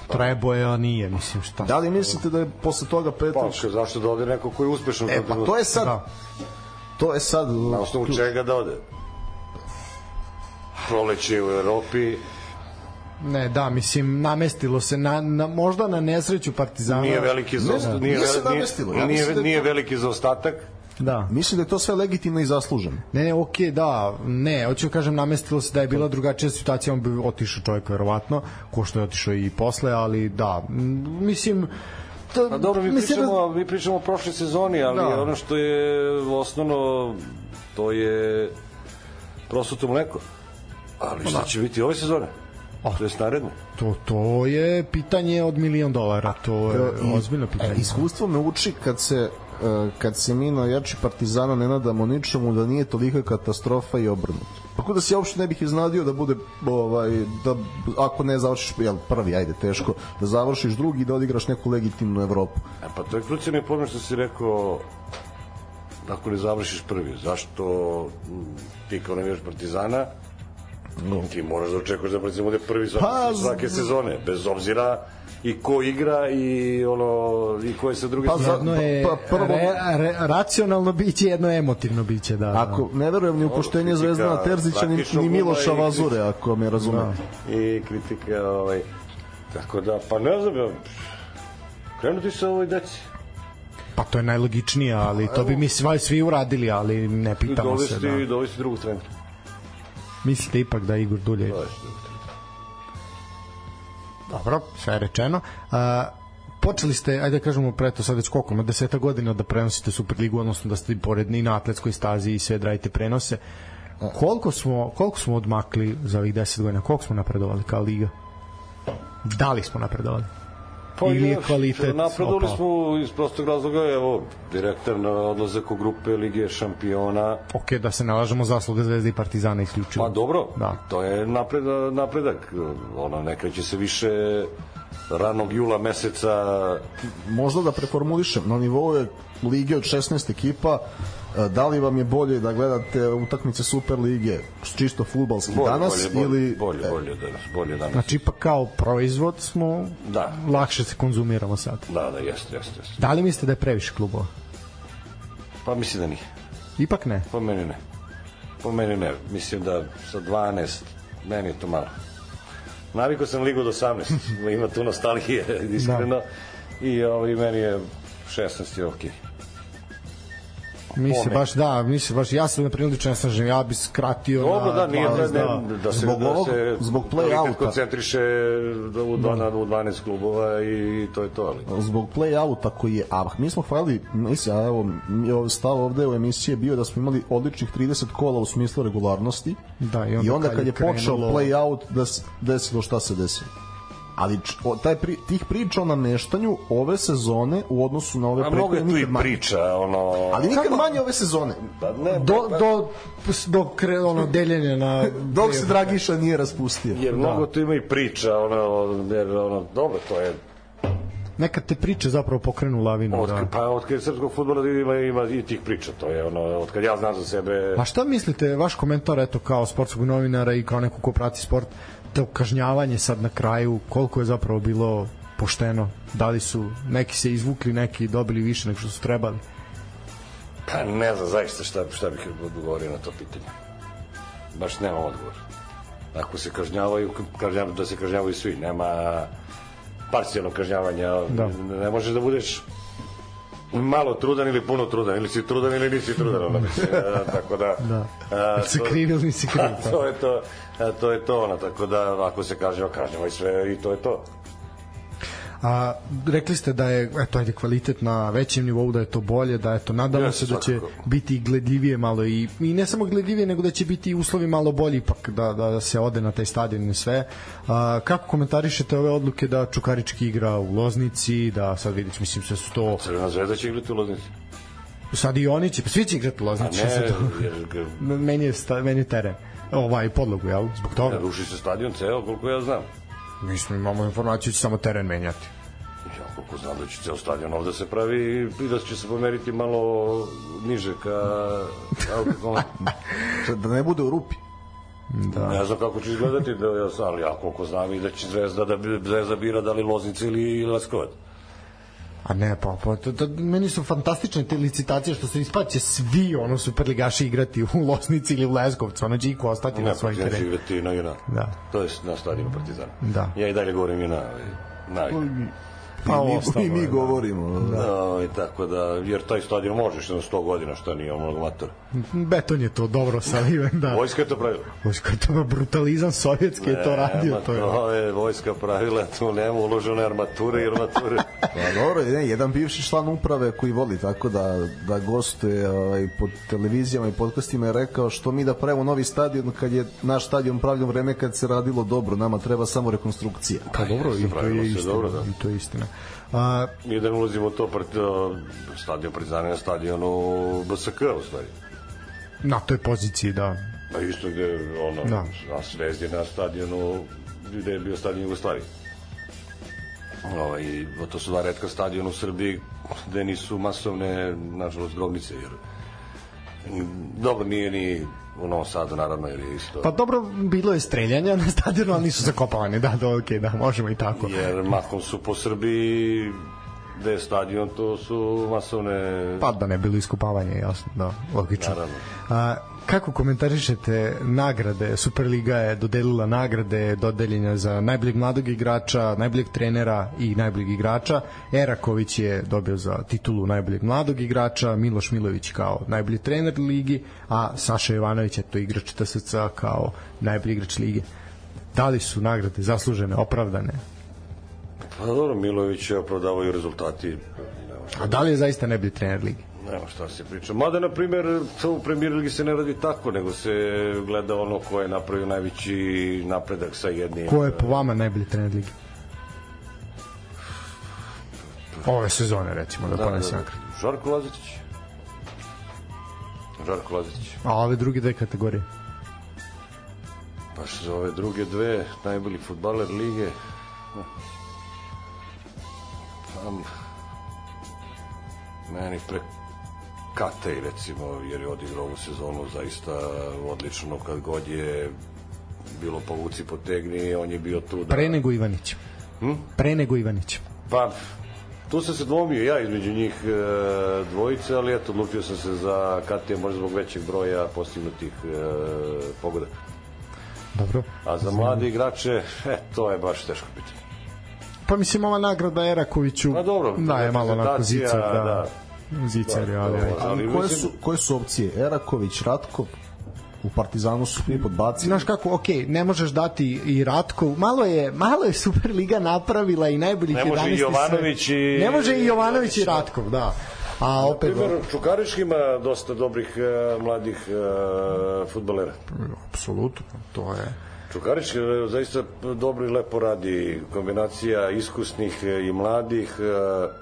Trebo je, a nije, mislim, šta. Da li mislite da je posle toga pa, Petrić ka- zašto da ode neko koji je uspešan E, pa to je sad... Da. To je sad... Na osnovu čega da ode? Proleće u Evropi, Ne, da, mislim, namestilo se na, na, možda na nesreću Partizana. nije veliki za, Ne, nije, nije nije, da nije, nije veliki zaostatak, Da. Mislim da je to sve legitimno i zasluženo. Ne, ne, okej, da, ne, hoću da kažem, namestilo se da je bila drugačija situacija, on bi otišao čovjek, verovatno, ko što je otišao i posle, ali da, mislim, to, Pa dobro, mi mislim da- pričamo, mi pričamo o prošloj sezoni, ali Da. ono što je osnovno, to je prosuto mleko. Ali šta će biti ove sezone? To je naredne. To, to je pitanje od milion dolara, to je I- ozbiljno pitanje. E, iskustvo me uči kad se e, kad se mi na jači partizana ne nadamo ničemu da nije tolika katastrofa i obrnuto. Tako da se ja uopšte ne bih iznadio da bude ovaj da ako ne završiš jel prvi ajde teško da završiš drugi i da odigraš neku legitimnu Evropu. E, pa to je krucijalni problem što si rekao ako ne završiš prvi. Zašto ti kao navijač Partizana No. ti moraš da očekuješ da Partizan bude prvi Pa, svake sezone, bez obzira i ko igra i ono i ko je sa druge Pa, strane. Jedno je Pa, prvo- re, re, racionalno biće, jedno je emotivno biće, da. Ako ne verujem ni u poštenje kritika Zvezdana Terzića ni, ni Miloša Vazure, ako me razumete. i kritika ovaj tako da pa ne znam ja, krenuti sa ovoj deci Pa to je najlogičnije, ali to bi mi svi, svi uradili, ali ne pitamo se. dovesti, Da. dovesti drugog trenera Mislite ipak da Igor Dulje... Dovesti. Dobro, sve je rečeno. A, počeli ste, ajde da kažemo pre to sad već koliko, na deseta godina da prenosite Superligu, odnosno da ste pored i na atletskoj stazi i sve da prenose. Koliko smo, koliko smo odmakli za ovih 10 godina? Koliko smo napredovali kao liga? Da li smo napredovali? Ili je kvalitet Napredovali opao? smo iz prostog razloga, evo, direktan odlazak u grupe Lige šampiona. Ok, da se nalažemo zasluga Zvezde i Partizana isključivo. Pa dobro, Da. to je napred, napredak. Ono, ne kreće se više ranog jula meseca Možda da preformulišem, na nivou je lige od 16 ekipa, da li vam je bolje da gledate utakmice Super lige čisto futbalski bolje, danas bolje, bolje, ili bolje, bolje danas, bolje danas. Znači, ipak kao proizvod smo Da. lakše se konzumiramo sad. Da, da, jeste, jeste, jeste. Da li mislite da je previše klubova? Pa mislim da nije. Ipak ne. Po meni ne. Po meni ne. Mislim da sa 12, meni je to malo. Navikao sam ligu do 18, ima tu nostalgije, iskreno. I ovaj, meni je 16 je okej. Mi se baš da, mi se baš ja sam na primjer ne slažem, ja bih skratio Dobro, na da, nije da, 12, ne, da se, Zbog da ovog- se zbog kvalitet play-outa. koncentriše da u, da. u 12 klubova i to je to. Ali. zbog play-outa koji je, a mi smo hvalili, mislim, a evo, mi- ovo stav ovde u emisiji je bio da smo imali odličnih 30 kola u smislu regularnosti Da, i onda, kad, je počeo krenulo- play-out da se desilo šta se desilo. Ali č, o, taj pri, tih priča o nameštanju ove sezone u odnosu na ove A mnogo je tu nikad i manje. priča, ono... Ali nikad manje ove sezone. Pa ne, do, pa- do, do kre, ono, deljenja na... Dok se Dragiša nije raspustio. Jer mnogo tu ima i priča, ono, jer, ono, dobro, to je Nekad te priče zapravo pokrenu lavinu. Od, Da. Pa od kad je srpskog futbola ima, ima i tih priča, to je ono, od kad ja znam za sebe... A šta mislite, vaš komentar, eto, kao sportskog novinara i kao neko ko prati sport, to kažnjavanje sad na kraju, koliko je zapravo bilo pošteno? Da li su neki se izvukli, neki dobili više nego što su trebali? Pa ne znam zaista šta, šta bih odgovorio na to pitanje. Baš nema odgovor. Ako se kažnjavaju, kažnjavaju da se kažnjavaju svi, nema parcijalnog kažnjavanja. Da. Ne možeš da budeš malo trudan ili puno trudan, ili si trudan ili nisi trudan, ono, mislim, a, tako da... Da. a, Si to- kriv ili nisi kriv, to je to, a, to je to, ono, tako da ako se kažnjava, kažnjava i sve i to je to. A rekli ste da je eto ajde kvalitet na većem nivou da je to bolje, da eto nadamo Jeste, se da će svakako. biti gledljivije malo i i ne samo gledljivije nego da će biti uslovi malo bolji ipak da da se ode na taj stadion i sve. A, kako komentarišete ove odluke da Čukarički igra u Loznici, da sad vidiš mislim su to Crvena zvezda će igrati u Loznici. sad i oni će pa svi će igrati u Loznici. ne, se jer meni je sta, meni je teren ovaj podlogu, jel? Zbog toga. ruši se stadion ceo, koliko ja znam. Mi smo imamo informaciju da će samo teren menjati. Ja koliko znam da će ceo stadion ovde se pravi i da će se pomeriti malo niže ka. Da ne bude u rupi. Da. Ne znam kako će izgledati, da, ja, sam, ali ja koliko znam i da će Zvezda, da Zvezda bira da li Loznica ili, ili Leskovac. A ne, pa, pa to, to, meni su fantastične te licitacije što se ispaće svi ono superligaši igrati u Losnici ili u Leskovcu, ono će iko ostati Ne, na svojim Partizan će terenu. igrati na Juna. Da. To je na stadionu Partizana. Da. Ja i dalje govorim i na, na Pa I mi, ostalo i mi da. govorimo. Da. Da, i tako da, jer taj stadion možeš na 100 godina, što nije ono mator. Beton je to dobro saliven, da. Vojska je to pravila. Vojska je to brutalizam sovjetski je to radio, to je. to je vojska pravila, tu nema uložene armature i armature. Pa dobro, ne, jedan bivši član uprave koji voli tako da, da gostuje ovaj, po televizijama i podcastima je rekao što mi da pravimo novi stadion kad je naš stadion pravljen u vreme kad se radilo dobro, nama treba samo rekonstrukcija. Pa dobro, i to je istina. dobro, da. I to je istina. A, Mi da ne ulazimo to, pred, uh, stadion Partizana je stadion u BSK, u stvari. na toj poziciji, da. Pa isto gde, ono, Da. na Zvezdi na stadionu, gde je bio stadion Jugoslavije. Ovaj, i to su dva redka stadiona u Srbiji gde nisu masovne, nažalost, grobnice, jer dobro nije ni u Novom Sadu, naravno, jer je isto... Pa dobro, bilo je streljanja na stadionu, ali nisu zakopavani. Da, da, okej, da, možemo i tako. Jer mahom su po Srbiji gde je stadion, to su masovne... Pa da ne bilo iskopavanje, jasno, da, logično. Naravno. A, kako komentarišete nagrade? Superliga je dodelila nagrade dodeljenja za najboljeg mladog igrača, najboljeg trenera i najboljeg igrača. Eraković je dobio za titulu najboljeg mladog igrača, Miloš Milović kao najbolji trener ligi, a Saša Jovanović je to igrač TSC kao najbolji igrač lige. Da li su nagrade zaslužene, opravdane? Pa dobro, Milović je opravdavao i rezultati. A da li je zaista najbolji trener ligi? Nema šta se priča. Mada, na primjer, u premier ligi se ne radi tako, nego se gleda ono ko je napravio najveći napredak sa jednim... Ko je po vama najbolji trener ligi? Ove sezone, recimo, da, Da, da, da, da. Žarko Lazić. Žarko Lazić. A ove druge dve kategorije? Pa što za ove druge dve, najbolji futbaler lige, pa, meni pre Katej recimo, jer je odigrao ovu sezonu zaista odlično kad god je bilo povuci potegni, on je bio tu da... Pre nego Ivanić. Hm? Pre nego Ivanić. Pa, tu sam se dvomio ja između njih e, dvojice, ali eto, odlučio sam se za Katija možda zbog većeg broja postignutih e, pogoda. Dobro. A za mlade igrače, e, to je baš teško pitanje. Pa mislim, ova nagrada Erakoviću Pa dobro, da je malo reprezentacija, zicar, da. da. Zicar, Da, ali. Ali Ali koje su, koje su opcije? Eraković, Ratkov, u Partizanu su svi podbacili. Znaš kako, ok, ne možeš dati i Ratko, malo je, malo je Superliga napravila i najboljih Ne 11. može i se- Jovanović i- Ne može i Jovanović i Ratkov, da. A opet, Primer, Čukarički ima dosta dobrih e, mladih e, futbolera. apsolutno, to je... Čukarić e, zaista dobro i lepo radi kombinacija iskusnih i mladih. e,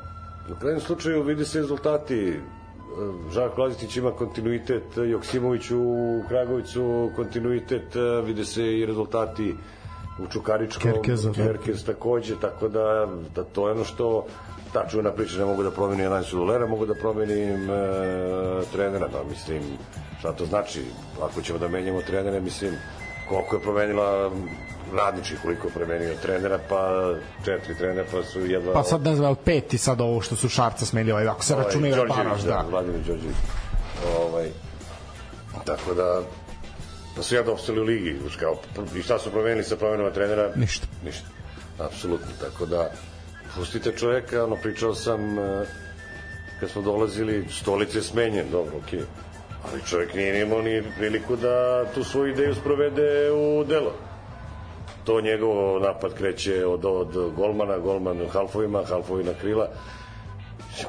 U krajnjem slučaju vidi se rezultati. E, Žarko Lazitić ima kontinuitet, Joksimović u Kragovicu kontinuitet, e, vide se i rezultati u Čukaričkom, Kerkeza, da. Kerkez takođe, tako da, da to je ono što ta čuvena priča ne mogu da promenim Anansu Dolera, mogu da promenim e, trenera, da mislim, šta to znači, ako ćemo da menjamo trenere, mislim, koliko je promenila radnički, koliko promenio trenera, pa četiri trenera, pa su jedva... Pa sad ne znam, je li pet i sad ovo što su Šarca smenili, ovaj, ako se Ovaj, računaju Đorđević, Baraš, da. Vladimir Đorđević. Ovaj, tako da, da su jedno ostali u ligi. Uz kao, I šta su promenili sa promenama trenera? Ništa. Ništa. Apsolutno. Tako da, pustite čoveka, ono, pričao sam, eh, kad smo dolazili, stolice je smenjen, dobro, okej. Ali čovjek nije imao ni priliku da tu svoju ideju sprovede u delo. To njegov napad kreće od, od golmana, golman halfovima, halfovi na krila.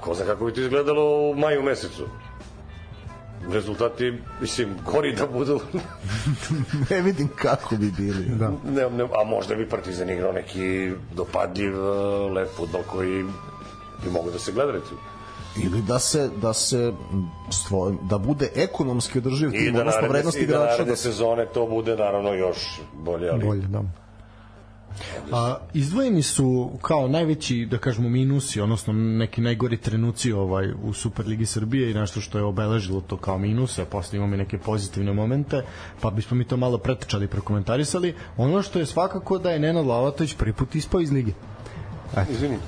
Ko zna kako bi to izgledalo u maju mesecu. Rezultati, mislim, gori da budu. ne vidim kako bi bili. Da. ne, ne, a možda bi Partizan igrao neki dopadljiv, eh, lep futbol koji bi mogo da se gleda, recimo. Ili da se da se stvo, da bude ekonomski održiv tim, da odnosno naredne, vrednost i da igrača naredne da se sezone to bude naravno još bolje, ali Bolje, da. A, izdvojeni su kao najveći, da kažemo, minusi, odnosno neki najgori trenuci ovaj, u Superligi Srbije i nešto što je obeležilo to kao minuse, a posle imamo i neke pozitivne momente, pa bismo mi to malo pretečali i prokomentarisali. Ono što je svakako da je Nenad Lavatović prvi put ispao iz lige. Izvini. E,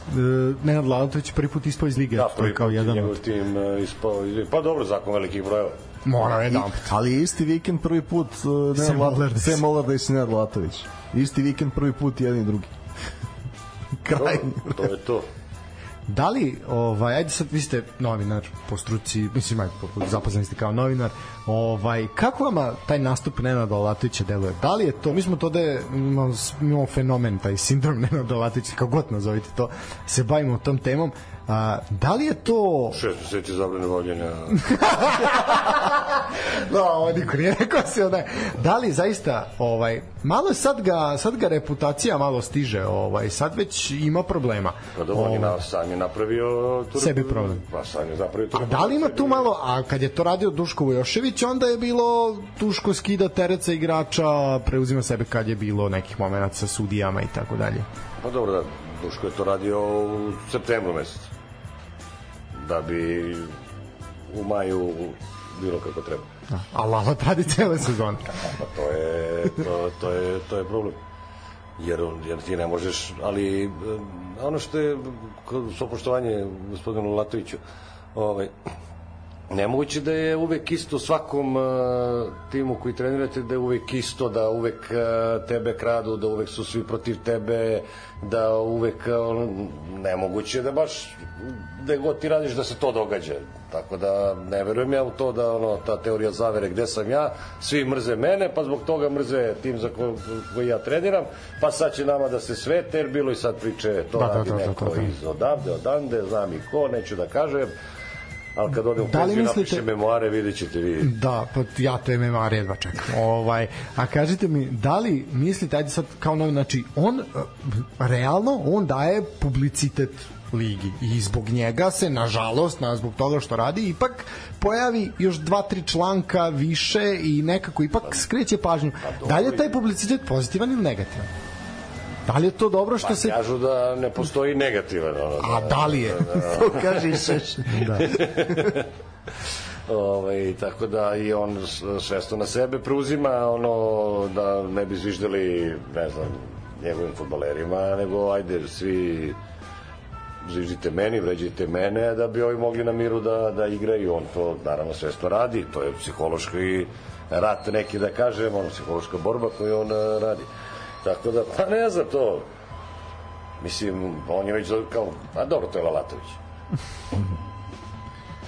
Nenad Lavatović prvi put ispao iz lige, Da, to je prvi kao jedan njegov od... tim eh, ispao, izvini. pa dobro, zakon velikih brojeva. Morao je da. ali je isti vikend prvi put uh, Nenad Olerdes. Sem i Nenad Latović. Isti vikend prvi put jedan i drugi. Kraj. Dobro, to je to. Da li, ovaj, ajde sad, vi ste novinar po struci, mislim, ajde, po- zaposleni ste kao novinar, ovaj, kako vama taj nastup Nenada Olatovića deluje? Da li je to, mi smo to da je, imamo, imamo fenomen, taj sindrom Nenada Olatovića, kako god nazovite to, se bavimo tom temom, A, da li je to Šest meseci zabrane voljenja. No, ovo niko nije rekao se onaj. Da li zaista ovaj malo sad ga sad ga reputacija malo stiže, ovaj sad već ima problema. Pa dobro, on je Ovaj, na, sam je napravio... Tu, Sebi problem. Pa sam je napravio... tu A da li ima tu malo, a kad je to radio Duško Vojošević, onda je bilo Duško skida teret sa igrača, preuzima sebe kad je bilo nekih momenata sa sudijama i tako dalje. Pa dobro, da, Duško je to radio u septembru mesecu. Da bi u maju bilo kako treba. A Lala radi cele sezone. Pa to je, to, to je, to je problem. Jer, jer ti ne možeš, ali eh, ono što je, kod svo poštovanje gospodinu Latoviću, ovaj, nemoguće da je uvek isto svakom uh, timu koji trenirate da je uvek isto, da uvek uh, tebe kradu, da uvek su svi protiv tebe, da uvek uh, nemoguće da baš gde god ti radiš da se to događa. Tako da ne verujem ja u to da ono ta teorija zavere gde sam ja, svi mrze mene, pa zbog toga mrze tim za ko, koji ja treniram, pa sad će nama da se svete, jer bilo i sad priče to Da, da, radi da, da, neko da, da. iz odavde, odande, znam i ko, neću da kažem, ali kad odem Da li mislite- napišem memoare, vidjet ćete vi. Da, pa ja te MMA redva čekam. Ovaj, a kažite mi, da li mislite, ajde sad kao novi, znači, on, eh, realno, on daje publicitet ligi i zbog njega se, nažalost, na, zbog toga što radi, ipak pojavi još dva, tri članka više i nekako ipak skreće pažnju. Da li je taj publicitet pozitivan ili negativan? Da li je to dobro što Pa se... kažu da ne postoji negativan. Ono, A da li je? to kaže i Šeš. Da. Ovaj, tako da i on s- svesno na sebe preuzima ono da ne bi zviždali ne znam njegovim futbalerima nego ajde svi zviždite meni, vređajte mene da bi ovi mogli na miru da, da igraju on to naravno svesno radi to je psihološki rat neki da kažem ono psihološka borba koju on eh, radi tako da pa ne znam to mislim on je već kao a dobro to je Lalatović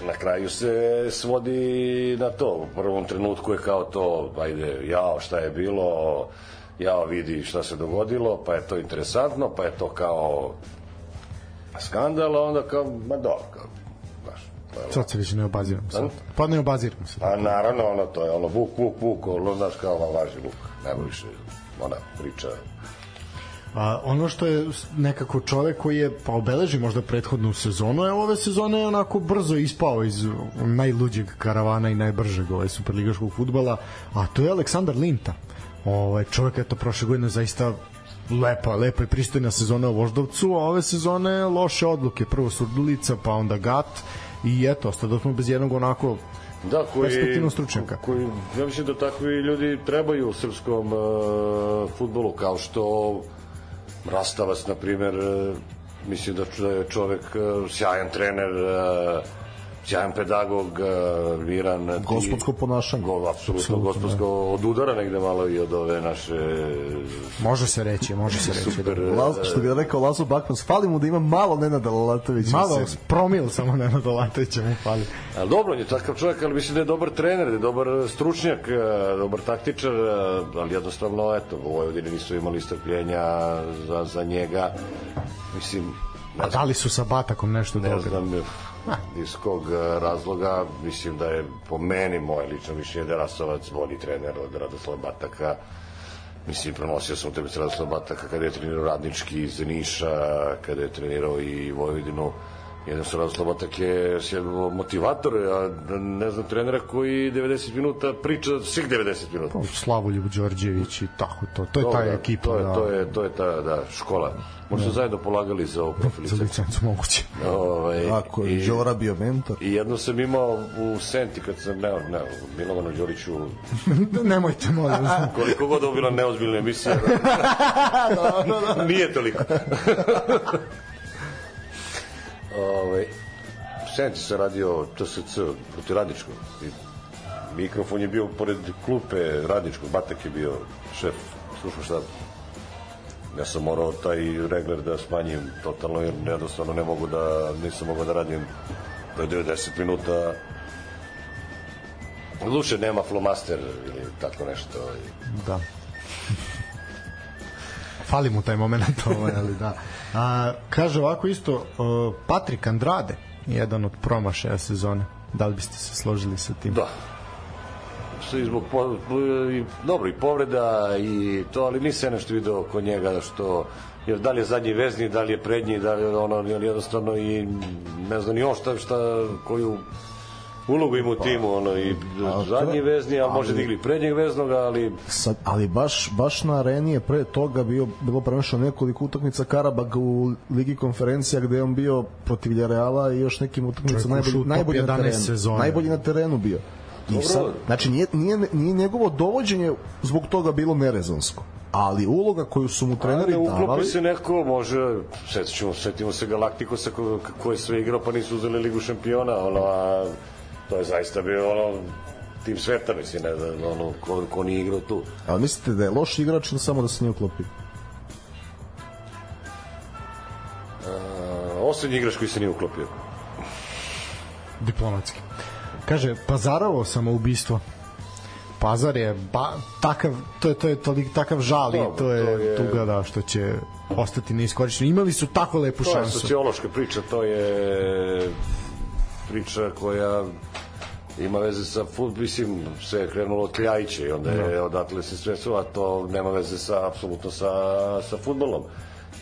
na kraju se svodi na to. U prvom trenutku je kao to, ajde, jao, šta je bilo, jao, vidi šta se dogodilo, pa je to interesantno, pa je to kao skandal, a onda kao, ma dobro, kao, Sad se više ne obaziram. Sad. Pa ne obaziram se. A naravno, ono, to je ono, vuk, vuk, vuk, ono, znaš, kao, važi vuk, nema više, ona priča, A, ono što je nekako čovek koji je pa obeleži možda prethodnu sezonu, je ove sezone je onako brzo ispao iz najluđeg karavana i najbržeg ovaj superligaškog futbala, a to je Aleksandar Linta. Ovaj čovjek je to prošle godine zaista lepa, lepa i pristojna sezona u Voždovcu, a ove sezone loše odluke, prvo Surdulica, pa onda Gat i eto, ostado smo bez jednog onako Da, koji, Perspektivnog stručnjaka. Koji, ja mislim da takvi ljudi trebaju u srpskom uh, futbolu, kao što Rastavac, na primer, uh, mislim da da je čovek uh, sjajan trener, uh, sjajan pedagog, miran. ti- Gospodsko ponašanje. Go, apsolutno, gospodsko, od udara negde malo i od ove naše može se reći, može se reći. super... da. Lazo, što bi rekao Lazo Bakman, fali mu da ima malo Nenada Lalatovića. Malo promil samo ne Dolatovića mu fali. Ali dobro, on je takav čovjek, ali mislim da je dobar trener, da je dobar stručnjak, e, dobar taktičar, e, ali jednostavno, eto, u Vojvodini nisu imali strpljenja za, za njega. Mislim, ne A da li su sa Batakom nešto ne dobro? znam iz kog e, razloga, mislim da je po meni, moje lično mišljenje, da Rasovac bolji trener od Radoslava Bataka. Mislim, prenosio sam tebe s Radoslava Bataka kada je trenirao radnički iz Niša, kada je trenirao i Vojvodinu. Jednostavno, Batak je motivator, a ne znam trenera koji 90 minuta priča svih 90 minuta. Slavoljub Đorđević i tako to. To je ta da, ekipa. To je, da, to je, to je ta da, škola. Možda su zajedno polagali za ovu za profilicu. licencu moguće. Ovaj, Tako je, i- Đora bio mentor. I jedno sam imao u Senti kad sam, ne, ne, Milovanu Đoriću, Nemojte, molim vas. koliko god ovo bila neozbiljna emisija, nije toliko. Ove, u Senti sam radio TSC proti Radničkog. I mikrofon je bio pored klupe Radničkog, Batak je bio šef slušao šta ja sam morao taj regler da smanjim totalno jer jednostavno ne mogu da nisam mogao da radim do 90 minuta Luše nema flomaster ili tako nešto. Da. Fali mu taj moment, ovaj, ali da. A, kaže ovako isto, uh, Patrik Andrade, jedan od promašaja sezone. Da li biste se složili sa tim? Da. I zbog po, i, dobro i povreda i to, ali nisam nešto video kod njega što jer da li je zadnji vezni, da li je prednji, da li je ono jednostavno i ne znam ni on šta, šta koju ulogu ima u timu, ono, i zadnji vezni, a može da igli prednjeg veznog, ali... Sad, ali baš, baš na areni je pre toga bio, bilo prenošeno nekoliko utakmica Karabag u Ligi konferencija gde je on bio protiv Villarreala i još nekim utakmicama najbolji, najbolji, na terenu, sezone. najbolji na terenu bio. I sad, znači nije, nije, nije njegovo dovođenje zbog toga bilo nerezonsko ali uloga koju su mu treneri davali... Uklopi se neko, može, setimo, setimo se Galaktikosa ko, ko je sve igrao pa nisu uzeli ligu šampiona, ono, a to je zaista bio ono tim sveta, mislim, ne znam, ono, ko, ko nije igrao tu. A mislite da je loš igrač ili samo da se nije uklopi? Uh, osrednji igrač koji se nije uklopio. Diplomatski. Kaže, Pazarovo samoubistvo. Pazar je ba, takav, to je, to je tolik, takav žal i to je, to je tuga da, što će ostati neiskorišteno. Imali su tako lepu to šansu. To je sociološka priča, to je priča koja ima veze sa fut, mislim, sve je krenulo od Kljajića i onda je no. odatle se sve su, a to nema veze sa, apsolutno sa, sa futbolom.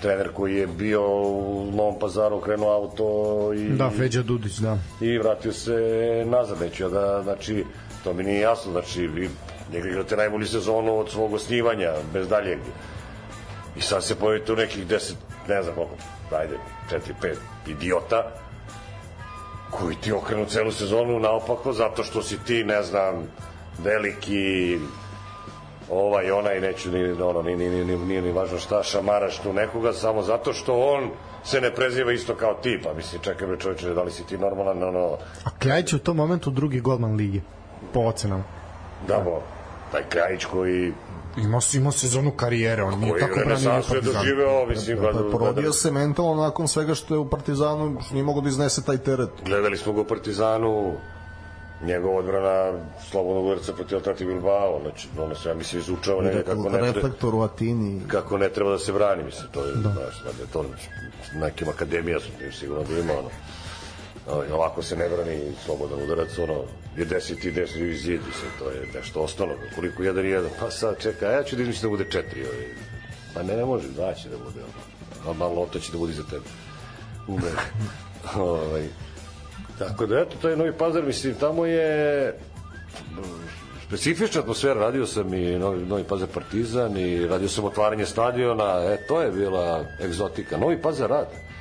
Trener koji je bio u Novom pazaru, krenuo auto i... Da, Feđa Dudić, da. I vratio se nazad, neću ja da, znači, to mi nije jasno, znači, vi njega igrate najbolju sezonu od svog osnivanja, bez daljeg. I sad se pojavite u nekih 10, ne znam koliko, ajde, 4-5 idiota, koji ti okrenu celu sezonu naopako zato što si ti, ne znam, veliki ovaj, onaj, neću ni, ono, ni, ni, ni, nije ni važno šta, šamaraš tu nekoga, samo zato što on se ne preziva isto kao ti, pa mislim, čekaj bre čovječe, da li si ti normalan, ono... A Kljajić u tom momentu drugi golman ligi, po ocenama. Da, bo, taj Kljajić koji Ima, ima sezonu karijere, on nije tako branio Partizan. Koji je doživeo, mislim, pa, pa, porodio se mentalno nakon svega što je u Partizanu, što nije mogo da iznese taj teret. Gledali smo ga u Partizanu, njegova odbrana slobodnog udarca protiv Atleti Bilbao, znači ono se ja mislim izučava ne, kako ne reflektor u Atini kako ne treba da se brani, mislim to je da. znaš, da je to nekim akademija su sigurno da ima ono ovako se ne brani slobodan udarac, ono, je 10 i 10 i zid, mislim, to je nešto osnovno, koliko jedan i jedan, pa sad čeka, ja ću da mislim da bude 4, ovaj. pa ne, ne može, da će da bude, ono, a malo lopta će da bude za tebe. Ume. ovaj. Tako da, eto, to je Novi Pazar, mislim, tamo je specifična atmosfera, radio sam i Novi, Novi Pazar Partizan i radio sam otvaranje stadiona, e, to je bila egzotika. Novi Pazar radi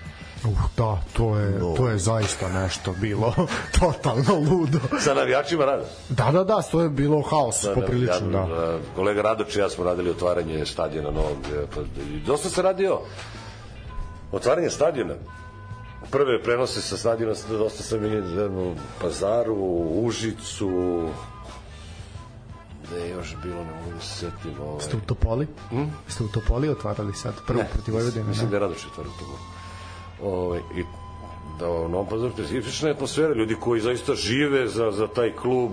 Uh, da, to je, no. to je zaista nešto bilo totalno ludo. Sa navijačima rada? Da, da, da, to je bilo haos, da, poprilično, da. da. Kolega Radoč i ja smo radili otvaranje stadiona novog. E, pa, dosta se radio otvaranje stadiona. Prve prenose sa stadiona, dosta sam i u Pazaru, Užicu, da je još bilo, ne mogu da se setim. Ovaj. Ste u Topoli? Hm? Ste u Topoli otvarali sad? Prvo ne, protiv Vojvodine? Mislim da je Radoš otvarao Topoli ovaj, i da u Novom Pazaru specifična atmosfera, ljudi koji zaista žive za, za taj klub,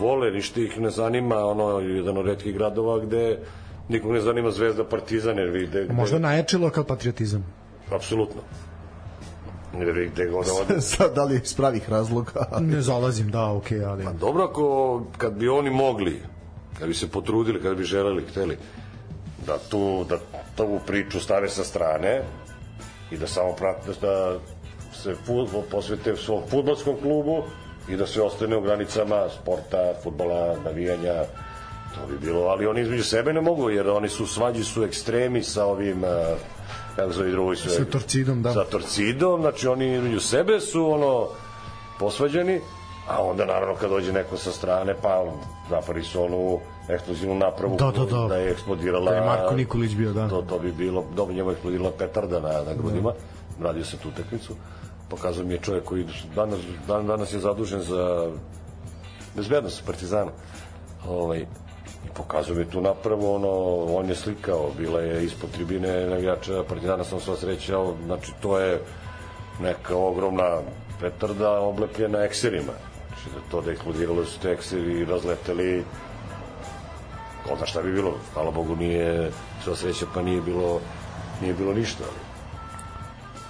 vole, ništa ih ne zanima, ono, jedan od redkih gradova gde nikog ne zanima Zvezda Partizan, jer vide... Gde... Možda najjači lokal patriotizam. Apsolutno. Vi gde god ovde... Sad, da li iz pravih razloga? ne zalazim, da, okej, okay, ali... Pa dobro, ako, kad bi oni mogli, kad bi se potrudili, kad bi želeli, hteli, da tu, da tu priču stave sa strane, i da samo prate da se futbol posvete svom futbolskom klubu i da se ostane u granicama sporta, futbola, navijanja, to bi bilo, ali oni između sebe ne mogu, jer oni su svađi su ekstremi sa ovim kako zove drugi sve sa torcidom, da. Sa torcidom, znači oni između sebe su ono posvađani, a onda naravno kad dođe neko sa strane, pa napravi su onu eksplozivnu napravu da, da, da. da je eksplodirala da je Marko Nikolić bio da. To, to bi bilo dobro njemu eksplodirala petarda na, na grudima. Da. radio sam tu utakmicu. Pokazao mi je čovjek koji danas, dan, danas je zadužen za bezbednost Partizana. Ovaj, i pokazao mi tu napravu ono, on je slikao bila je ispod tribine navijača Partizana sam sva srećao znači to je neka ogromna petarda oblepljena ekserima. Znači da to da eksplodiralo su te ekseri razleteli ko zna šta bi bilo, hvala Bogu nije sva sreća pa nije bilo nije bilo ništa ali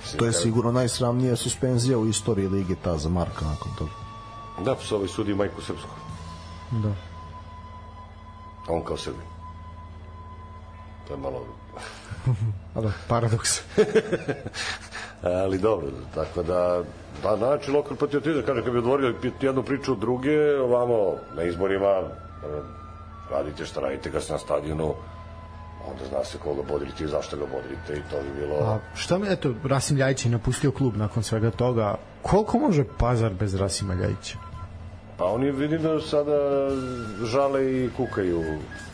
Mislim, To je sigurno najsramnija suspenzija u istoriji lige ta za Marka nakon toga. Da, pa ovaj sudi majku srpsku. Da. A on kao Srbin. To je malo... A da, paradoks. Ali dobro, tako da da znači lokal patriotizam, kaže, kad bi odvorio jednu priču od druge, ovamo na izborima radite šta radite kad ste na stadionu, onda zna se koga bodrite i zašto ga bodrite i to bi bilo... A šta mi, eto, Rasim Ljajić je napustio klub nakon svega toga. Koliko može Pazar bez Rasima Ljajića? Pa oni vidim da sada žale i kukaju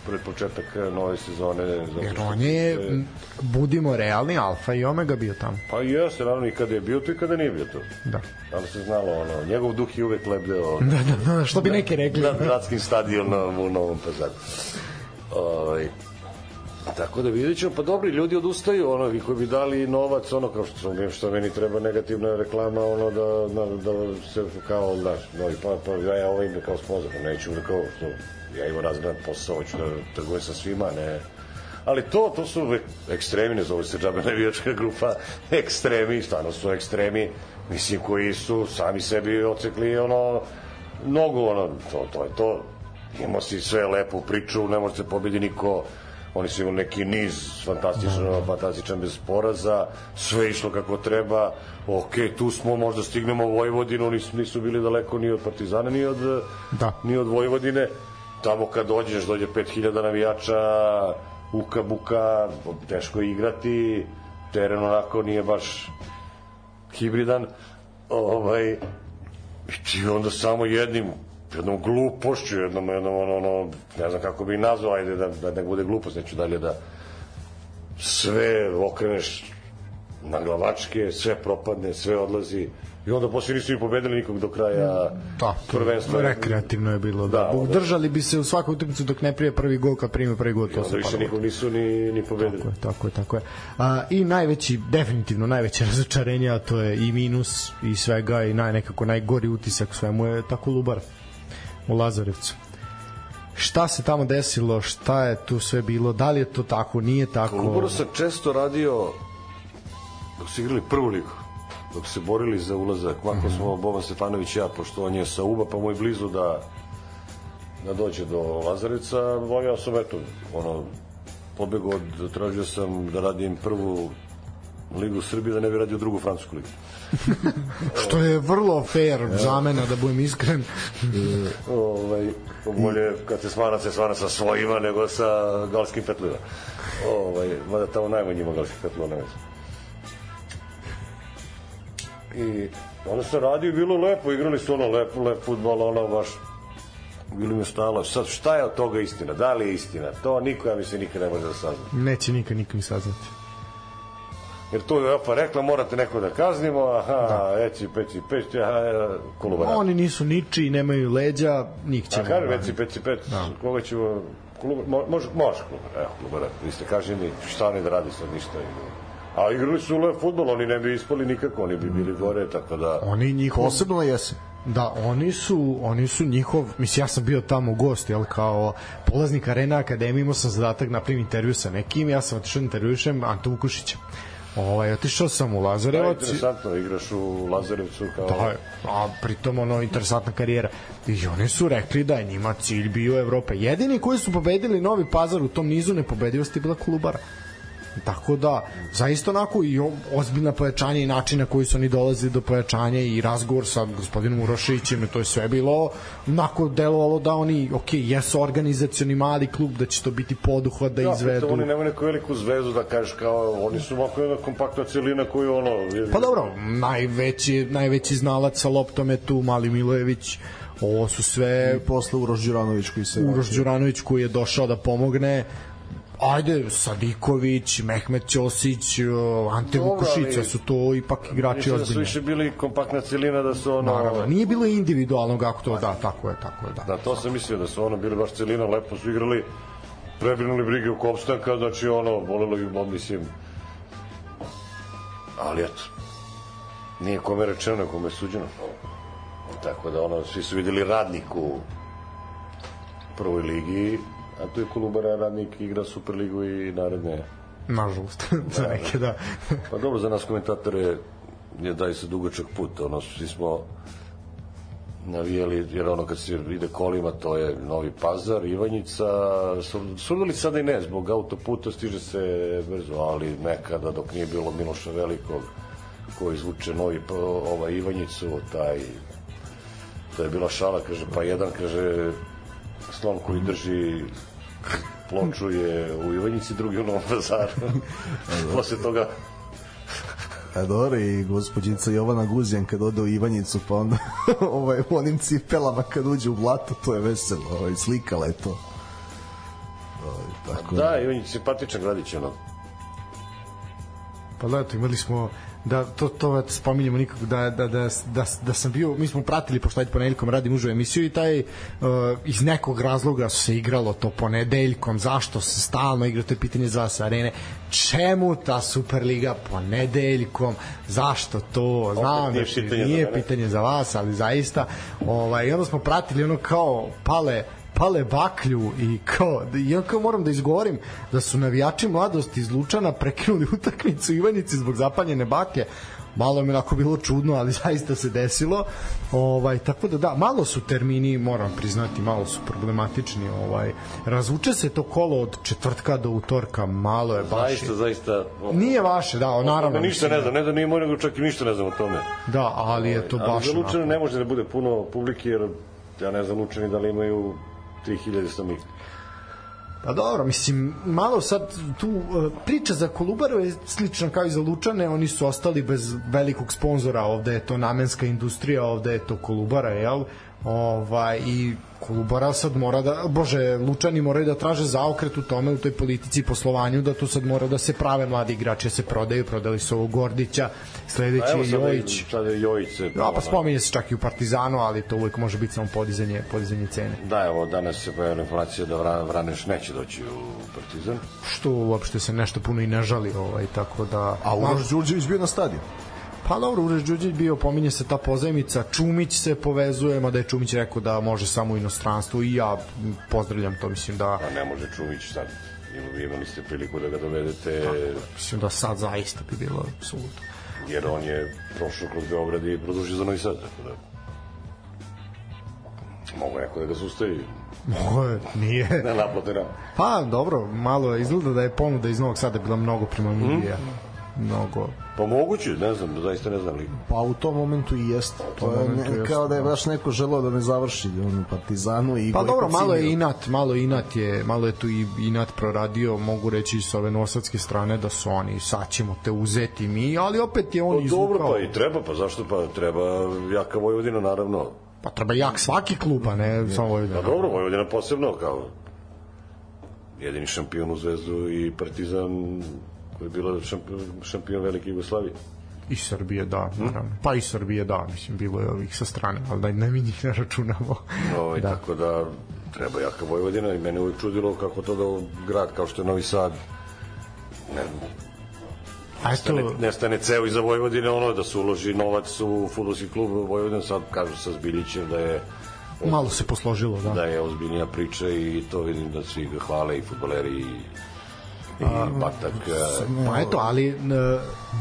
pred početak nove sezone. Jer on je, se- budimo realni, alfa i omega bio tamo. Pa jeste, naravno, i kada je bio to i kada nije bio to. Da. Da li se znalo, ono, njegov duh je uvek lebdeo Da, da, da, što bi neki rekli. na gradskim stadionom u Novom Pazaru. Ovaj, Tako da vidjet ćemo, pa dobri ljudi odustaju, ono, vi koji bi dali novac, ono, kao što, što, meni treba negativna reklama, ono, da, da, da se kao, znaš, novi, pa, pa ja, ja ovo ime kao sponsor, pa neću, kao, što, ja imam razgledan posao, hoću da trgujem sa svima, ne, ali to, to su ekstremi, ne zove se džabe navijačka grupa, ekstremi, stvarno su ekstremi, mislim, koji su sami sebi ocekli, ono, nogu, ono, to, to je to, imamo si sve lepu priču, ne može se pobedi niko, oni su imali neki niz fantastičan, fantastičan bez poraza, sve išlo kako treba, ok, tu smo, možda stignemo u Vojvodinu, nisu, nisu bili daleko ni od Partizana, ni od, Da. ni od Vojvodine, tamo kad dođeš, dođe 5000 navijača, uka buka, teško je igrati, teren onako nije baš hibridan, ovaj, i ti onda samo jednim jednom glupošću, jednom, jednom ono, ono, ne znam kako bi nazvao, ajde da, da ne bude glupost, neću dalje da sve okreneš na glavačke, sve propadne, sve odlazi i onda posle nisu ni pobedili nikog do kraja Da, prvenstva. rekreativno je bilo. Da, Da, da Držali bi se u svakoj utakmici dok ne prije prvi gol, kad prime prvi gol, to se više nikog nisu ni, ni pobedili. Tako je, tako je, tako je. A, I najveći, definitivno najveće razočarenje, a to je i minus i svega i naj, nekako najgori utisak svemu je ta Kolubara u Lazarevcu. Šta se tamo desilo, šta je tu sve bilo, da li je to tako, nije tako? Kolubaru sam često radio dok su igrali prvu ligu dok se borili za ulazak. Kako smo Boban Stefanović i ja pošto on je sa Uba pa mu je blizu da da dođe do Lazarevca ja sam eto ono pobegao tražio sam da radim prvu ligu Srbije da ne bi radio drugu francusku ligu Što je vrlo fair zamena, da budem iskren. ovaj, bolje kad se smara se smara sa svojima nego sa galskim petlima ovaj, mada tamo najmanje ima galskih petlova na vezi i onda se radio i bilo lepo, igrali su ono lepo, lep futbol, ono baš bilo mi je stalo. Sad, šta je od toga istina? Da li je istina? To niko, ja mislim, nikad ne može da sazna. Neće nikad nikom saznati. Jer to je pa rekla, morate neko da kaznimo, aha, da. eci, peci, peci, aha, kolubara. Oni nisu niči, nemaju leđa, njih ćemo. A kažem, veci, peci, pet, da. koga ćemo... Klubar, mo, može, može klubar, evo, klubara, vi ste kaženi, šta oni da radi sad, ništa. A igrali su lep futbol, oni ne bi ispali nikako, oni bi bili gore, tako da... Oni njihov... Posebno jesen. Da, oni su, oni su njihov, mislim, ja sam bio tamo gost, jel, kao polaznik Arena Akademije, imao sam zadatak napravim intervju sa nekim, ja sam otišao da intervjušem Antu Vukušića. Ovaj, otišao sam u Da, Lazarevac. i- interesantno, igraš u Lazarevcu kao... Da, a pritom ono interesantna karijera. I oni su rekli da je njima cilj bio Evropa. Jedini koji su pobedili Novi Pazar u tom nizu nepobedivosti bila Kolubara. Tako da, zaista onako i ozbiljna pojačanja i način na koji su oni dolazili do pojačanja i razgovor sa gospodinom Uroševićem, to je sve bilo onako delovalo da oni, ok, jesu organizacioni mali klub, da će to biti poduhvat da Da, izvedu. pritom oni nemaju neku veliku zvezu da kažeš kao, oni su ovako jedna kompaktna celina koju ono... Pa dobro, najveći, najveći znalac sa loptom je tu Mali Milojević, ovo su sve I posle Uroš Đuranović koji se... Uroš Đuranović koji je došao da pomogne ajde, Sadiković, Mehmet Ćosić, Ante Dobro, ali- su to ipak igrači Mislim da su ozbiljni. više bili kompaktna celina da su ono... Naravno, nije bilo individualno kako to, da, tako je, tako je, da. Da, to sam mislio da su ono bili baš celina, lepo su igrali, prebrinuli brige oko opstanka, znači ono, volelo ih, mislim, ali eto, nije kome rečeno, kome suđeno. Tako da ono, svi su videli radnik u prvoj ligi, A tu je Kolubara radnik igra Superligu i naredne. Nažalost, za neke da. Pa dobro, za nas komentatore je daj se dugačak put, ono, svi smo navijali, jer ono kad se ide kolima, to je Novi Pazar, Ivanjica, Sur- Surdulica sada i ne, zbog autoputa stiže se brzo, ali nekada dok nije bilo Miloša Velikog, koji izvuče Novi, ovaj Ivanjicu, taj, to je bila šala, kaže, pa jedan, kaže, slon koji drži ploču je u Ivanjici, drugi u Novom Pazaru. Posle toga A dobro, i gospođica Jovana Guzjan kad ode u Ivanjicu, pa onda ovaj, u onim cipelama kad uđe u blato, to je veselo, ovaj, slikala je to. Ovaj, tako Da, Ivanjić je simpatičan gradić, ono. Pa da, imali smo da to to već spominjemo nikako da, da, da, da, da sam bio mi smo pratili pošto ajde ponedeljkom radim užu emisiju i taj uh, iz nekog razloga se igralo to ponedeljkom zašto se stalno igra to je pitanje za vas arene. Čemu ta Superliga ponedeljkom? Zašto to? Znam nije da pitanje za nije mene. pitanje za vas ali zaista ovaj onda smo pratili ono kao pale pale baklju i kao ja kao moram da izgovorim da su navijači mladosti iz Lučana prekinuli utakmicu Ivanici zbog zapaljene baklje malo mi onako bilo čudno, ali zaista se desilo. Ovaj tako da da, malo su termini, moram priznati, malo su problematični, ovaj razvuče se to kolo od četvrtka do utorka, malo je baš. Zaista, zaista. Nije vaše, da, naravno. ništa mislim, ne znam, ne znam, nije moj nego čak i ništa ne znam o tome. Da, ali je to Ali baš za Lučane onako. ne može da bude puno publike, jer ja ne znam Lučani da li imaju 3000 stanovnika. Pa dobro, mislim, malo sad tu uh, priča za Kolubaru je slična kao i za Lučane, oni su ostali bez velikog sponzora, ovde je to namenska industrija, ovde je to Kolubara, jel? Ovaj, I Kolubara sad mora da, bože, Lučani moraju da traže zaokret u tome, u toj politici i poslovanju, da tu sad mora da se prave mladi igrači, da se prodaju, prodali su ovog Gordića, sledeći je sad, Jojić. sad je Jojić se... Da, pa spominje se čak i u Partizanu, ali to uvek može biti samo podizanje, podizanje cene. Da, evo, danas se pojavila informacija da Vra- Vraneš neće doći u Partizan. Što uopšte se nešto puno i ne žali, ovaj, tako da... A Uroš Đurđević bio na stadionu. Pa dobro, Uroš Đuđić bio, pominje se ta pozajmica, Čumić se povezuje, mada je Čumić rekao da može samo u inostranstvu i ja pozdravljam to, mislim da A ne može Čumić sad. Ima- Imali ste priliku da ga dovedete, mislim da sad zaista bi bilo suludo. jer on je prošao kroz Beograd i produžio za Novi Sad. Tako da... Mogu neko da ga sustavi Mogo je, nije. na naplate na... Pa dobro, malo izgleda da je ponuda iz Novog Sada bila mnogo primamljivija. Mnogo. Pa moguće, ne znam, zaista ne znam li. Pa u tom momentu i jeste. To tom je ne, jeste, kao da je baš neko želeo da ne završi on u Partizanu i Pa dobro, malo je inat, malo inat je, malo je tu i inat proradio, mogu reći s ove nosadske strane da su oni sad ćemo te uzeti mi, ali opet je on Pa dobro, izvukao. pa i treba, pa zašto pa treba jaka Vojvodina, naravno. Pa treba jak svaki klub, a ne samo Vojvodina. Pa dobro, Vojvodina posebno kao jedini šampion u Zvezdu i Partizan koji je bila šampion, šampion Velike Jugoslavije. I Srbije, da, Hm? naravno. Pa i Srbije, da, mislim, bilo je ovih sa strane, ali da ne mi njih ne računamo. Ovaj, Da. Tako da treba jaka Vojvodina i mene uvijek čudilo kako to da grad kao što je Novi Sad ne, A nestane, eto, nestane ceo iza Vojvodine ono da se uloži novac u futbolski klub Vojvodina sad kažu sa Zbiljićem da je malo se posložilo, da. da je ozbiljnija priča i to vidim da svi ga hvale i futboleri i, i Batak e, Pa eto, ali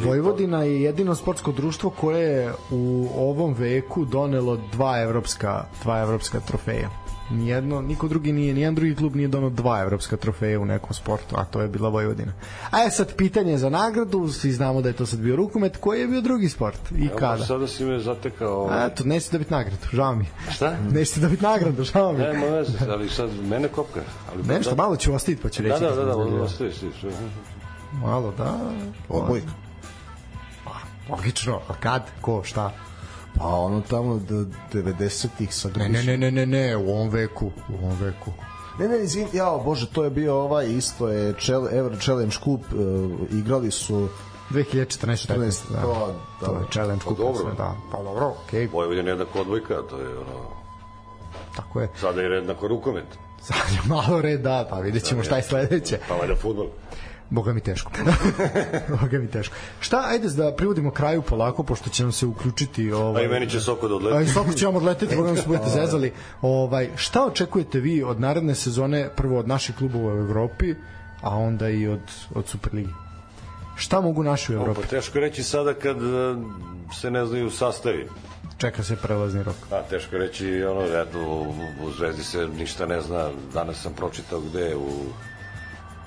Vojvodina je jedino sportsko društvo koje je u ovom veku donelo dva evropska, dva evropska trofeja. Nijedno, niko drugi nije, nijedan drugi klub nije donao dva evropska trofeja u nekom sportu, a to je bila Vojvodina. A je sad pitanje za nagradu, svi znamo da je to sad bio rukomet, koji je bio drugi sport i Evo, kada? Sada si me zatekao... A, eto, nećete dobiti nagradu, žao mi. Šta? Nećete dobiti nagradu, žao mi. Nema veze, ali sad mene kopka. Ali Nešto, malo ću ostaviti pa ću reći. Da, da, da, da, sve. Malo, da. Odbojka. Logično, a kad, ko, šta? Pa ono tamo do 90-ih sa Ne, ne, ne, ne, ne, ne, u ovom veku, u ovom veku. Ne, ne, izvin, jao, bože, to je bio ovaj, isto je Chel, Ever Challenge Cup, uh, igrali su 2014 15, da. to, da. To je challenge Pa kupa dobro. sve, da. Pa dobro, okej, okay, Vojvodina je jednako odbojka, to je ono... tako je. Sada je jednako rukomet. Sad je malo red, da, pa vidjet ćemo šta je sledeće. Pa valjda futbol. Boga mi teško. Boga mi teško. Šta, ajde da privodimo kraju polako, pošto će nam se uključiti... Ovaj, A i meni će Soko da A odleti. i Soko će vam odleteti, Boga mi se budete zezali. Ovaj, šta očekujete vi od naredne sezone, prvo od naših klubova u Evropi, a onda i od, od Superligi? Šta mogu naši u Evropi? Pa teško reći sada kad e, se ne znaju sastavi. Čeka se prelazni rok. A, teško reći, ono, eto, u, u Zvezdi se ništa ne zna. Danas sam pročitao gde u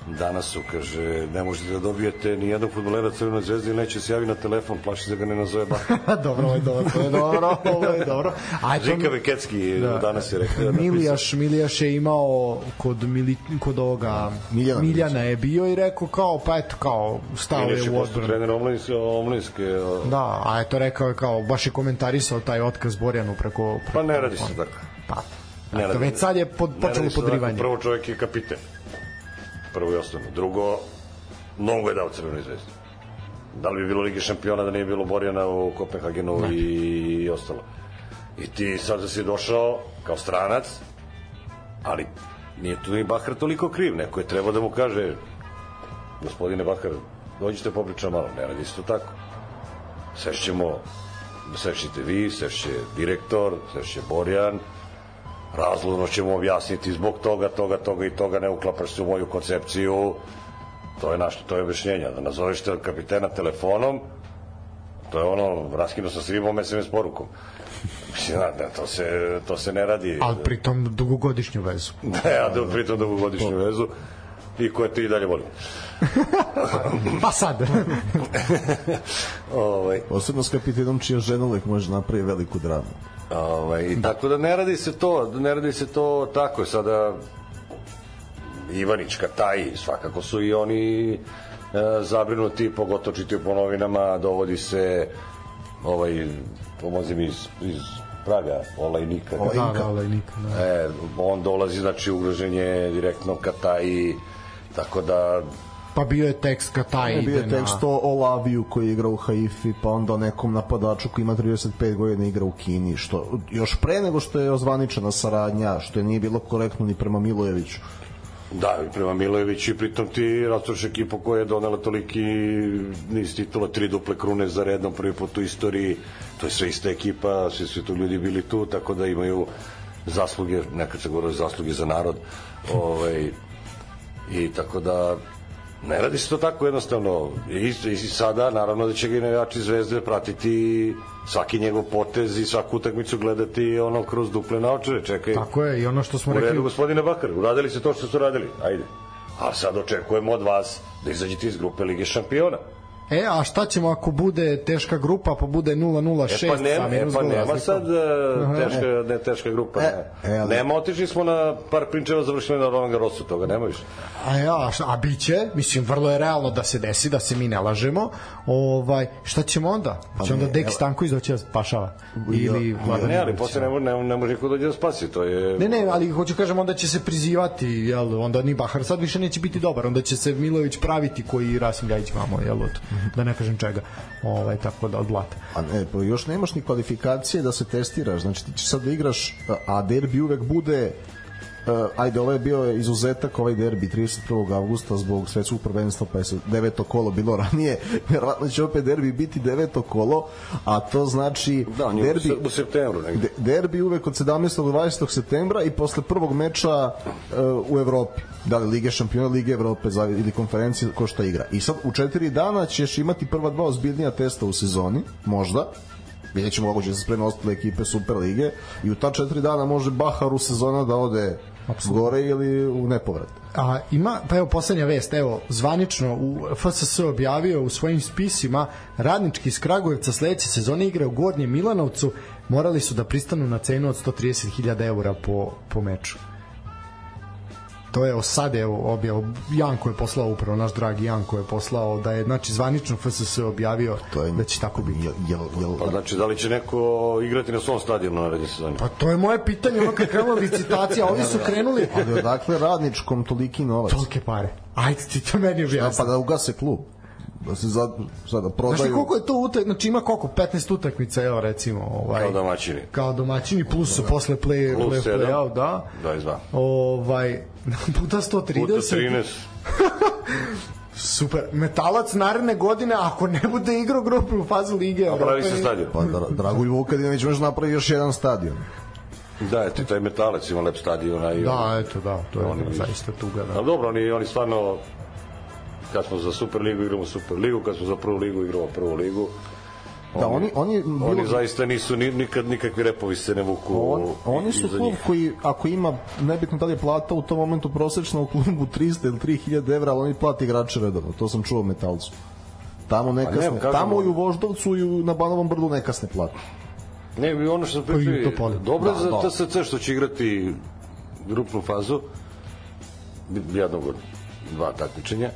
danas su, kaže, ne možete da dobijete ni jednog futbolera Crvenoj zvezdi, neće se javi na telefon, plaši se ga ne nazove ba. dobro, ovo je dobro, ovo je dobro, ovo je dobro. A eto, Žika Vekecki da. danas je rekao. da Milijaš, Milijaš je imao kod, Mili, kod ovoga Miljana Miljana je bio i rekao kao, pa eto, kao, stao je u odbranu. trener omlinske, omlinske Da, a eto rekao je kao, baš je komentarisao taj otkaz Borjanu preko... preko pa ne radi se tako. Pa, Ne eto, radi- već sad je pod, počelo podrivanje. Prvo čovjek je kapiten. Prvo i osnovno. Drugo, mnogo je dao Crvenoj zvezdi. Da li bi bilo Lige šampiona da nije bilo Borjana u Kopenhagenu i, i ostalo. I ti sad da si došao kao stranac, ali nije tu ni Bahar toliko kriv. Neko je trebao da mu kaže gospodine Bahar, dođite popričam malo. Ne radi se to tako. Sešćemo, sešćete vi, sešće direktor, sešće Borjan, razlovno ćemo objasniti zbog toga, toga, toga i toga ne uklapaš se u moju koncepciju to je našto, to je objašnjenja da nazoveš te kapitena telefonom to je ono, raskinuo sam se imam SMS porukom Mislim, da, da, to se, to se ne radi Ali pritom dugogodišnju vezu. da, ja da pritom dugogodišnju vezu i koje ti i dalje volim. Pa sad. ovaj, Posebno s kapitenom čija žena uvek može napravi veliku dramu. Ovaj, i tako da ne radi se to, ne radi se to tako. Sada Ivanić, Kataji, svakako su i oni e, zabrinuti, pogotovo čitaju po novinama, dovodi se ovaj, pomozi mi iz, iz Praga, Olajnika. da, da, ali nikad. Da. E, on dolazi, znači ugrožen je direktno Kataji, tako da Pa bio je tekst ka taj Bio ide je tekst na... o, o Laviju koji igra u Haifi, pa onda o nekom napadaču koji ima 35 godina igra u Kini, što još pre nego što je ozvaničena saradnja, što je nije bilo korektno ni prema Milojeviću. Da, i prema Milojeviću i pritom ti rastoš ekipu koja je donela toliki niz titula, tri duple krune za redom, prvi put u istoriji, to je sve ista ekipa, svi su tu ljudi bili tu, tako da imaju zasluge, nekad se govore zasluge za narod, ovaj, i tako da ne radi se to tako jednostavno i, i sada naravno da će ga i navijači zvezde pratiti svaki njegov potez i svaku utakmicu gledati ono kroz duple naočare čekaj Tako je, i ono što smo U redu, rekli... gospodine Bakar, uradili ste to što su radili, ajde. A sad očekujemo od vas da izađete iz grupe Lige šampiona. E, a šta ćemo ako bude teška grupa, pa bude 006 E pa nema, sa e pa nema sad uh, teška, ne teška grupa. Ne. e, ali- Nema, otišli smo na par prinčeva, završili na Roland Garrosu, toga nema više. A ja, a biće, mislim, vrlo je realno da se desi, da se mi ne lažemo. Ovaj, šta ćemo onda? Pa će onda Deki evo- Stanković doći da spašava? Ili Vladan Ne, ali posle ne, može- ne, ne može niko dođe da spasi, to je... Ne, ne, ali hoću kažem, onda će se prizivati, jel, onda ni Bahar sad više neće biti dobar, onda će se Milović praviti koji Rasim Ljajić vamo, jel, od, da ne kažem čega, ovaj, tako da od blata. A ne, pa još nemaš ni kvalifikacije da se testiraš, znači ti ćeš sad da igraš, a derbi uvek bude Uh, ajde, ovo je bio izuzetak ovaj derbi 31. avgusta zbog svetskog prvenstva pa je se deveto kolo bilo ranije verovatno će opet derbi biti deveto kolo a to znači Da, derbi, u, se- u septembru negde. De- derbi uvek od 17. do 20. septembra i posle prvog meča uh, u Evropi. Da li Lige šampiona, Lige Evrope ili konferencije ko šta igra. I sad u četiri dana ćeš imati prva dva ozbiljnija testa u sezoni, možda. Vidjet ćemo kako će se spreme ostale ekipe Super Lige i u ta četiri dana može Bahar u sezona da ode gore ili u nepovrat. A ima, pa evo poslednja vest, evo, zvanično u FSS objavio u svojim spisima radnički iz Kragujevca sledeće sezone igra u Gornjem Milanovcu, morali su da pristanu na cenu od 130.000 eura po, po meču. To je sad evo objav Janko je poslao upravo naš dragi Janko je poslao da je znači zvanično FSS objavio To je, da će tako biti. Jel, jel, jel, Pa znači, da li će neko igrati na svom stadionu na narednje sezoni? Pa to je moje pitanje, ono kad krenula licitacija, ovi su krenuli ali odakle radničkom toliki novac? tolike pare. Ajde ti to meni Ja, objasni. pa da ugase klub. Da se za, sada prodaju... Znaš li koliko je to utak, znači ima koliko 15 utakmica, evo recimo, ovaj Kao domaćini. kao domaćini plus su posle play Plus play, sedam. play out, da. 22. Ovaj puta 130. Puta 13. Super. Metalac naredne godine, ako ne bude igrao grupnu fazu Lige A pravi se Evrope, stadion. Pa Dra Dragulj Vukadinović može napraviti još jedan stadion. Da, eto, taj metalac ima lep stadion. a I Da, eto, da, to je Oni- zaista tuga, da. Ali dobro, oni, oni stvarno kad smo za Superligu igramo Superligu, kad smo za prvu ligu igramo prvu ligu. Da, oni, oni, Oni bilo- zaista nisu ni, nikad nikakvi repovi se ne vuku On, oni su klub njih. koji, ako ima, nebitno da li je plata u tom momentu prosečna u klubu 300 ili 3000 evra, ali oni plati igrače redovno, to sam čuo Metalcu. Tamo ne Pa ne, kažem tamo i u Voždovcu i na Banovom brdu ne kasne plate. Ne, i ono što sam Pa pričao, Topoli. dobro Da, za da. TSC što će igrati grupnu fazu jednog od dva takmičenja.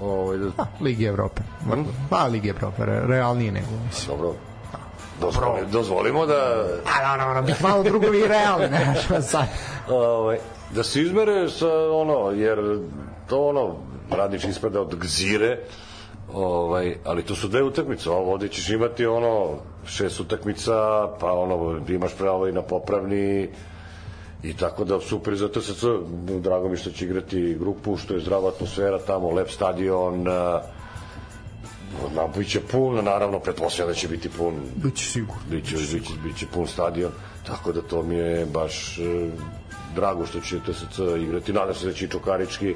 Ovaj, da, Pa, Ligi Evrope. Pa, Ligi Evrope, re- realnije nego, mislim. dobro, dozvoli, dozvolimo da A, da, da, da, bih malo drugovi i realni, ne, sad. ovaj, da se izmere sa ono, jer to ono, radnič ispada od gzire, ovaj, ali to su dve utakmice, ovo ovde ćeš imati ono, šest utakmica, pa ono, imaš pravo i na popravni, i tako da super za TSC, drago mi što će igrati grupu, što je zdrava atmosfera tamo, lep stadion, Na, biće pun, naravno, pretpostavljam da će biti pun Biće sigurno. biće, biće, biće pun stadion, tako da to mi je baš e, drago što će TSC igrati. Nadam se da će i Čokarički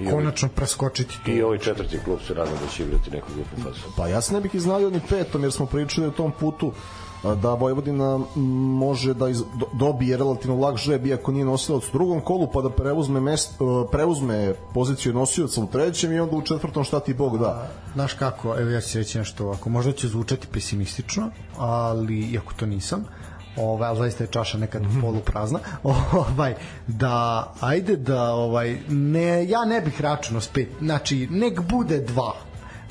i Konačno preskočiti to. i ovaj četvrti klub se nadam da će igrati neku grupnu fazu. Pa ja se ne bih iznao ni petom, jer smo pričali o tom putu da Vojvodina može da iz, do, dobije relativno lak žreb iako nije nosilac u drugom kolu pa da preuzme, mest, e, preuzme poziciju nosioca u trećem i onda u četvrtom šta ti Bog da. Znaš kako, evo ja ću reći nešto ovako, možda će zvučati pesimistično, ali iako to nisam, ovaj, ali zaista je čaša nekad polu prazna, ovaj, da, ajde da, ovaj, ne, ja ne bih računao s pet, znači, nek bude dva,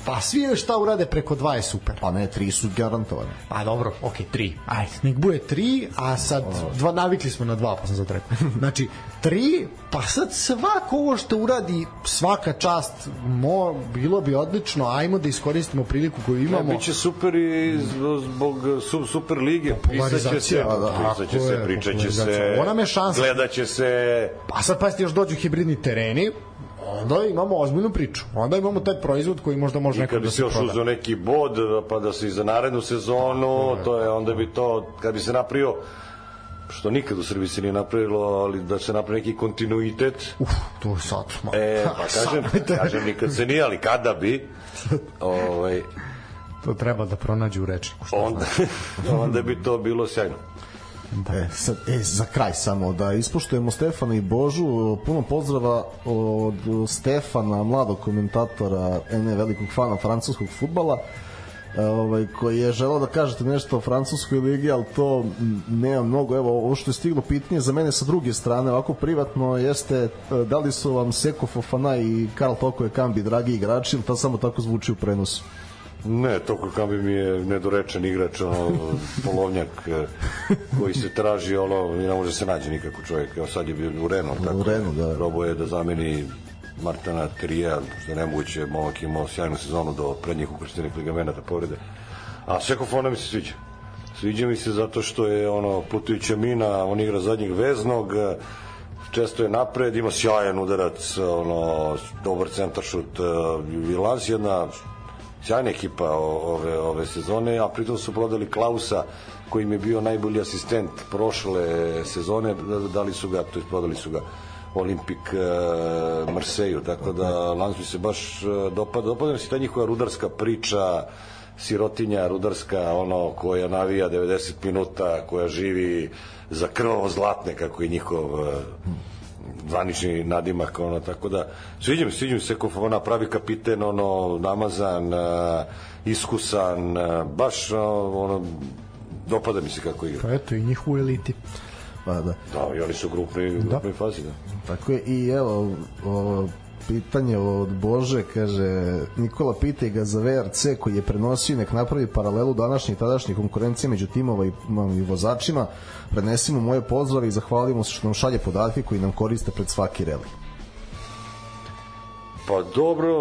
pa svi šta urade preko dva je super. Pa ne, tri su garantovane. Pa dobro, ok, tri. Ajde, nek bude tri, a sad dva, navikli smo na dva, pa sam sad rekao. Znači, tri, pa sad svako ovo što uradi, svaka čast, mo, bilo bi odlično, ajmo da iskoristimo priliku koju Ne, imamo. biće super i zbog su, super lige, pisaće se, Popularizacija, da, pisaće se, pričaće se, Ona me šansa. gledaće se, Pa sad pa još dođu hibridni tereni, onda imamo ozbiljnu priču. Onda imamo taj proizvod koji možda može I nekako kad bi da se se još proda. uzeo neki bod, pa da se i za narednu sezonu, to je, onda bi to, kad bi se napravio, što nikad u Srbiji se nije napravilo, ali da se napravi neki kontinuitet, Uf, to je sad. Ma. e, pa kažem, kažem nikad se nije, ali kada bi, ovaj, To treba da pronađu u rečniku. Onda, onda bi to bilo sjajno. E, sad, e, za kraj samo da ispoštujemo Stefana i Božu puno pozdrava od Stefana, mladog komentatora ene velikog fana francuskog futbala e, ovaj, koji je želao da kažete nešto o francuskoj ligi, ali to nema mnogo. Evo, ovo što je stiglo pitanje za mene sa druge strane, ovako privatno, jeste e, da li su vam Seko Fofana i Karl Toko Kambi dragi igrači, ili to samo tako zvuči u prenosu? Ne, Toko Kambi mi je nedorečen igrač, ono, polovnjak eh, koji se traži, ono, i ne može se nađe nikako čovjek. Evo sad je bio u Renu, tako Renu, da. Probao je da zameni Martana Terija, što je nemoguće, momak imao sjajnu sezonu do prednjih ukrštenih ligamenata povrede. A Sekofona mi se sviđa. Sviđa mi se zato što je ono putujuća mina, on igra zadnjeg veznog, eh, često je napred, ima sjajan udarac, ono, dobar centaršut, eh, i Lans je jedna sjajna ekipa ove, ove sezone, a pritom su prodali Klausa koji im je bio najbolji asistent prošle sezone, da- dali su ga, to jest prodali su ga Olimpik e, Marseju, tako da Lans mi se baš e, dopada, dopada mi se ta njihova rudarska priča, sirotinja rudarska, ono koja navija 90 minuta, koja živi za krvavo zlatne, kako je njihov e, zvanični nadimak ono tako da sviđa mi se, sviđa mi se kako ona pravi kapiten ono namazan uh, iskusan uh, baš uh, ono dopada mi se kako igra Pa eto, i njih u eliti. Pa da. da i oni su u grupnoj, grupnoj fazi da. Tako je, i evo, o, pitanje od Bože, kaže, Nikola pitaj ga za VRC koji je prenosio, nek napravi paralelu današnje i tadašnje konkurencije među timova i, i vozačima, prenesimo moje pozdrave i zahvalimo se što nam šalje podatke koji nam koriste pred svaki reli. Pa dobro,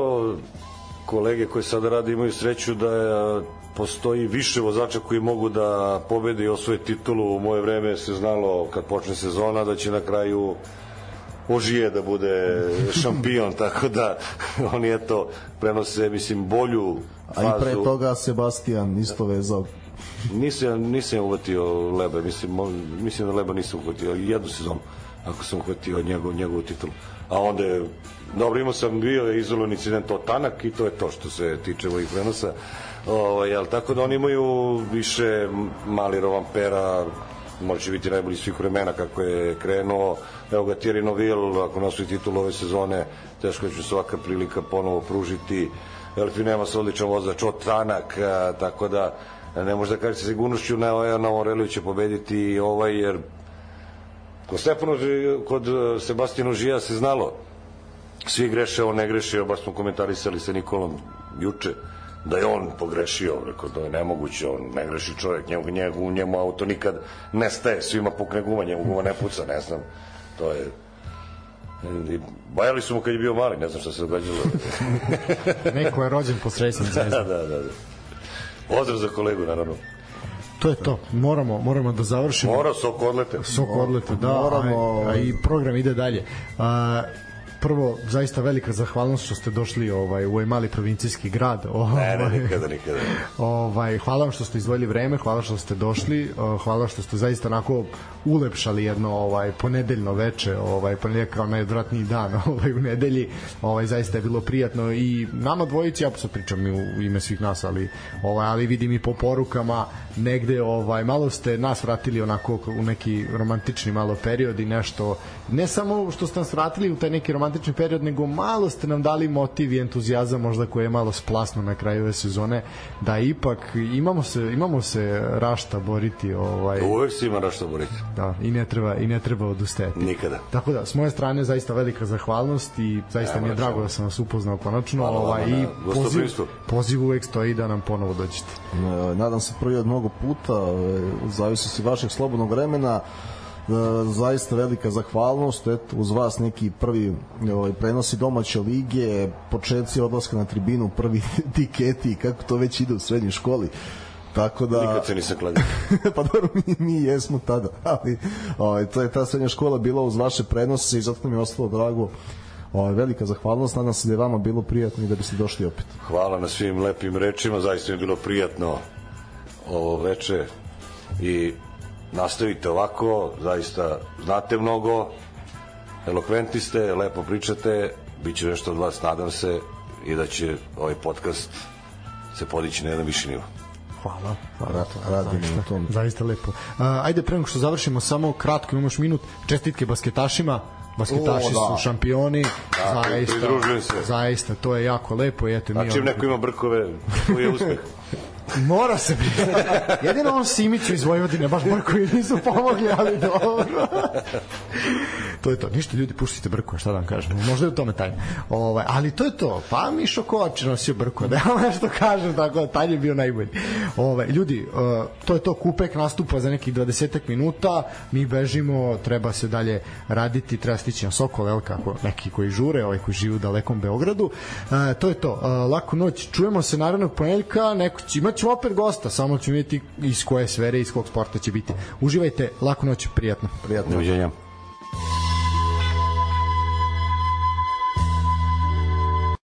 kolege koji sada rade imaju sreću da e, postoji više vozača koji mogu da pobede i osvoje titulu. U moje vreme se znalo kad počne sezona da će na kraju ožije da bude šampion, tako da oni eto prenose, mislim, bolju A i pre fazu. toga Sebastian isto vezao. Nisam, nisam uvatio Leba, mislim, mislim da Leba nisam uvatio, jednu sezonu, ako sam uhvatio njegov, njegovu titulu. A onda je, dobro, imao sam bio izolovan incident od Tanak i to je to što se tiče ovih prenosa. Ovaj, jel, tako da oni imaju više mali Rovampera, možda će biti najbolji svih vremena kako je krenuo. Evo ga Thierry Noville, ako nosuje titul ove sezone, teško će svaka prilika ponovo pružiti. Elfinema se odličan vozač od Tanak, tako da ne može da kaže sa sigurnošću na ovaj na će pobediti ovaj jer kod Stefano kod eh, Sebastijana Žija se znalo svi greše, on ne greše, baš smo komentarisali sa Nikolom juče da je on pogrešio, rekao da je nemoguće, on ne greši čovjek, njemu, njemu, njemu auto nikad ne staje, svima pukne guma, njemu guma ne puca, ne znam, to je I bajali su mu kad je bio mali, ne znam šta se događalo. Neko je rođen po srećnim da, zvezdama. da, da. da. Pozdrav za kolegu, naravno. To je to. Moramo, moramo da završimo. Mora sok odlete. Sok odlete, da, Moramo, a, a i program ide dalje. A, prvo, zaista velika zahvalnost što ste došli ovaj, u ovaj mali provincijski grad. Ovaj, Ne, ne, nikada, nikada. Ovaj, hvala vam što ste izdvojili vreme, hvala što ste došli, uh, hvala što ste zaista onako ulepšali jedno ovaj ponedeljno veče, ovaj ponedeljak kao najodvratniji dan ovaj u nedelji. Ovaj zaista je bilo prijatno i nama dvojici ja sad pričam i u ime svih nas, ali ovaj ali vidim i po porukama negde ovaj malo ste nas vratili onako u neki romantični malo period i nešto ne samo što ste nas vratili u taj neki romantični period, nego malo ste nam dali motiv i entuzijazam možda koji je malo splasno na kraju ove sezone da ipak imamo se imamo se rašta boriti ovaj Uvek si ima nešto boriti. da i ne treba i ne treba odustajati Nikada. Tako da, s moje strane zaista velika zahvalnost i zaista mi je drago da sam vas upoznao konačno Hvala ovaj, vama i poziv, poziv uvek stoji da nam ponovo dođete. E, Nadam se prvi od mnogo puta, e, u zavisnosti vašeg slobodnog vremena. E, zaista velika zahvalnost eto uz vas neki prvi ovaj prenosi domaće lige početci odlaska na tribinu prvi tiketi kako to već ide u srednjoj školi. Tako da Nikad se nisam kladio. pa dobro mi, mi jesmo tada ali ovaj, to je ta srednja škola bila uz vaše prenose i zato mi je ostalo drago. Ovaj, velika zahvalnost nadam se da je vama bilo prijatno i da biste došli opet. Hvala na svim lepim rečima, zaista mi je bilo prijatno ovo veče i nastavite ovako, zaista znate mnogo, elokventni ste, lepo pričate, bit će nešto od vas, nadam se, i da će ovaj podcast se podići na jedan viši nivo. Hvala. hvala Ra- radimo na tom Zaista lepo. Uh, ajde, pre nego što završimo, samo kratko, imaš minut, čestitke basketašima, basketaši O, da. su šampioni, zaista, pridružujem se. zaista, to je jako lepo i eto mi A čim neko ima brkove, tu je uspeh. Mora se priznati. Jedino on Simiću iz Vojvodine, baš koji nisu pomogli, ali dobro. to je to. Ništa, ljudi, puštite brku, šta da vam kažem. Možda je u tome tajna. Ovaj, ali to je to. Pa Mišo Kovač je nosio brku. Da ja nešto kažem, tako da taj je bio najbolji. Ovaj, ljudi, uh, to je to. Kupek nastupa za nekih 20 minuta. Mi bežimo, treba se dalje raditi, treba stići na Sokol, el, kako neki koji žure, ovaj koji žive u dalekom Beogradu. Uh, to je to. Uh, laku noć. Čujemo se narednog ponedjeljka. Neko će, imat ćemo opet gosta, samo ćemo vidjeti iz koje svere, iz kog sporta će biti. Uživajte, laku noć, prijatno. Prijatno. Uviđenja.